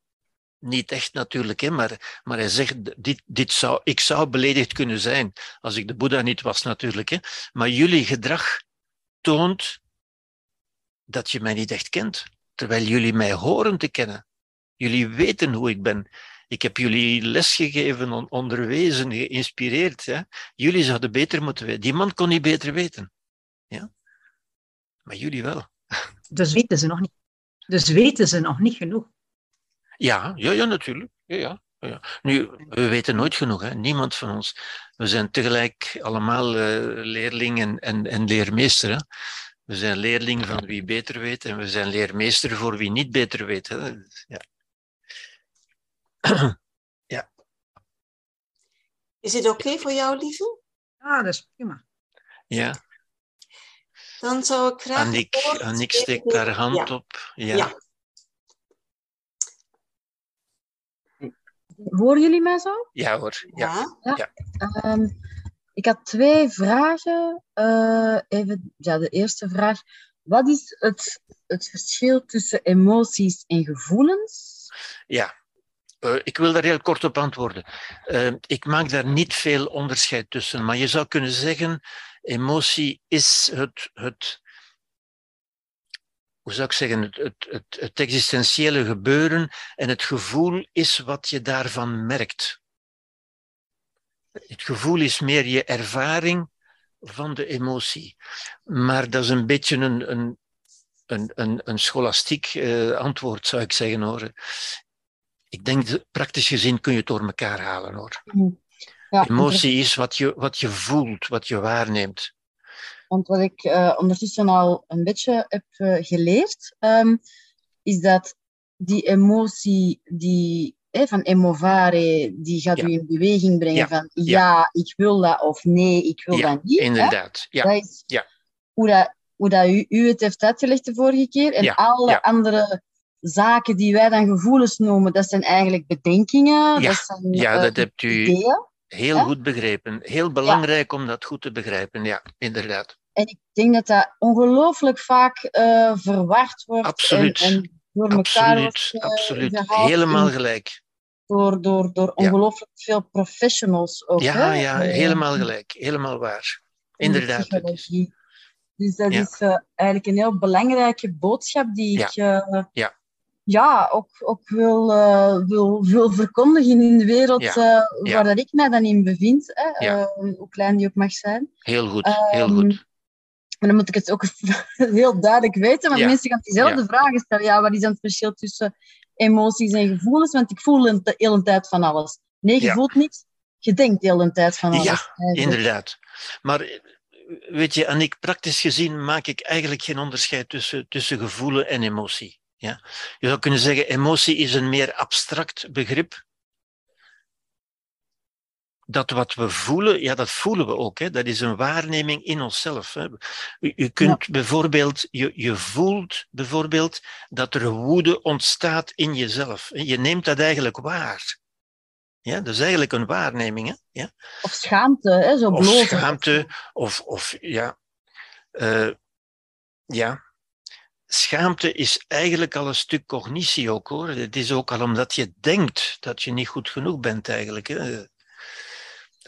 Niet echt natuurlijk, hè, maar, maar hij zegt, dit, dit zou, ik zou beledigd kunnen zijn als ik de Boeddha niet was natuurlijk. Hè. Maar jullie gedrag toont dat je mij niet echt kent, terwijl jullie mij horen te kennen. Jullie weten hoe ik ben. Ik heb jullie lesgegeven, onderwezen, geïnspireerd. Ja? Jullie zouden beter moeten weten. Die man kon niet beter weten. Ja? Maar jullie wel. Dus weten ze nog niet. Dus weten ze nog niet genoeg. Ja, ja, ja natuurlijk. Ja, ja. Ja. Nu, we weten nooit genoeg, hè? niemand van ons. We zijn tegelijk allemaal uh, leerling en, en, en leermeester. Hè? We zijn leerling van wie beter weet en we zijn leermeester voor wie niet beter weet. Hè? Ja. ja. Is het oké voor jou, lieve? Ja, dat is prima. Ja. Dan zou ik graag... Annick, Annick steekt haar hand op. Ja. ja. Horen jullie mij zo? Ja hoor. Ja. ja. Um, ik had twee vragen. Uh, even, ja, de eerste vraag. Wat is het, het verschil tussen emoties en gevoelens? Ja, uh, ik wil daar heel kort op antwoorden. Uh, ik maak daar niet veel onderscheid tussen, maar je zou kunnen zeggen emotie is het, het hoe zou ik zeggen, het, het, het, existentiële gebeuren en het gevoel is wat je daarvan merkt. Het gevoel is meer je ervaring van de emotie. Maar dat is een beetje een, een, een, een, een scholastiek uh, antwoord, zou ik zeggen hoor. Ik denk, praktisch gezien kun je het door elkaar halen hoor. Mm. Ja, Emotie is wat je, wat je voelt, wat je waarneemt. Want wat ik uh, ondertussen al een beetje heb uh, geleerd, um, is dat die emotie die hè, van emovare, die gaat Ja. u in beweging brengen Ja. van Ja. ik wil dat of nee, ik wil dat niet. hè. Inderdaad. Ja. Dat is Ja. hoe, dat, hoe dat u, u het heeft uitgelegd de vorige keer. En alle andere zaken die wij dan gevoelens noemen, dat zijn eigenlijk bedenkingen. Ja, Dat zijn, ja, eh, dat hebt u ideeën. Heel goed begrepen. Heel belangrijk om dat goed te begrijpen. Ja, inderdaad. En ik denk dat dat ongelooflijk vaak eh, verward wordt. Absoluut. En, en door elkaar wordt Absoluut. eh, Absoluut. Helemaal gelijk. door, door, door Ja. ongelooflijk veel professionals ook. Ja, hè? ja, Eh, helemaal gelijk. Helemaal waar. in de Inderdaad. is-. Dus dat is eigenlijk een heel belangrijke boodschap die ik Ja. ook, ook wil, eh, wil, wil verkondigen in de wereld Ja. eh, Ja. waar dat ik mij dan in bevind, hè, Ja. eh, hoe klein die ook mag zijn. Heel goed. Heel Ehm, goed. Maar dan moet ik het ook heel duidelijk weten, want mensen gaan diezelfde vragen stellen. Ja, wat is dan het verschil tussen emoties en gevoelens? Want ik voel de hele tijd van alles. Nee, je voelt niets. Je denkt de hele tijd van alles. Ja, eigenlijk. Inderdaad. Maar weet je, Annick, praktisch gezien maak ik eigenlijk geen onderscheid tussen, tussen gevoelen en emotie. Ja? Je zou kunnen zeggen, emotie is een meer abstract begrip. Dat wat we voelen, ja, dat voelen we ook. Hè? Dat is een waarneming in onszelf. Hè? Je, je kunt bijvoorbeeld, je, je voelt bijvoorbeeld dat er woede ontstaat in jezelf. Je neemt dat eigenlijk waar. Ja, dat is eigenlijk een waarneming. Hè? Ja? Of schaamte, hè, zo Of schaamte, of, of ja. eh, ja. Schaamte is eigenlijk al een stuk cognitie ook hoor. Het is ook al omdat je denkt dat je niet goed genoeg bent eigenlijk. Hè. Dat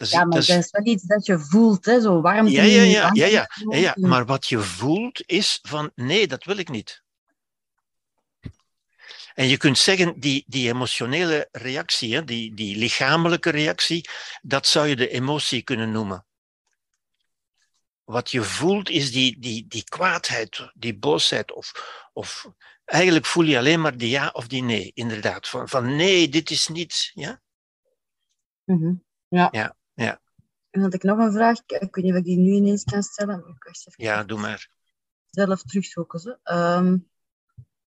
is- Ja, maar dat is- wel iets dat je voelt, hè, zo warmte. Ja, ja, je ja, ja, ja, ja, ja, maar wat je voelt is van nee, dat wil ik niet. En je kunt zeggen, die, die emotionele reactie, hè, die, die lichamelijke reactie, dat zou je de emotie kunnen noemen. Wat je voelt is die, die, die kwaadheid, die boosheid. Of, of eigenlijk voel je alleen maar die ja of die nee, inderdaad. Van, van nee, dit is niet. Ja? Mhm. Ja. Ja, ja. En had ik nog een vraag, ik weet niet of ik die nu ineens kan stellen. maar Ik wacht even ja, doe maar. zelf terugzoeken. Zo. Ehm,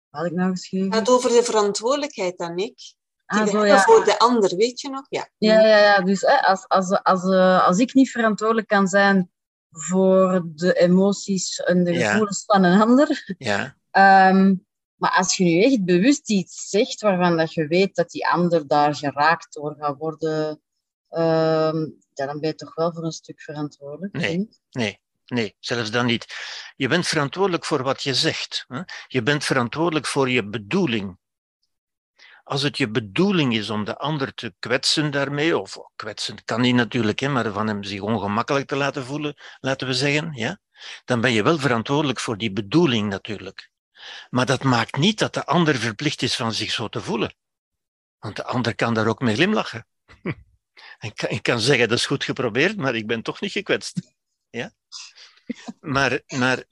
wat had ik nou geschreven? Het gaat over de verantwoordelijkheid dan ik. Die Ah, zo, ja. voor de ander, weet je nog? Ja. Ja, ja, ja. Dus hè, als, als, als, eh, als ik niet verantwoordelijk kan zijn voor de emoties en de Ja. gevoelens van een ander. Ja, ehm, maar als je nu echt bewust iets zegt waarvan dat je weet dat die ander daar geraakt door gaat worden, ehm, ja, dan ben je toch wel voor een stuk verantwoordelijk. Nee. nee, nee, zelfs dan niet. Je bent verantwoordelijk voor wat je zegt. Hè? Je bent verantwoordelijk voor je bedoeling. Als het je bedoeling is om de ander te kwetsen daarmee, of kwetsen kan niet natuurlijk, hè, maar van hem zich ongemakkelijk te laten voelen, laten we zeggen, ja, dan ben je wel verantwoordelijk voor die bedoeling natuurlijk. Maar dat maakt niet dat de ander verplicht is van zich zo te voelen. Want de ander kan daar ook mee glimlachen. En kan, ik kan zeggen, dat is goed geprobeerd, maar ik ben toch niet gekwetst. Ja? Maar, maar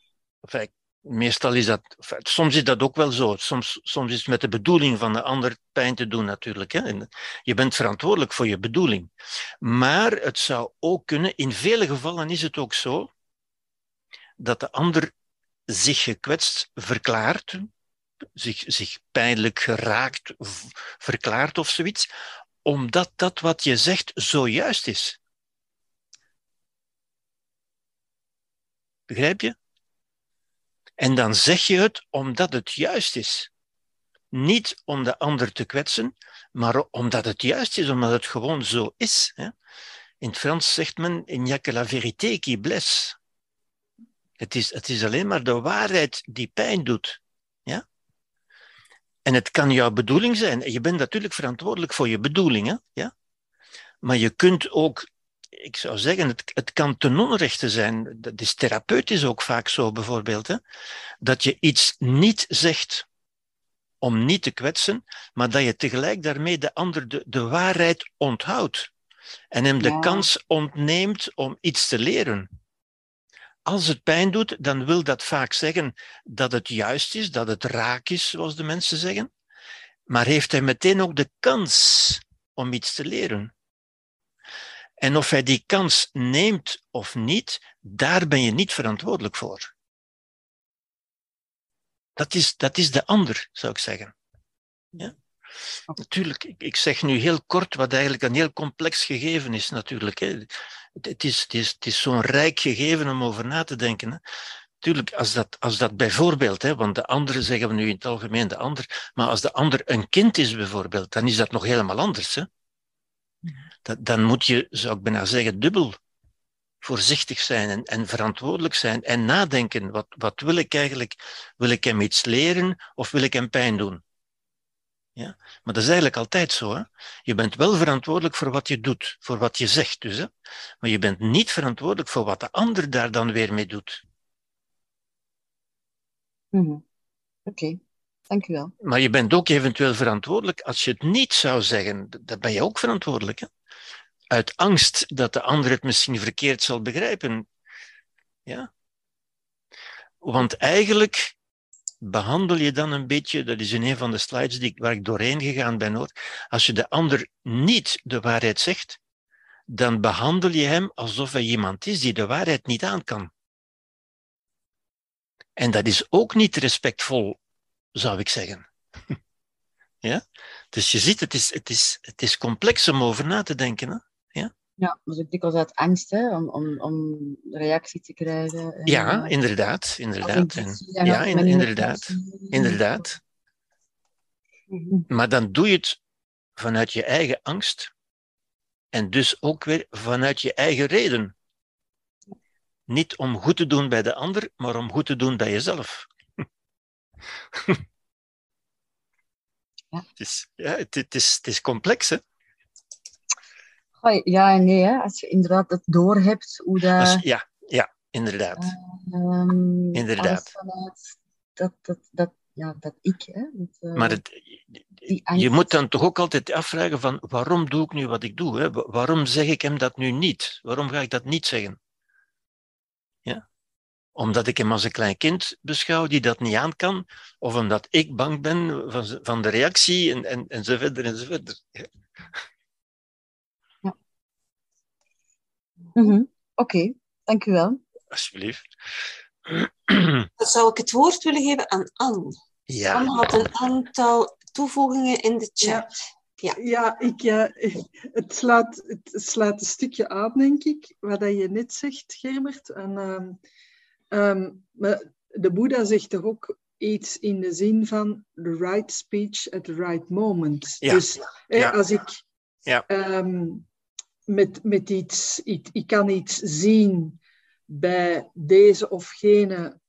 enfin, meestal is dat, soms is dat ook wel zo. Soms, soms is het met de bedoeling van de ander pijn te doen natuurlijk. Hè? Je bent verantwoordelijk voor je bedoeling. Maar het zou ook kunnen, in vele gevallen is het ook zo, dat de ander zich gekwetst verklaart, zich, zich pijnlijk geraakt verklaart of zoiets, omdat dat wat je zegt zo juist is. Begrijp je? En dan zeg je het omdat het juist is. Niet om de ander te kwetsen, maar omdat het juist is, omdat het gewoon zo is. In het Frans zegt men, il n'y que la vérité qui blesse. Het is, het is alleen maar de waarheid die pijn doet. Ja? En het kan jouw bedoeling zijn. Je bent natuurlijk verantwoordelijk voor je bedoelingen. Ja? Maar je kunt ook, ik zou zeggen, het, het kan ten onrechte zijn. Dat is therapeutisch ook vaak zo bijvoorbeeld. Hè? Dat je iets niet zegt om niet te kwetsen, maar dat je tegelijk daarmee de ander de, de waarheid onthoudt. En hem de Ja. kans ontneemt om iets te leren. Als het pijn doet, dan wil dat vaak zeggen dat het juist is, dat het raak is, zoals de mensen zeggen. Maar heeft hij meteen ook de kans om iets te leren. En of hij die kans neemt of niet, daar ben je niet verantwoordelijk voor. Dat is, dat is de ander, zou ik zeggen. Ja? Natuurlijk, ik, zeg nu heel kort wat eigenlijk een heel complex gegeven is natuurlijk. Het, is, het is, het is zo'n rijk gegeven om over na te denken. Hè. Tuurlijk, als dat, als dat bijvoorbeeld, hè, want de andere zeggen we nu in het algemeen de ander, maar als de ander een kind is bijvoorbeeld, dan is dat nog helemaal anders. Hè? Dat, dan moet je, zou ik bijna zeggen, dubbel voorzichtig zijn en, en verantwoordelijk zijn en nadenken. Wat, wat wil ik eigenlijk? Wil ik hem iets leren of wil ik hem pijn doen? Ja? Maar dat is eigenlijk altijd zo. Hè? Je bent wel verantwoordelijk voor wat je doet, voor wat je zegt dus. Hè? Maar je bent niet verantwoordelijk voor wat de ander daar dan weer mee doet. Mhm. Oké, dank u wel. Maar je bent ook eventueel verantwoordelijk als je het niet zou zeggen. Dan ben je ook verantwoordelijk. Hè? Uit angst dat de ander het misschien verkeerd zal begrijpen. Ja? Want eigenlijk behandel je dan een beetje, dat is in een van de slides die, waar ik doorheen gegaan ben hoor, als je de ander niet de waarheid zegt, dan behandel je hem alsof hij iemand is die de waarheid niet aan kan. En dat is ook niet respectvol, zou ik zeggen. ja? Dus je ziet, het is, het, is, het is complex om over na te denken. Hè? Ja, Ja, is ook dikwijls uit angst hè, om, om, om reactie te krijgen. En, ja eh, inderdaad. inderdaad. En, ja, in- inderdaad. inderdaad. Mhm. Maar dan doe je het vanuit je eigen angst. En dus ook weer vanuit je eigen reden. Niet om goed te doen bij de ander, maar om goed te doen bij jezelf. Ja. Het is, ja, het, het is, het is complex, hè? Goh, Ja en nee, hè. als je inderdaad het doorhebt hoe dat... Als- ja, ja, inderdaad. ehm, Inderdaad. vanuit dat, dat, dat, ja, dat ik, hè. Dat, eh, Maar het, je moet dan toch ook altijd afvragen van waarom doe ik nu wat ik doe? Hè? Wa- Waarom zeg ik hem dat nu niet? Waarom ga ik dat niet zeggen? Ja? Omdat ik hem als een klein kind beschouw die dat niet aan kan, of omdat ik bang ben van, van de reactie en, en, en zo verder en zo verder. Ja. Mhm. Oké, dank u wel. Alsjeblieft. Dan zou ik het woord willen geven aan Anne. Ja, Anne had een aantal toevoegingen in de chat. Ja, ik, eh, het, slaat, het slaat een stukje aan, denk ik, wat dat je net zegt, Gerbert. En, ehm, ehm, maar de Boeddha zegt toch ook iets in de zin van the right speech at the right moment. Ja, Dus hè, ja. als ik Ja. Ehm, met, met iets, ik, ik kan iets zien bij deze of gene,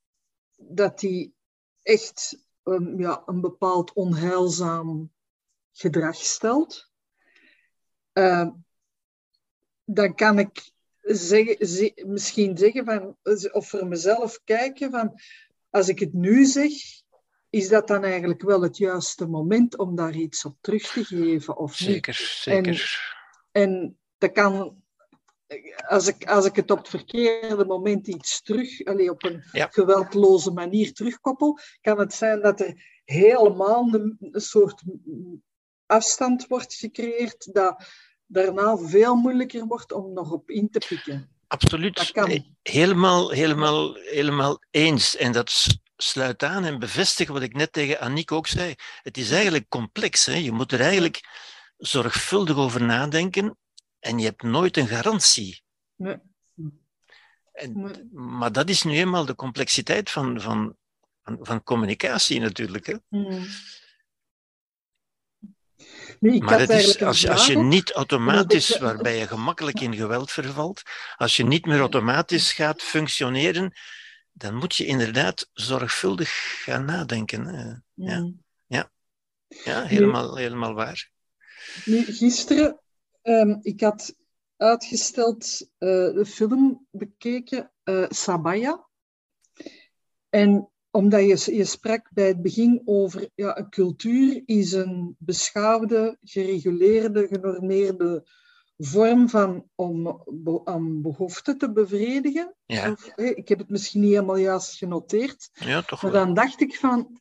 dat die echt ehm, ja, een bepaald onheilzaam gedrag stelt, eh, dan kan ik zeggen, misschien zeggen van, of voor mezelf kijken van, als ik het nu zeg, is dat dan eigenlijk wel het juiste moment om daar iets op terug te geven of niet? zeker, zeker. En dat kan, als ik, als ik het op het verkeerde moment iets terug, allee, op een Ja. geweldloze manier terugkoppel, kan het zijn dat er helemaal een, een soort afstand wordt gecreëerd, dat daarna veel moeilijker wordt om nog op in te pikken. Absoluut. Helemaal, helemaal, helemaal eens. En dat sluit aan en bevestigt wat ik net tegen Aniek ook zei. Het is eigenlijk complex. Hè? Je moet er eigenlijk zorgvuldig over nadenken en je hebt nooit een garantie. Nee. En, Nee. maar dat is nu eenmaal de complexiteit van, van, van, van communicatie natuurlijk. Hè? Nu, ik Maar is, als, je- als je niet automatisch, waarbij je gemakkelijk in geweld vervalt, als je niet meer automatisch gaat functioneren, dan moet je inderdaad zorgvuldig gaan nadenken. hè. Ja. Mm. Ja, helemaal, helemaal waar. Nu, gisteren, ehm, ik had uitgesteld eh, de film bekeken, eh, Sabaya. En omdat je, je sprak bij het begin over ja, een cultuur is een beschaafde, gereguleerde, genormeerde vorm van om be- aan behoeften te bevredigen. Ja, Of, ik heb het misschien niet helemaal juist genoteerd. ja toch Maar dan dacht ik van,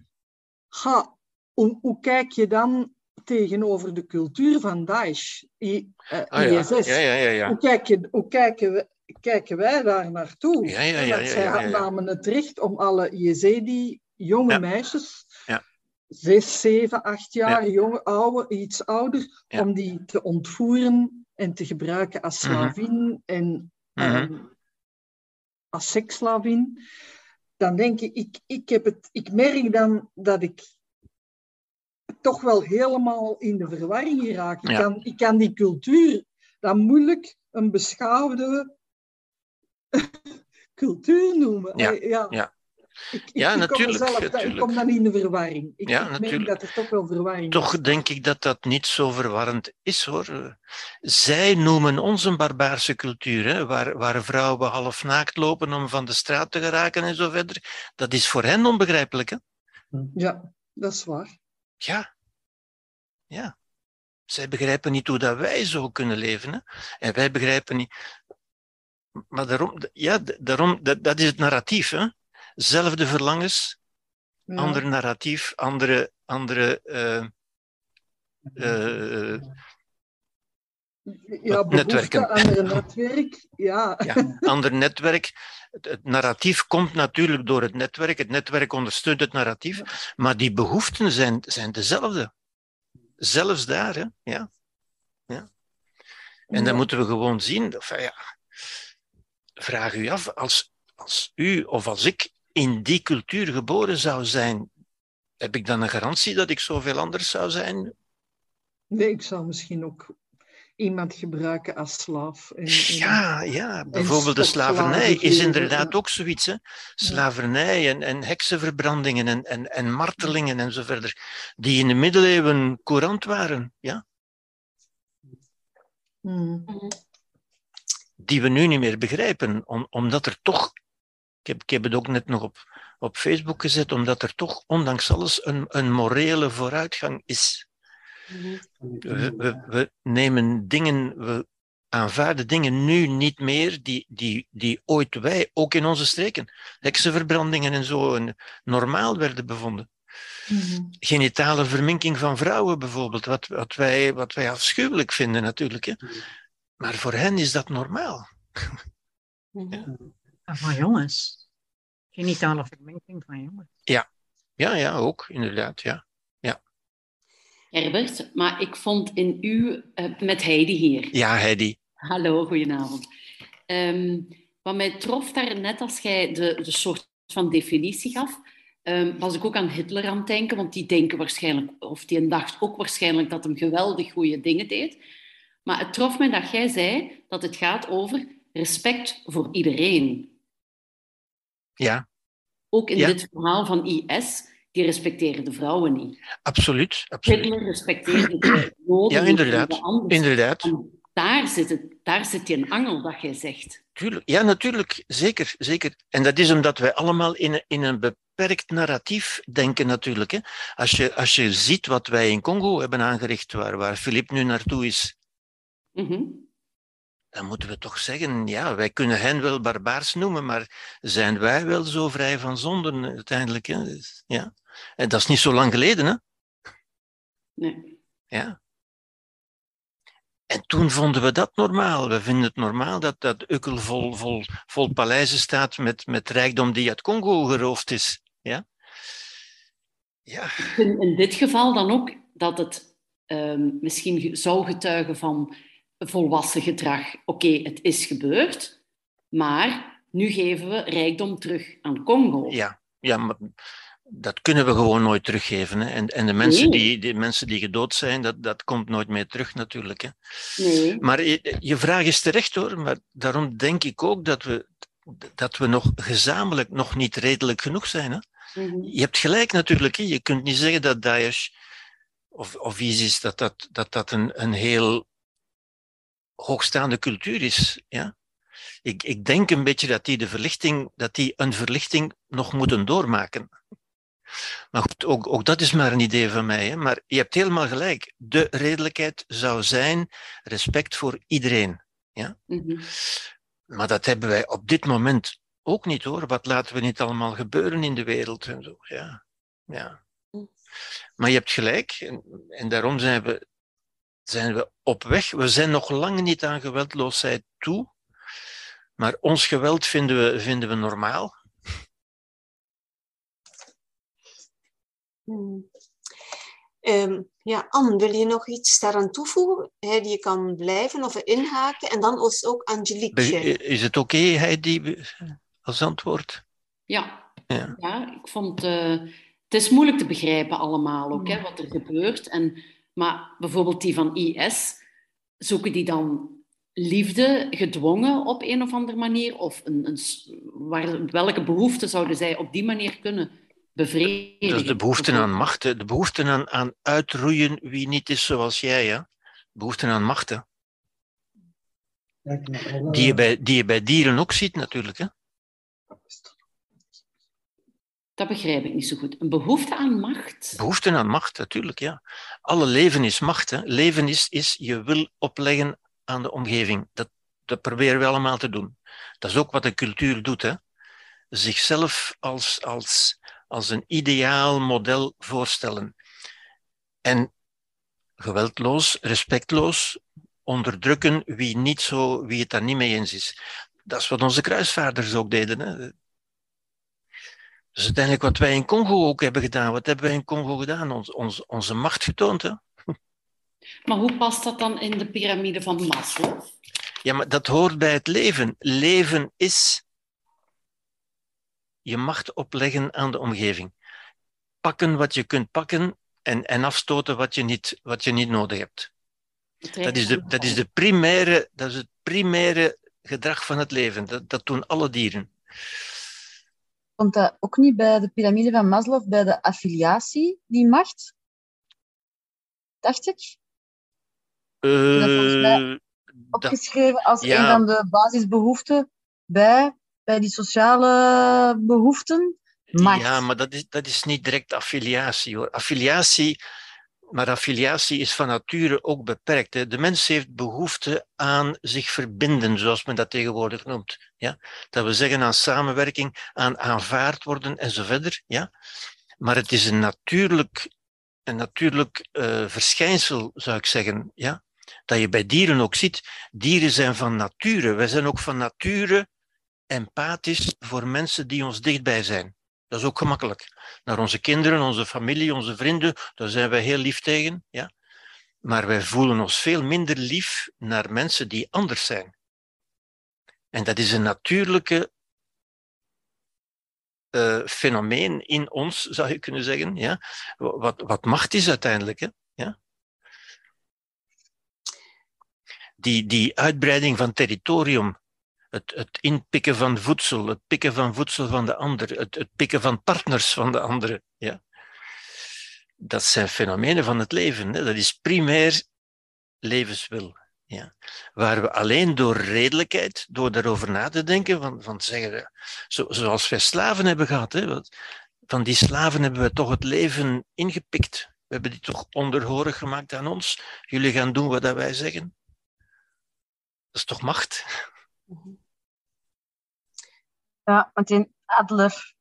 hoe, hoe kijk je dan tegenover de cultuur van Daesh, I, eh, Ah, ja. ISS? Ja, ja, ja, ja. Hoe, kijk je, hoe kijken, we, kijken wij daar naartoe? Ja, ja, En ja, dat ja, zij namen het recht om alle Jezidi jonge meisjes Ja. zes, zeven, acht jaar, jonge, oude, iets ouder, om die te ontvoeren en te gebruiken als Mhm. slavin en Mhm. ehm, als seksslavin, dan denk ik, ik, ik, heb het, ik merk dan dat ik toch wel helemaal in de verwarring raak. Ik, kan, ik kan die cultuur dan moeilijk een beschaafde cultuur noemen. Ja, Eh, ja. ja. Ik, ik, Ja, ik natuurlijk, ik kom dan in de verwarring. Ik, Ja, natuurlijk. dat er toch wel verwarring Toch is. denk ik dat dat niet zo verwarrend is hoor. Zij noemen ons een barbaarse cultuur, hè, waar, waar vrouwen half naakt lopen om van de straat te geraken en zo verder. Dat is voor hen onbegrijpelijk. Hè? Ja, dat is waar. Ja. Ja. Zij begrijpen niet hoe dat wij zo kunnen leven. Hè? En wij begrijpen niet. Maar daarom, ja, daarom dat, dat is het narratief. Hè? Zelfde verlangens, Ja. ander narratief, andere, andere eh, eh, ja, netwerken. aan een netwerk. Ja. ja, ander netwerk. Het, het narratief komt natuurlijk door het netwerk. Het netwerk ondersteunt het narratief. Maar die behoeften zijn, zijn dezelfde. Zelfs daar, hè? Ja. ja. En dan moeten we gewoon zien. Enfin, ja, vraag u af, als, als u of als ik in die cultuur geboren zou zijn, heb ik dan een garantie dat ik zoveel anders zou zijn? Nee, ik zou misschien ook iemand gebruiken als slaaf. En, en- Ja, ja. bijvoorbeeld de slavernij is inderdaad ook zoiets. Hè? Slavernij en, en heksenverbrandingen en, en, en martelingen en zo verder, die in de middeleeuwen courant waren, ja? Hmm. die we nu niet meer begrijpen, om, omdat er toch, ik heb, ik heb het ook net nog op, op Facebook gezet, omdat er toch, ondanks alles, een, een morele vooruitgang is. Mhm. We, we, we nemen dingen, we aanvaarden dingen nu niet meer die, die, die ooit wij, ook in onze streken, heksenverbrandingen en zo, en normaal werden bevonden. Mhm. Genitale verminking van vrouwen bijvoorbeeld, wat, wat, wij, wat wij afschuwelijk vinden natuurlijk. Hè. Maar voor hen is dat normaal. Mhm. En van jongens. Genitale verminking van jongens. Ja, ja, ook, inderdaad, ja. Herbert, maar ik vond in u, eh, met Heidi hier. Ja, Heidi. Hallo, goedenavond. Ehm, wat mij trof daar net als jij de, de soort van definitie gaf, ehm, was ik ook aan Hitler aan het denken, want die denken waarschijnlijk, of die dacht ook waarschijnlijk dat hem geweldig goede dingen deed. Maar het trof mij dat jij zei dat het gaat over respect voor iedereen. Ja, Ook in Ja. dit verhaal van IS, die respecteren de vrouwen niet. absoluut. absoluut. Hitler respecteerde de Joden Ja, inderdaad. Inderdaad. En daar zit, het, daar zit die angel dat jij zegt. Tuurlijk. Ja, natuurlijk. Zeker, zeker. En dat is omdat wij allemaal in, een- in een beperkt narratief denken natuurlijk. Hè. Als, je, als je ziet wat wij in Congo hebben aangericht, waar, waar Filip nu naartoe is, Mhm. dan moeten we toch zeggen, ja, wij kunnen hen wel barbaars noemen, maar zijn wij wel zo vrij van zonden uiteindelijk? Hè? Ja. En dat is niet zo lang geleden, hè? Nee. Ja. En toen vonden we dat normaal. We vinden het normaal dat dat Ukkel vol, vol, vol paleizen staat met, met rijkdom die uit Congo geroofd is. Ja? Ja, Ik vind in dit geval dan ook dat het ehm, misschien zou getuigen van volwassen gedrag. Oké, het is gebeurd, maar nu geven we rijkdom terug aan Congo. ja, ja maar dat kunnen we gewoon nooit teruggeven. Hè. En, en de, mensen Nee. die, die mensen die gedood zijn, dat, dat komt nooit meer terug natuurlijk. Hè. Nee. Maar je, je vraag is terecht hoor, maar daarom denk ik ook dat we, dat we nog gezamenlijk nog niet redelijk genoeg zijn. Hè. Mhm. Je hebt gelijk natuurlijk. Hè. Je kunt niet zeggen dat Daesh of, of ISIS dat dat, dat, dat een, een heel hoogstaande cultuur is. Ja? Ik, ik denk een beetje dat die, de verlichting, dat die een verlichting nog moeten doormaken. Maar goed, ook, ook dat is maar een idee van mij. Hè. Maar je hebt helemaal gelijk. De redelijkheid zou zijn respect voor iedereen. Mhm. Maar dat hebben wij op dit moment ook niet hoor. Wat laten we niet allemaal gebeuren in de wereld en zo. Ja. ja. Maar je hebt gelijk. En, en daarom zijn we, zijn we op weg. We zijn nog lang niet aan geweldloosheid toe. Maar ons geweld vinden we, vinden we normaal. Hmm. Ehm, ja, Anne, wil je nog iets daaraan toevoegen? Heidi, je kan blijven of inhaken. En dan is ook Angelique. Is het oké, okay, Heidi, als antwoord? Ja, ja. ja ik vond... Uh, het is moeilijk te begrijpen allemaal ook, hè, wat er gebeurt. En, maar bijvoorbeeld die van IS, zoeken die dan liefde gedwongen op een of andere manier? Of een, een, waar, welke behoeften zouden zij op die manier kunnen Dus de behoefte aan macht, de behoefte aan, aan uitroeien wie niet is zoals jij. Hè? Behoefte aan macht. Hè? Die, je bij, die je bij dieren ook ziet natuurlijk. Hè? Dat begrijp ik niet zo goed. Een behoefte aan macht? Behoefte aan macht, natuurlijk, ja. Alle leven is macht. Hè. Leven is, is je wil opleggen aan de omgeving. Dat, dat proberen we allemaal te doen. Dat is ook wat de cultuur doet. Hè. Zichzelf als, als, als een ideaal model voorstellen. En geweldloos, respectloos, onderdrukken wie, niet zo, wie het daar niet mee eens is. Dat is wat onze kruisvaarders ook deden. Hè. Dus uiteindelijk wat wij in Congo ook hebben gedaan. Wat hebben wij in Congo gedaan? Ons, ons, onze macht getoond. Hè? Maar hoe past dat dan in de piramide van Maslow? Ja, maar dat hoort bij het leven. Leven is je macht opleggen aan de omgeving. Pakken wat je kunt pakken en, en afstoten wat je niet, wat je niet nodig hebt. Dat is, de, dat, is de primaire, dat is het primaire gedrag van het leven. Dat, dat doen alle dieren. Komt dat ook niet bij de piramide van Maslow, bij de affiliatie, die macht? Dacht ik. Uh, opgeschreven als een van de basisbehoeften bij, bij die sociale behoeften. Ja, maar dat is, dat is niet direct affiliatie hoor. Affiliatie maar affiliatie is van nature ook beperkt. De mens heeft behoefte aan zich verbinden, zoals men dat tegenwoordig noemt. Ja? Dat we zeggen aan samenwerking, aan aanvaard worden en zo verder. Ja? Maar het is een natuurlijk, een natuurlijk uh, verschijnsel, zou ik zeggen. Ja? Dat je bij dieren ook ziet. Dieren zijn van nature. Wij zijn ook van nature empathisch voor mensen die ons dichtbij zijn. Dat is ook gemakkelijk. Naar onze kinderen, onze familie, onze vrienden, daar zijn wij heel lief tegen. Ja? Maar wij voelen ons veel minder lief naar mensen die anders zijn. En dat is een natuurlijke uh, fenomeen in ons, zou je kunnen zeggen. Ja? Wat, wat macht is uiteindelijk. Ja? Die, die uitbreiding van territorium het, het inpikken van voedsel, het pikken van voedsel van de ander, het, het pikken van partners van de andere. Ja. Dat zijn fenomenen van het leven. Hè. Dat is primair levenswil. Ja. Waar we alleen door redelijkheid, door daarover na te denken, van, van zeggen, zo, zoals wij slaven hebben gehad, hè, van die slaven hebben we toch het leven ingepikt. We hebben die toch onderhorig gemaakt aan ons. Jullie gaan doen wat wij zeggen. Dat is toch macht? Ja, want in Adler.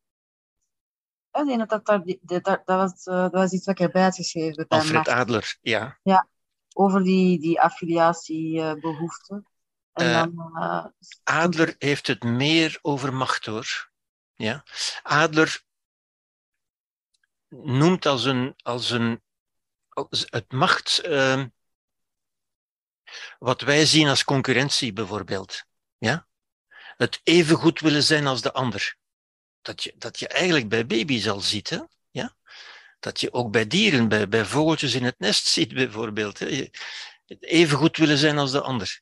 dat, dat, dat, dat, was, eh, dat was iets wat ik erbij had geschreven. Alfred Adler, ja. Ja, over die, die affiliatiebehoeften. Uh, dan, uh, Adler heeft het meer over macht hoor. Ja. Adler noemt als een, als een als het macht. Uh, wat wij zien als concurrentie bijvoorbeeld. Ja? Het even goed willen zijn als de ander. Dat je, dat je eigenlijk bij baby's al ziet. Hè? Ja? Dat je ook bij dieren, bij, bij vogeltjes in het nest ziet bijvoorbeeld. Hè? Even goed willen zijn als de ander.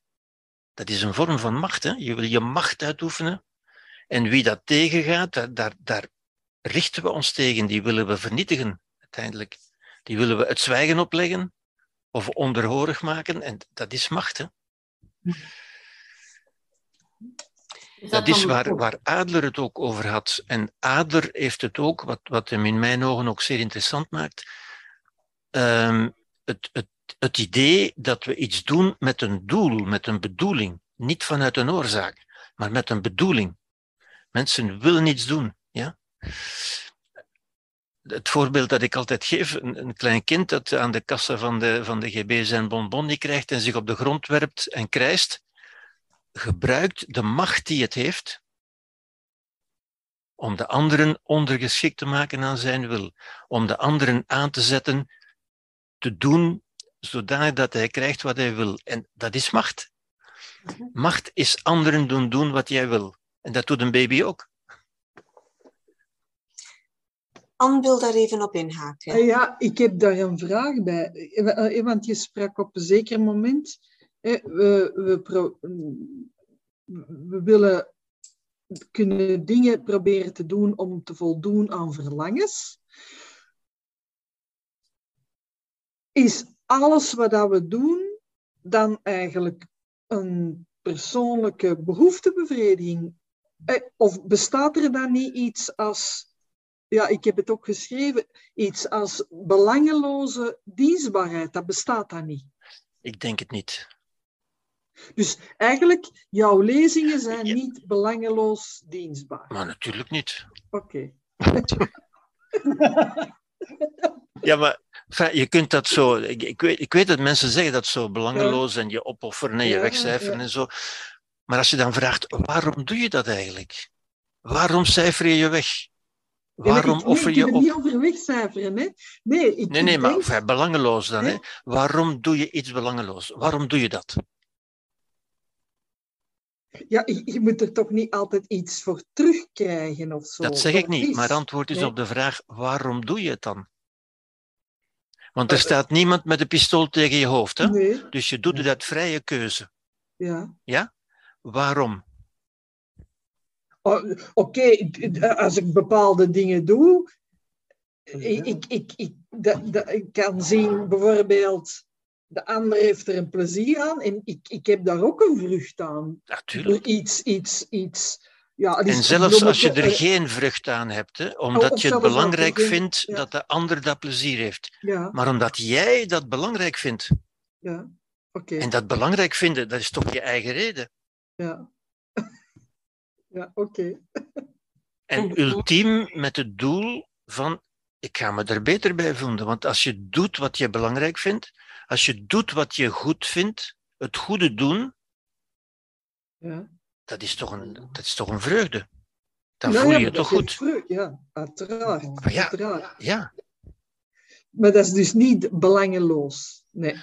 Dat is een vorm van macht. Hè? Je wil je macht uitoefenen. En wie dat tegengaat, daar, daar, daar richten we ons tegen. Die willen we vernietigen uiteindelijk. Die willen we het zwijgen opleggen of onderhorig maken. En dat is macht. Hè? Dat, dat is waar, waar Adler het ook over had. En Adler heeft het ook, wat, wat hem in mijn ogen ook zeer interessant maakt, um, het, het, het idee dat we iets doen met een doel, met een bedoeling. Niet vanuit een oorzaak, maar met een bedoeling. Mensen willen iets doen. Ja? het voorbeeld dat ik altijd geef, een, een, klein kind dat aan de kassa van de, van de GB zijn bonbon niet krijgt en zich op de grond werpt en krijst, gebruikt de macht die het heeft om de anderen ondergeschikt te maken aan zijn wil, om de anderen aan te zetten te doen zodanig dat hij krijgt wat hij wil. En dat is macht. Mhm. Macht is anderen doen doen wat jij wil. En dat doet een baby ook. Anne wil daar even op inhaken. Ah Ja, ik heb daar een vraag bij. Eh, eh, Want je sprak op een zeker moment. Eh, We, we, pro- we willen kunnen dingen proberen te doen om te voldoen aan verlangens. Is alles wat dat we doen dan eigenlijk een persoonlijke behoeftebevrediging? Eh, Of bestaat er dan niet iets als ja, ik heb het ook geschreven, iets als belangeloze dienstbaarheid, dat bestaat dan niet. Ik denk het niet. Dus eigenlijk, jouw lezingen zijn Ja. niet belangeloos dienstbaar. Maar natuurlijk niet. Oké. Ja, maar enfin, je kunt dat zo. Ik, ik, weet, ik weet dat mensen zeggen dat zo belangeloos en je opofferen en je Ja, wegcijferen ja. en zo. Maar als je dan vraagt, waarom doe je dat eigenlijk? Waarom cijfer je je weg? Waarom ik, offer je ik op? niet over wegcijferen, hè. Nee, ik, Nee, nee, ik maar denk- enfin, belangeloos dan. Hè? Waarom doe je iets belangeloos? Waarom doe je dat? Ja, je, moet er toch niet altijd iets voor terugkrijgen of zo. Dat zeg ik Dat niet, maar antwoord is Nee. op de vraag: waarom doe je het dan? Want er Eh, staat niemand met een pistool tegen je hoofd, hè? Nee, Dus je doet het uit vrije keuze. ja. Waarom? Oh, Oké, als ik bepaalde dingen doe, ik, ik, ik, ik, dat, dat, ik kan zien bijvoorbeeld, de ander heeft er een plezier aan en ik, ik heb daar ook een vrucht aan. Natuurlijk. Iets, iets, iets. Ja, En zelfs als je er geen vrucht aan hebt, hè, of omdat je het belangrijk vindt ja. dat de ander dat plezier heeft. Ja, Maar omdat jij dat belangrijk vindt. ja, oké. En dat belangrijk vinden, dat is toch je eigen reden. Ja, ja oké. En ultiem met het doel van, ik ga me er beter bij voelen. Want als je doet wat je belangrijk vindt, als je doet wat je goed vindt, het goede doen, Ja. dat is toch een, dat is toch een vreugde. Dan Nou voel ja, je je toch goed. vreugde, Ja, uiteraard. Maar ja. uiteraard. Ja, Maar dat is dus niet belangeloos. Nee.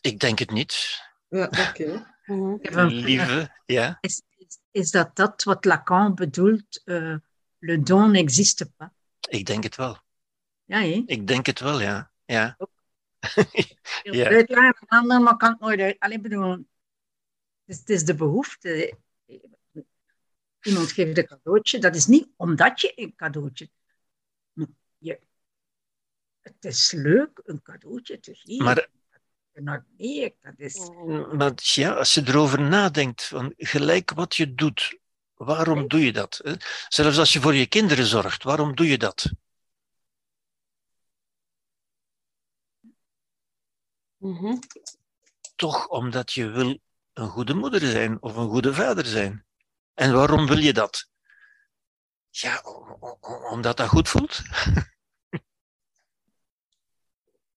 ik denk het niet. Ja, oké. Mhm. Een vraag. Lieve, ja. Is, is, is dat dat wat Lacan bedoelt? eh, le don n'existe pas. Ik denk het wel. Ja, hè? Ik denk het wel, ja. ja. Ja. uitleggen van anderen, maar kan het nooit uit. Alleen bedoel, het is, het is de behoefte. Iemand geeft een cadeautje, dat is niet omdat je een cadeautje. Je, het is leuk een cadeautje te geven. Maar, dat is. maar ja, als je erover nadenkt, van gelijk wat je doet, waarom doe je dat? Zelfs als je voor je kinderen zorgt, waarom doe je dat? Mhm. Toch omdat je wil een goede moeder zijn of een goede vader zijn. En waarom wil je dat? Ja, omdat dat goed voelt.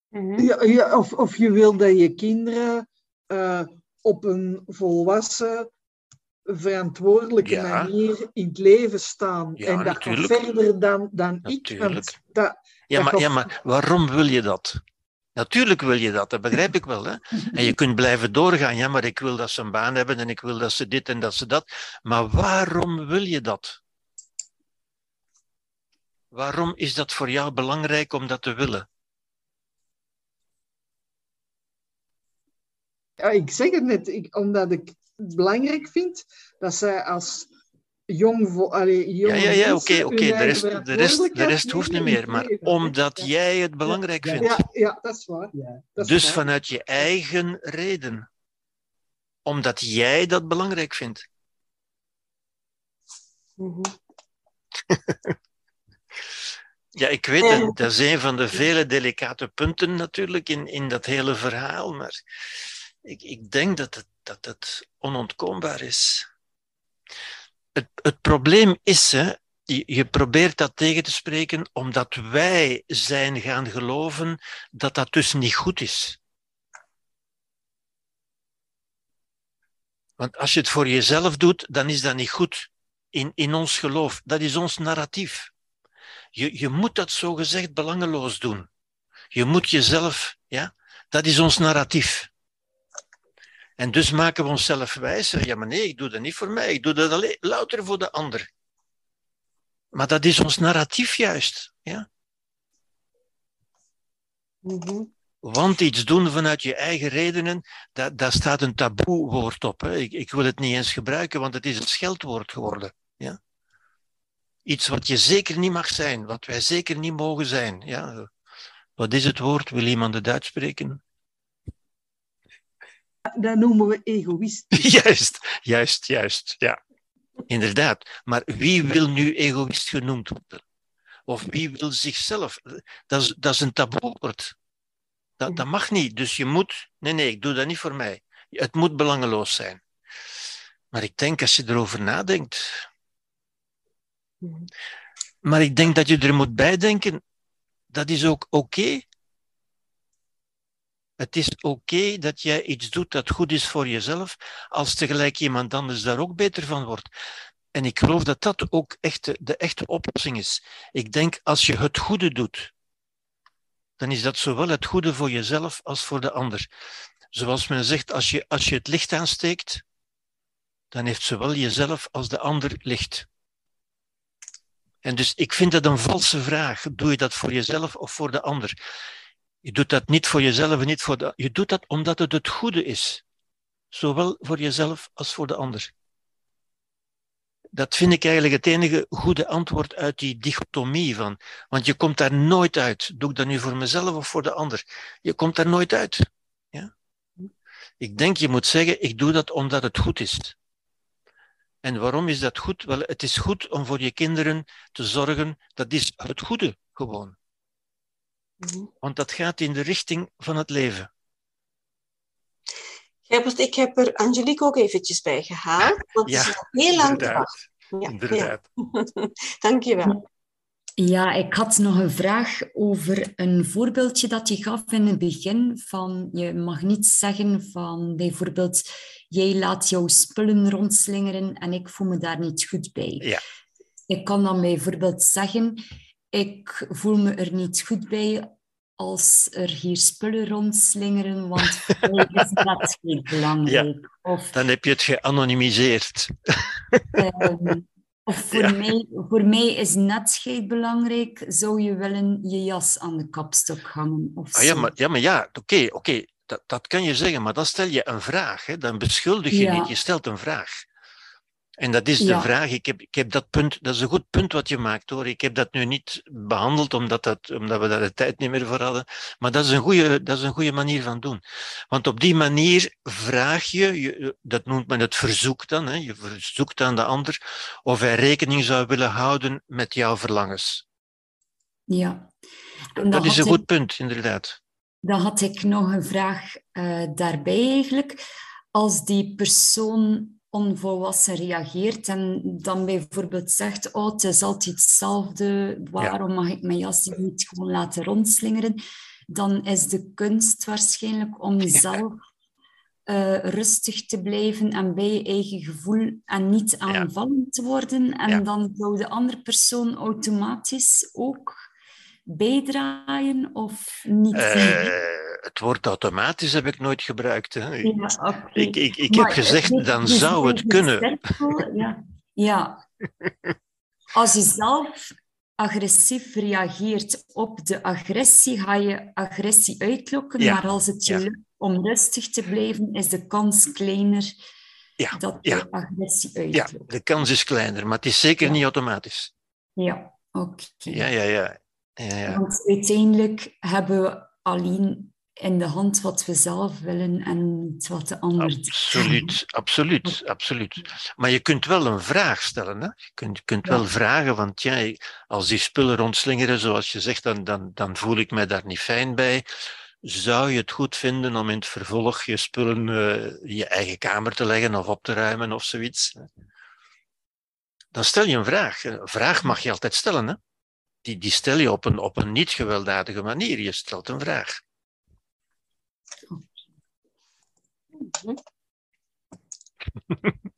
Mhm. Ja, ja, of, of je wil dat je kinderen eh, op een volwassen, verantwoordelijke Ja. manier in het leven staan. Ja, en dat natuurlijk. gaat verder dan, dan ik. Want dat, Ja Dat maar, gaat- ja, maar waarom wil je dat? Natuurlijk wil je dat, dat begrijp ik wel. Hè? En je kunt blijven doorgaan. Ja, maar ik wil dat ze een baan hebben en ik wil dat ze dit en dat ze dat. Maar waarom wil je dat? Waarom is dat voor jou belangrijk om dat te willen? ja, ik zeg het net, ik, omdat ik het belangrijk vind dat zij als jong, allee, Ja, jonge ja, ja, mensen oké, oké. De rest, de, rest, de rest hoeft niet meer. Maar omdat Ja. jij het belangrijk vindt. Ja, ja, dat is waar. Dat is Dus waar. vanuit je eigen reden. Omdat jij dat belangrijk vindt. Mhm. Ja, ik weet het. Dat is een van de vele delicate punten natuurlijk in, in dat hele verhaal. Maar ik, ik denk dat het, dat het onontkoombaar is. Het, probleem is, hè, je, je probeert dat tegen te spreken omdat wij zijn gaan geloven dat dat dus niet goed is. Want als je het voor jezelf doet, dan is dat niet goed. In, in ons geloof. Dat is ons narratief. Je, je moet dat zogezegd belangeloos doen. Je moet jezelf, ja, dat is ons narratief. En dus maken we onszelf wijs. Ja, maar nee, ik doe dat niet voor mij. Ik doe dat alleen louter voor de ander. Maar dat is ons narratief juist. Ja? Mhm. Want iets doen vanuit je eigen redenen, dat, daar staat een taboewoord op. Hè. Ik, ik wil het niet eens gebruiken, want het is een scheldwoord geworden. Ja? Iets wat je zeker niet mag zijn, wat wij zeker niet mogen zijn. Ja? Wat is het woord? Wil iemand het uitspreken? Dat noemen we egoïst. Juist, juist, juist. Ja, inderdaad. Maar wie wil nu egoïst genoemd worden? Of wie wil zichzelf? Dat is, dat is een taboewoord. Dat, dat mag niet. Dus je moet. Nee, nee, ik doe dat niet voor mij. Het moet belangeloos zijn. Maar ik denk, als je erover nadenkt. Mhm. Maar ik denk dat je er moet bijdenken. Dat is ook oké. Het is oké dat jij iets doet dat goed is voor jezelf, als tegelijk iemand anders daar ook beter van wordt. En ik geloof dat dat ook echt de, de echte oplossing is. Ik denk, als je het goede doet, dan is dat zowel het goede voor jezelf als voor de ander. Zoals men zegt, als je, als je het licht aansteekt, dan heeft zowel jezelf als de ander licht. En dus ik vind dat een valse vraag. Doe je dat voor jezelf of voor de ander? Je doet dat niet voor jezelf en niet voor de Je doet dat omdat het het goede is. Zowel voor jezelf als voor de ander. Dat vind ik eigenlijk het enige goede antwoord uit die dichotomie van. Want je komt daar nooit uit. Doe ik dat nu voor mezelf of voor de ander? Je komt daar nooit uit. Ja? Ik denk je moet zeggen, ik doe dat omdat het goed is. En waarom is dat goed? Wel, het is goed om voor je kinderen te zorgen. Dat is het goede gewoon. Mhm. Want dat gaat in de richting van het leven. Gerbert, ik heb er Angelique ook eventjes bij gehaald. Want Ja, is heel lang Inderdaad. Ja, Inderdaad. ja. Dankjewel. Ja, ik had nog een vraag over een voorbeeldje dat je gaf in het begin. Van je mag niet zeggen van bijvoorbeeld, jij laat jouw spullen rondslingeren en ik voel me daar niet goed bij. Ja. Ik kan dan bijvoorbeeld zeggen, ik voel me er niet goed bij als er hier spullen rondslingeren, want voor mij is dat niet belangrijk. Of Dan heb je het geanonimiseerd. Ehm, of voor, Ja. mij, voor mij is netheid belangrijk. Zou je willen je jas aan de kapstok hangen? Of Ah, ja, maar ja, maar ja oké, oké. Dat, dat kan je zeggen, maar dan stel je een vraag. Hè? Dan beschuldig je Ja. niet, je stelt een vraag. En dat is de vraag. Ik heb, ik heb dat punt, dat is een goed punt wat je maakt hoor. Ik heb dat nu niet behandeld omdat, dat, omdat we daar de tijd niet meer voor hadden. Maar dat is een goede, dat is een goede manier van doen. Want op die manier vraag je, je dat noemt men het verzoek dan, hè? je verzoekt aan de ander of hij rekening zou willen houden met jouw verlangens. Ja. Dat is een goed ik- punt, inderdaad. Dan had ik nog een vraag eh, daarbij eigenlijk. Als die persoon onvolwassen reageert en dan bijvoorbeeld zegt, oh, het is altijd hetzelfde, waarom mag ik mijn jas niet gewoon laten rondslingeren? Dan is de kunst waarschijnlijk om zelf eh, rustig te blijven en bij je eigen gevoel en niet aanvallen te worden. En dan zou de andere persoon automatisch ook bijdraaien of niet? Eh, het woord automatisch heb ik nooit gebruikt. Hè. Ik, Ja, ik, ik, ik heb Maar gezegd, het- dan dus zou het kunnen. ja. ja. Als je zelf agressief reageert op de agressie, ga je agressie uitlokken. Ja, Maar als het je ja. lukt om rustig te blijven, is de kans kleiner Ja, dat je ja. agressie Ja, uitlokt. de kans is kleiner, maar het is zeker Ja. niet automatisch. Ja, oké. Ja, ja, ja. ja, ja. Want uiteindelijk hebben we alleen in de hand wat we zelf willen en wat de ander. Absoluut, absoluut, absoluut. Maar je kunt wel een vraag stellen. Hè? Je kunt, kunt Ja. wel vragen, want ja, als die spullen rondslingeren, zoals je zegt, dan, dan, dan voel ik mij daar niet fijn bij. Zou je het goed vinden om in het vervolg je spullen eh, in je eigen kamer te leggen of op te ruimen of zoiets? Dan stel je een vraag. Een vraag mag je altijd stellen. Hè? Die, die stel je op een, op een niet gewelddadige manier. Je stelt een vraag.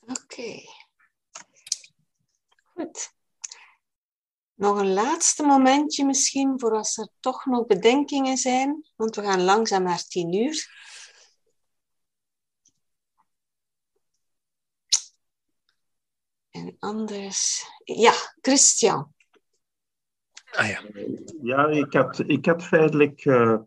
Oké. Goed. Nog een laatste momentje misschien, voor als er toch nog bedenkingen zijn, want we gaan langzaam naar tien uur. En anders, ja, Christian. Ah ja. Ja, ik had, ik had feitelijk uh,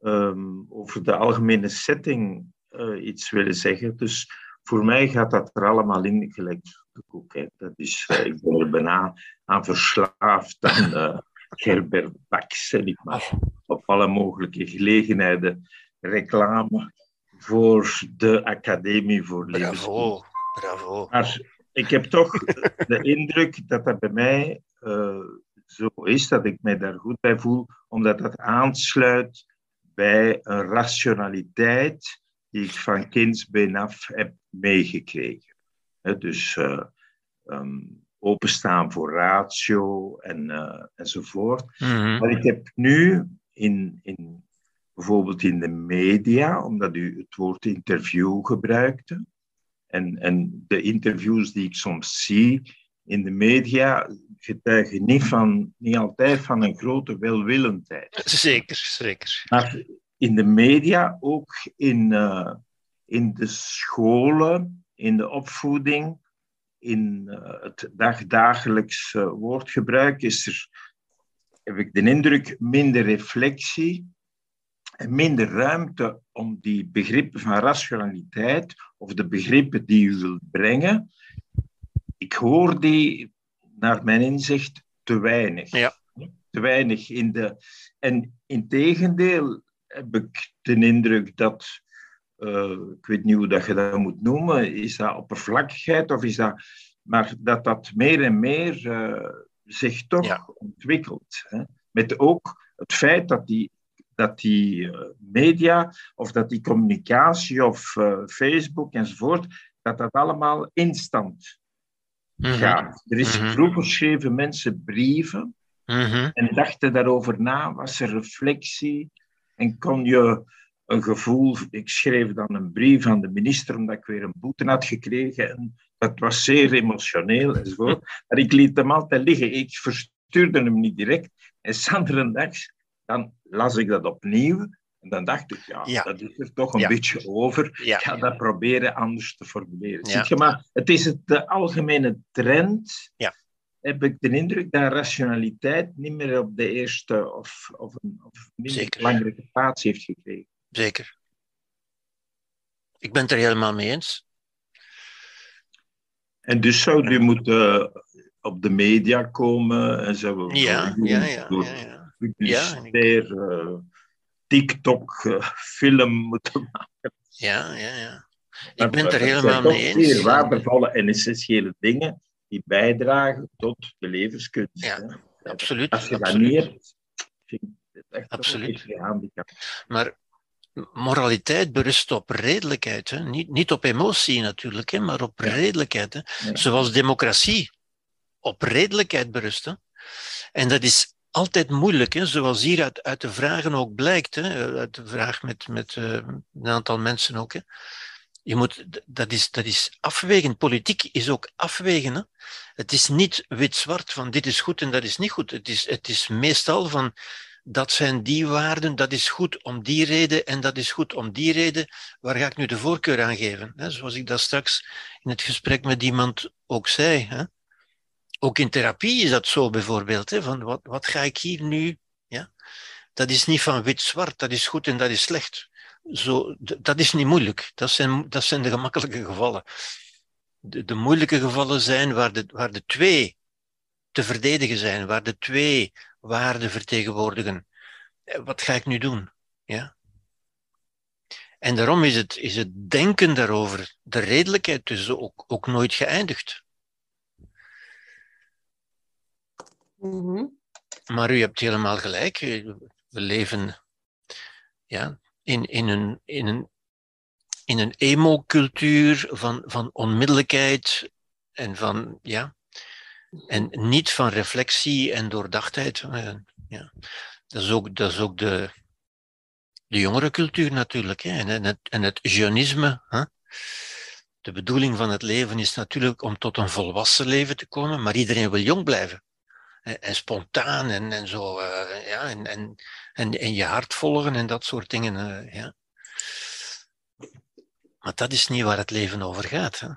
um, over de algemene setting uh, iets willen zeggen. Dus voor mij gaat dat er allemaal in, gelijk de koek. Hè. Dat is, uh, ik ben er bijna aan verslaafd aan uh, Gerbert Bax. En ik maak op alle mogelijke gelegenheden reclame voor de Academie voor Bravo, bravo. Maar ik heb toch de indruk dat dat bij mij uh, zo is, dat ik mij daar goed bij voel, omdat dat aansluit bij een rationaliteit die ik van kindsbeen af heb meegekregen. dus uh, um, openstaan voor ratio en, uh, enzovoort. Mhm. Maar ik heb nu in, in, bijvoorbeeld in de media, omdat u het woord interview gebruikte, en, en de interviews die ik soms zie in de media, getuigen niet, van, niet altijd van een grote welwillendheid. Zeker, zeker. Maar in de media, ook in, uh, in de scholen, in de opvoeding, in uh, het dagdagelijks uh, woordgebruik, is er, heb ik de indruk, minder reflectie en minder ruimte om die begrippen van rationaliteit of de begrippen die u wilt brengen. Ik hoor die, naar mijn inzicht, te weinig. Ja. Te weinig in de. En in tegendeel heb ik de indruk dat. Uh, ik weet niet hoe dat je dat moet noemen. Is dat oppervlakkigheid of is dat. Maar dat dat meer en meer uh, zich toch Ja. ontwikkelt. Hè? Met ook het feit dat die dat die uh, media of dat die communicatie of Facebook enzovoort, dat dat allemaal instant Mhm, gaat. Er is Mhm. vroeger schreven mensen brieven mhm. en dachten daarover na, was er reflectie en kon je een gevoel, ik schreef dan een brief aan de minister omdat ik weer een boete had gekregen en dat was zeer emotioneel enzovoort. Maar ik liet hem altijd liggen, ik verstuurde hem niet direct en s'andere dags dan las ik dat opnieuw en dan dacht ik, ja, Ja. dat is er toch een Ja. beetje over. Ja. Ik ga dat proberen anders te formuleren. Ja. Zie je, maar het is het, de algemene trend, Ja. heb ik de indruk dat rationaliteit niet meer op de eerste of, of een of minder Zeker. belangrijke plaats heeft gekregen. Zeker. Ik ben het er helemaal mee eens. En dus zou u moeten op de media komen en zo. Ja, ja, ja. ja, ja. publicitair, eh, TikTok-film moeten maken. ja, ja, ja. Ik ben het er helemaal mee eens. Zeer waardevolle en essentiële dingen die bijdragen tot de levenskunst. Ja, hè. Absoluut. Als je dat niet hebt, vind ik het echt Absoluut. een beetje gehandicapt. Maar moraliteit berust op redelijkheid. Hè? Niet, niet op emotie natuurlijk, hè? maar op Ja. redelijkheid. Hè? Ja. Zoals democratie op redelijkheid berust. Hè? En dat is altijd moeilijk, hè? zoals hier uit, uit de vragen ook blijkt. Hè? Uit de vraag met, met eh, een aantal mensen ook. Hè? Je moet, dat, is, dat is afwegen. Politiek is ook afwegen. Hè? Het is niet wit-zwart van dit is goed en dat is niet goed. Het is, het is meestal van dat zijn die waarden, dat is goed om die reden en dat is goed om die reden. Waar ga ik nu de voorkeur aan geven? Hè? Zoals ik dat straks in het gesprek met iemand ook zei. Hè? Ook in therapie is dat zo bijvoorbeeld. Hè? Van wat, wat ga ik hier nu? Ja? Dat is niet van wit-zwart, dat is goed en dat is slecht. Zo, dat is niet moeilijk. Dat zijn, dat zijn de gemakkelijke gevallen. De, de moeilijke gevallen zijn waar de, waar de twee te verdedigen zijn, waar de twee waarden vertegenwoordigen. Eh, Wat ga ik nu doen? Ja? En daarom is het, is het denken daarover, de redelijkheid dus ook, ook nooit geëindigd. Mhm. Maar u hebt helemaal gelijk. eh, We leven ja, in, in een, in een, in een emo-cultuur van, van onmiddellijkheid en van, ja, en niet van reflectie en doordachtheid. Eh, Ja. Dat is ook, dat is ook de, de jongere cultuur natuurlijk. Hè. En, en, het, en het jeunisme. Hè. De bedoeling van het leven is natuurlijk om tot een volwassen leven te komen, maar iedereen wil jong blijven. En, spontaan en, en zo. eh, ja, en, en, en, en je hart volgen en dat soort dingen. eh, ja. Maar dat is niet waar het leven over gaat. Hè?